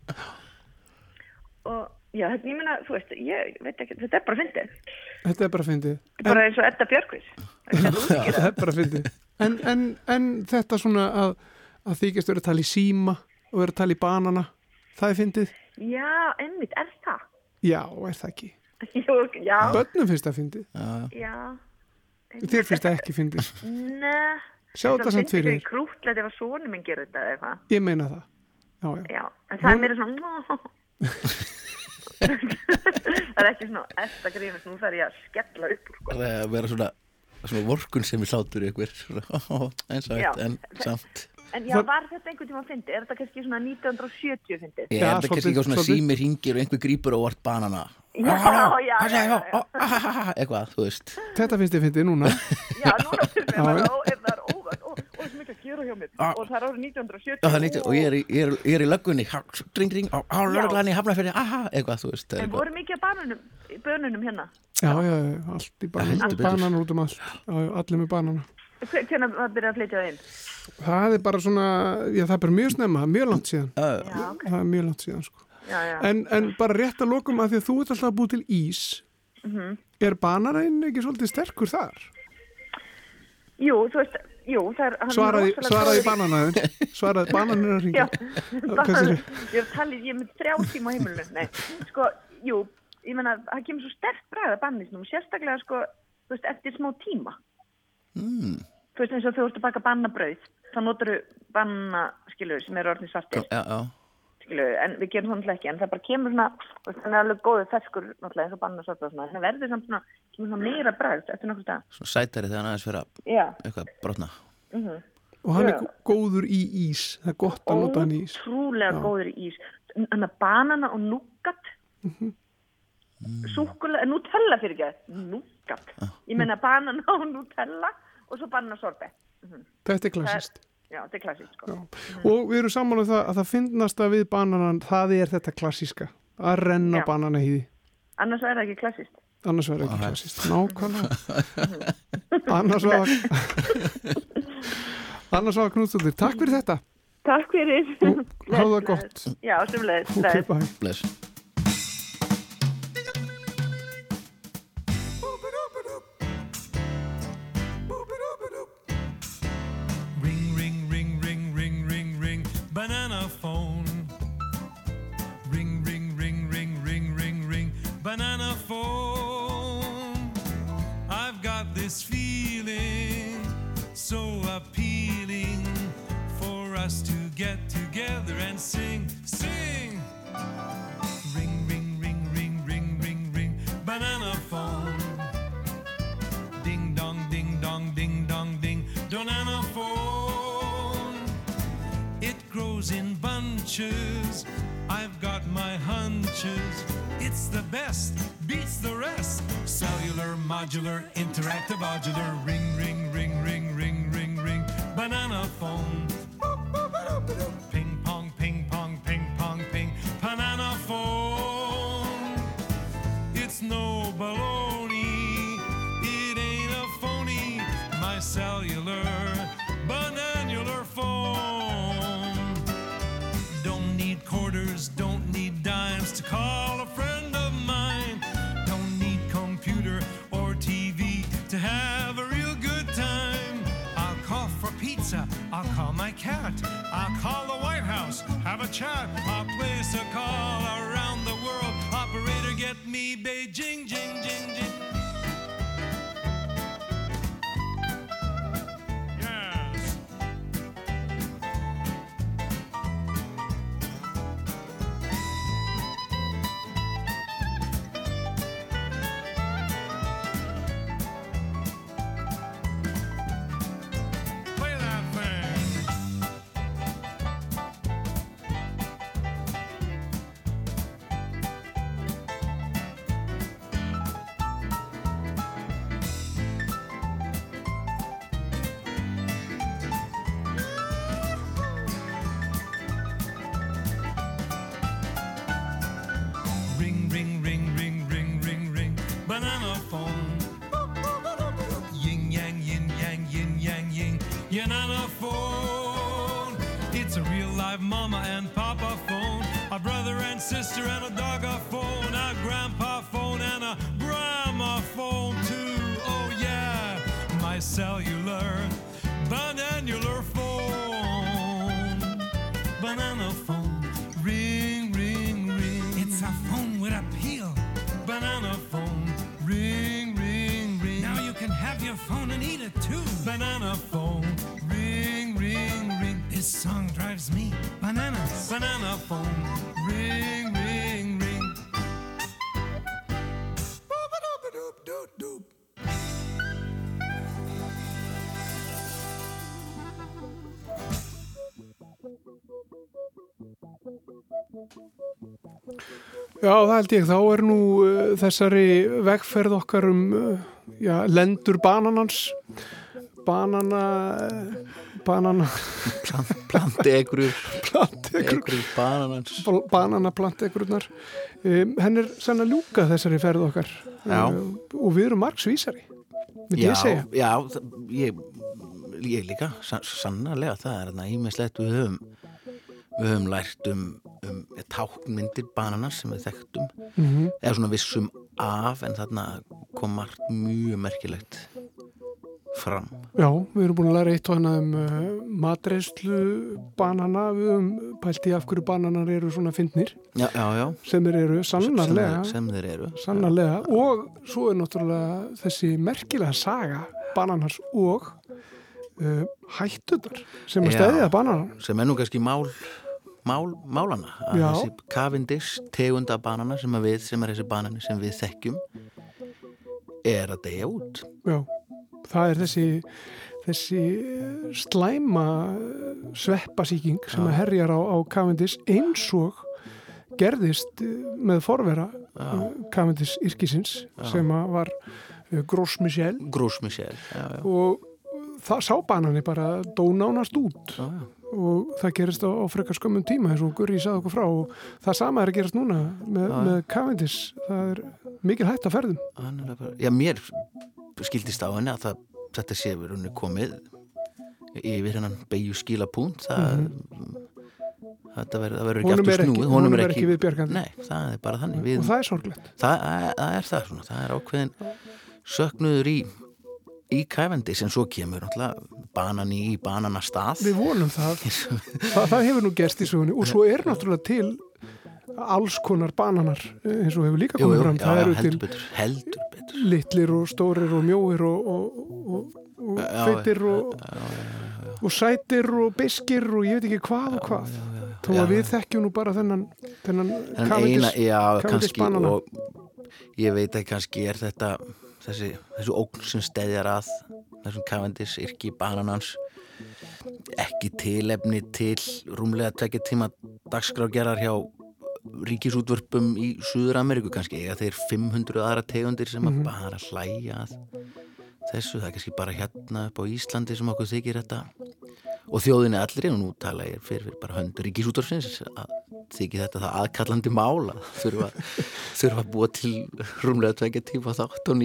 V: og já, þetta, ég meina, þú veist, ég veit ekki, þetta er bara fyndið
A: Þetta er bara fyndið.
V: þetta er bara eins og Edda Björkvís <laughs>
A: Það er bara fyndið. En, en, en þetta svona að, að þykjast vera að tala í síma og vera að tala í banana, það er fyndið?
V: já, einmitt, er það
A: Já, er það ekki? <laughs>
V: Jú, já,
A: Bönnum finnst það fyndið.
V: já
A: Þér finnst það ekki fyndið.
V: Nei.
A: Sjá þetta samt fyrir þér.
V: Krútlega ef að sonu minn gerir þetta eða eitthvað.
A: Ég meina það. Já, já.
V: Já, en það er meira svona... <laughs> það er ekki svona eftir að grínast, nú þarf ég að skella upp úr, sko.
B: Það er að vera svona, svona vorkun sem við hlátur ykkur <laughs> eins og
V: Já.
B: eitt en samt
V: En já, var þetta einhvern tíma fyndið? Er þetta kannski svona 1970 fyndið?
B: Ég er þetta kannski ekki á svona símir hingir og einhver grípur og vart banana
V: Já, já, já, já, já.
B: eitthvað, þú veist
A: Þetta finnst þið fyndið núna.
V: Já, núna finnst
A: Já,
V: bara,
A: já.
V: ó, ef það að gera hjá mér.
B: Ah.
V: Og það er árið 1970.
B: Já, það er nýtt, og ég er, í- ég er, ég er í löggunni ring, ring, á, á löglan í hafnafyrir aha, eitthvað, þú veist það
V: En voru mikið bananum, bönunum hérna?
A: Já, já, já, allt í
B: betur.
A: Banan út um allt. Allir með banana.
V: Hvernig var byrjað að flytja það inn?
A: Það er bara svona, já, það er bara mjög snemma, það mjög langt síðan.
B: Já,
V: ok.
A: Það er mjög langt síðan, sko.
V: já, já.
A: En, en bara rétt að lokum að því að þú ert alltaf að búið til ís
V: Mhm.
A: er bananinn ekki svolítið sterkur þar?
V: Jú, þú veist, jú, það er...
A: Svaraði, svaraði bananaðin svaraði bananinn <laughs> að
V: Já,
A: ringa Hvað sér
V: ég talið, ég er með þrjá tíma á heimilinu, nei, sko, jú, ég menna, það kemur svo sterkt bræða bannisnum, sérstaklega, sko, þú veist, eftir smá tíma,
B: mm.
V: þú veist, eins og þú ert að baka bannabrauð, þá notur þú banna, skilur, sem eru orðin svartir,
B: Já, já,
V: skilur, en við gerum þannig ekki, en það bara kemur svona, veist, hann er alveg góður ferskur, náttúrulega, eins og banna svartir og svona, það svona, meira bræð eftir nokkuð stað,
B: svona sætari þegar hann aðeins fyrir að eitthvað brotna
V: mhm.
A: Og hann er
V: Já.
A: gó- góður í ís Það er gott að nota hann í ís
V: Ótrúlega góður í ís. Þannig að banana og núgat,
A: Mhm.
V: súkulega, nutella fyrir ekki, núgat. Ég meina banana <laughs> og nutella og svo banana sorbet. Mhm.
A: Þetta er klassist
V: Já, þetta er klassist, sko.
A: Og við erum saman um það að það finnast að við bananan það er þetta klassíska að renna bananahýði
V: Annars er það ekki klassist.
A: Annars verður ekki klassíst Nákvæmlega. <laughs> Annars var <laughs> Annars var Knústóttir Takk fyrir þetta.
V: Takk fyrir.
A: Það gott.
V: Já, semlega.
A: Ok,
W: get together and sing, sing. Ring, ring, ring, ring, ring, ring, ring, banana phone. Ding dong, ding dong, ding dong, ding, banana phone. It grows in bunches. I've got my hunches. It's the best, beats the rest. Cellular, modular, interactive, modular. Ring, ring, ring, ring, ring, ring, ring. Banana phone. My cat, I'll call the White House, have a chat, I'll place a call around the world. Operator, get me Beijing, jing, jing, jing. Too. Banana phone. Ring, ring, ring. This song drives me bananas. Banana phone. Ring, ring, ring.
A: Já, það held ég, þá er nú uh, þessari vegferð okkar um uh, já, lendur bananans banana banana.
B: Plantegrur
A: Plantegrur
B: Egrur bananans
A: banana plantegrurnar um, henn er sann að ljúka þessari ferð okkar. Uh, og við erum margsvísari
B: Já,
A: ég segja.
B: já ég, ég líka, sa- sannarlega það er þarna ímislegt við höfum við höfum lært um um táknmyndir banana sem við þekktum.
A: Mhm.
B: eða svona vissum af en þarna kom margt mjög merkilegt fram.
A: Já, við erum búin að læra eitt og annað um uh, matreyslu banana, við höfum pælt í af hverju bananar eru svona fyndnir.
B: Já, já, já.
A: Sem þeir eru, sannarlega
B: sem, sem þeir eru
A: sannarlega. Og svo er náttúrulega þessi merkilega saga bananars og uh, hættutar sem að
B: Já.
A: stæðja bananar
B: sem er nú kannski mál, mál málana að
A: Já.
B: þessi Cavendish tegunda banana sem að við, sem er þessi banani sem við þekkjum er að deyja út.
A: Já, það er þessi þessi eh, slæma eh, sveppasíking sem
B: Já.
A: að herjar á, á Cavendish eins og gerðist eh, með forvera eh, Cavendish yrkisins
B: Já.
A: sem að var Gros Michel
B: Gros Michel, já, já
A: og það sá banani bara dónánast út
B: já, já.
A: Og það gerist á, á frekar skömmum tíma eins og Gurri sagði okkur frá og það sama er að gerast núna með,
B: Já.
A: með Cavendish. Það er mikil hætt að ferðum.
B: Er já, mér skildist á henni að það, þetta sé verið henni komið yfir hennan beigju skilapúnt það þetta verður, það verður ekki.
A: Honum er ekki-
B: snúið.
A: Honum er ekki viðbjargandi.
B: nei, það er bara þannig. Við,
A: og það er sorglegt.
B: Það, það er það svona, það er ákveðin söknuður í í kæfendi sem svo kemur banani í bananastað
A: Við vonum það. það. Það hefur nú gerst í sögunni og svo er náttúrulega til alls konar bananar eh, eins og hefur líka komið fram. það eru til
B: betur, betur
A: litlir og stórir og mjóir og, og, og, og feitir og, og sætir og biskir og ég veit ekki hvað og hvað. Þó að við þekkjum nú bara þennan, þennan
B: en
A: Cavendish- Cavendish banana.
B: og ég veit að kannski er þetta þessi, þessi ógn sem steðjar að þessum Cavendish yrki bananans. Ekki tilefni til rúmlega tvekja tíma dagskrágerðar hjá ríkisútvörpum í Suður Ameríku kannski eiga þeir 500 aðra tegundir sem að
A: Mhm.
B: bara hlæja að þessu, það er kannski bara hérna upp á Íslandi sem okkur þykir þetta og þjóðinni allir og nú tala ég fyrir, fyrir bara hönd ríkisútvarsins að þykir þetta það aðkallandi mál að þurfa, <laughs> þurfa að búa til rúmlega tvekja tíma þátt og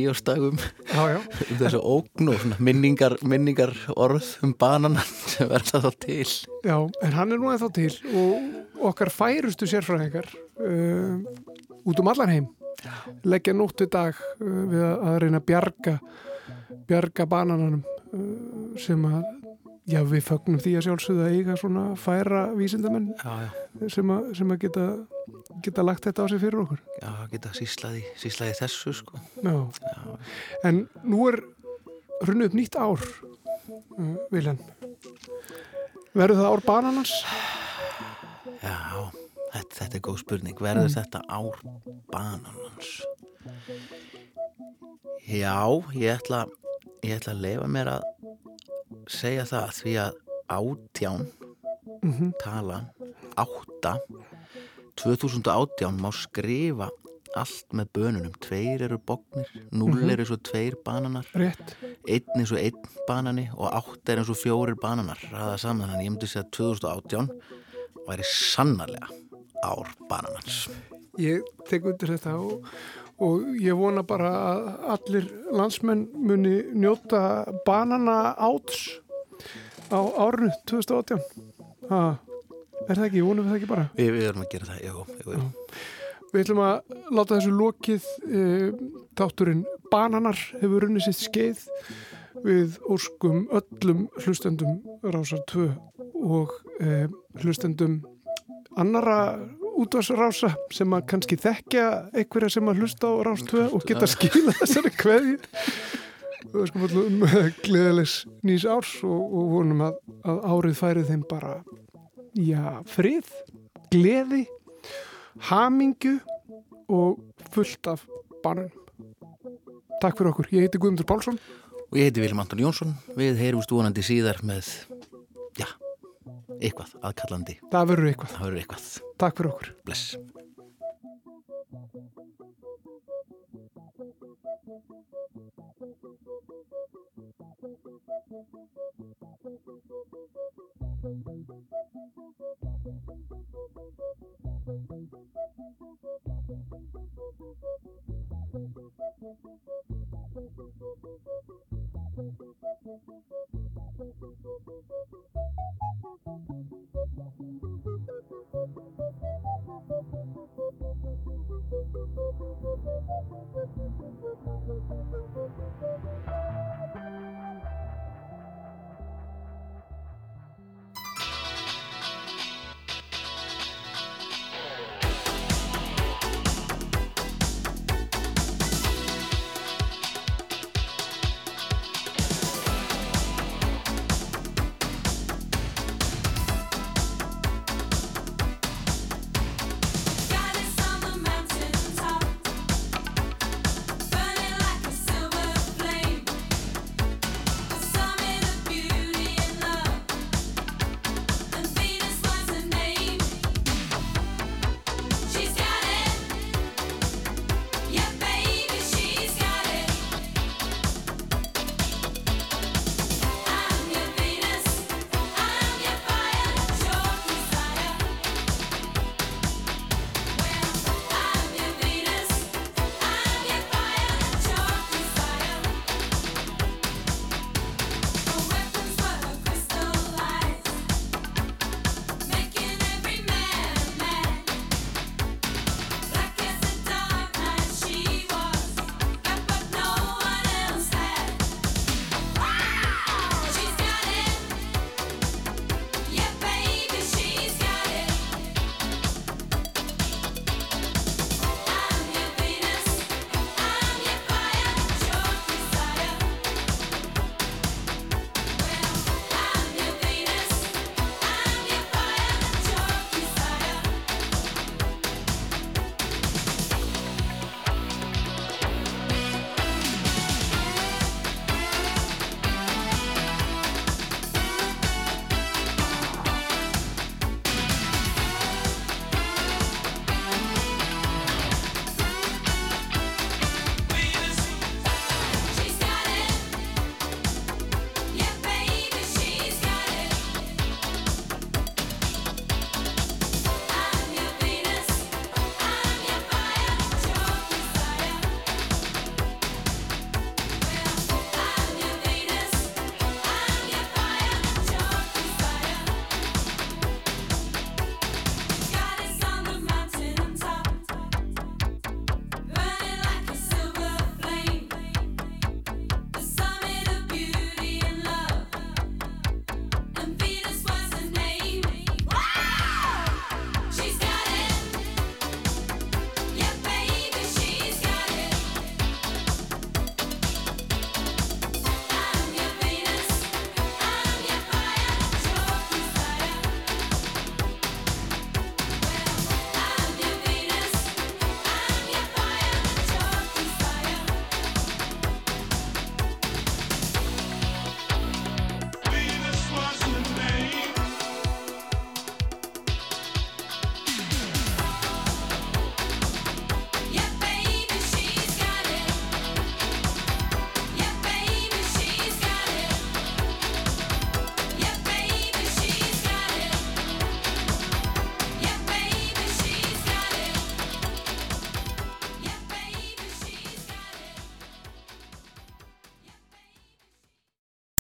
A: já.
B: um þessu ógn og minningar, minningar orð um bananan sem verða þá til.
A: Já, en hann er nú eða til og okkar færustu sérfræðingar uh, út um allan heim leggja nóttu dag uh, við að, að reyna að bjarga bjarga banananum uh, sem að já, við fögnum því að sjálfsögðu að eiga svona færa vísindamenn
B: já, já.
A: Sem, að, sem að geta, geta lagt þetta á sig fyrir okkur
B: Já, geta síslaði, síslaði þessu sko
A: Já. En nú er runnu upp nýtt ár uh, Viljan Verður það ár bananans?
B: Já, þetta, þetta er góð spurning verður
A: Mm.
B: þetta ár bananans Já, ég ætla ég ætla að leifa mér að segja það því að átján
A: Mhm.
B: talan átta 2018 má skrifa allt með bönunum tveir eru bóknir, null
A: Mhm.
B: eru svo tveir bananar
A: Rétt.
B: einn eins og einn banani og átta er eins og fjórir bananar ræða saman þannig ég myndi segja að 2018 væri sannarlega ár bananans
A: Ég tek undir þetta og, og ég vona bara að allir landsmenn muni njóta banana áts á árinu 2018 ha, Er það ekki, vonum við það ekki bara?
B: Við, við erum að gera það, jú, jú, jú.
A: Við ætlum að láta þessu lokið e, þátturinn Bananar hefur runnið sitt skeið við óskum öllum hlustendum rásar 2 og e, hlustendum annara útvarsrása sem að kannski þekkja einhverja sem að hlusta á rás 2 og geta skila þessari við sko öllum gleðilegs nýs árs og, og vonum að, að árið færið þeim bara já, frið, gleði hamingju og fullt af bananum Takk fyrir okkur, ég heiti Guðmundur Pálsson.
B: Og ég heiti Viljum Anton Jónsson. Við heyrumst vonandi síðar með eitthvað aðkallandi.
A: Það verður eitthvað.
B: Það verður eitthvað.
A: Takk fyrir okkur.
B: Bless.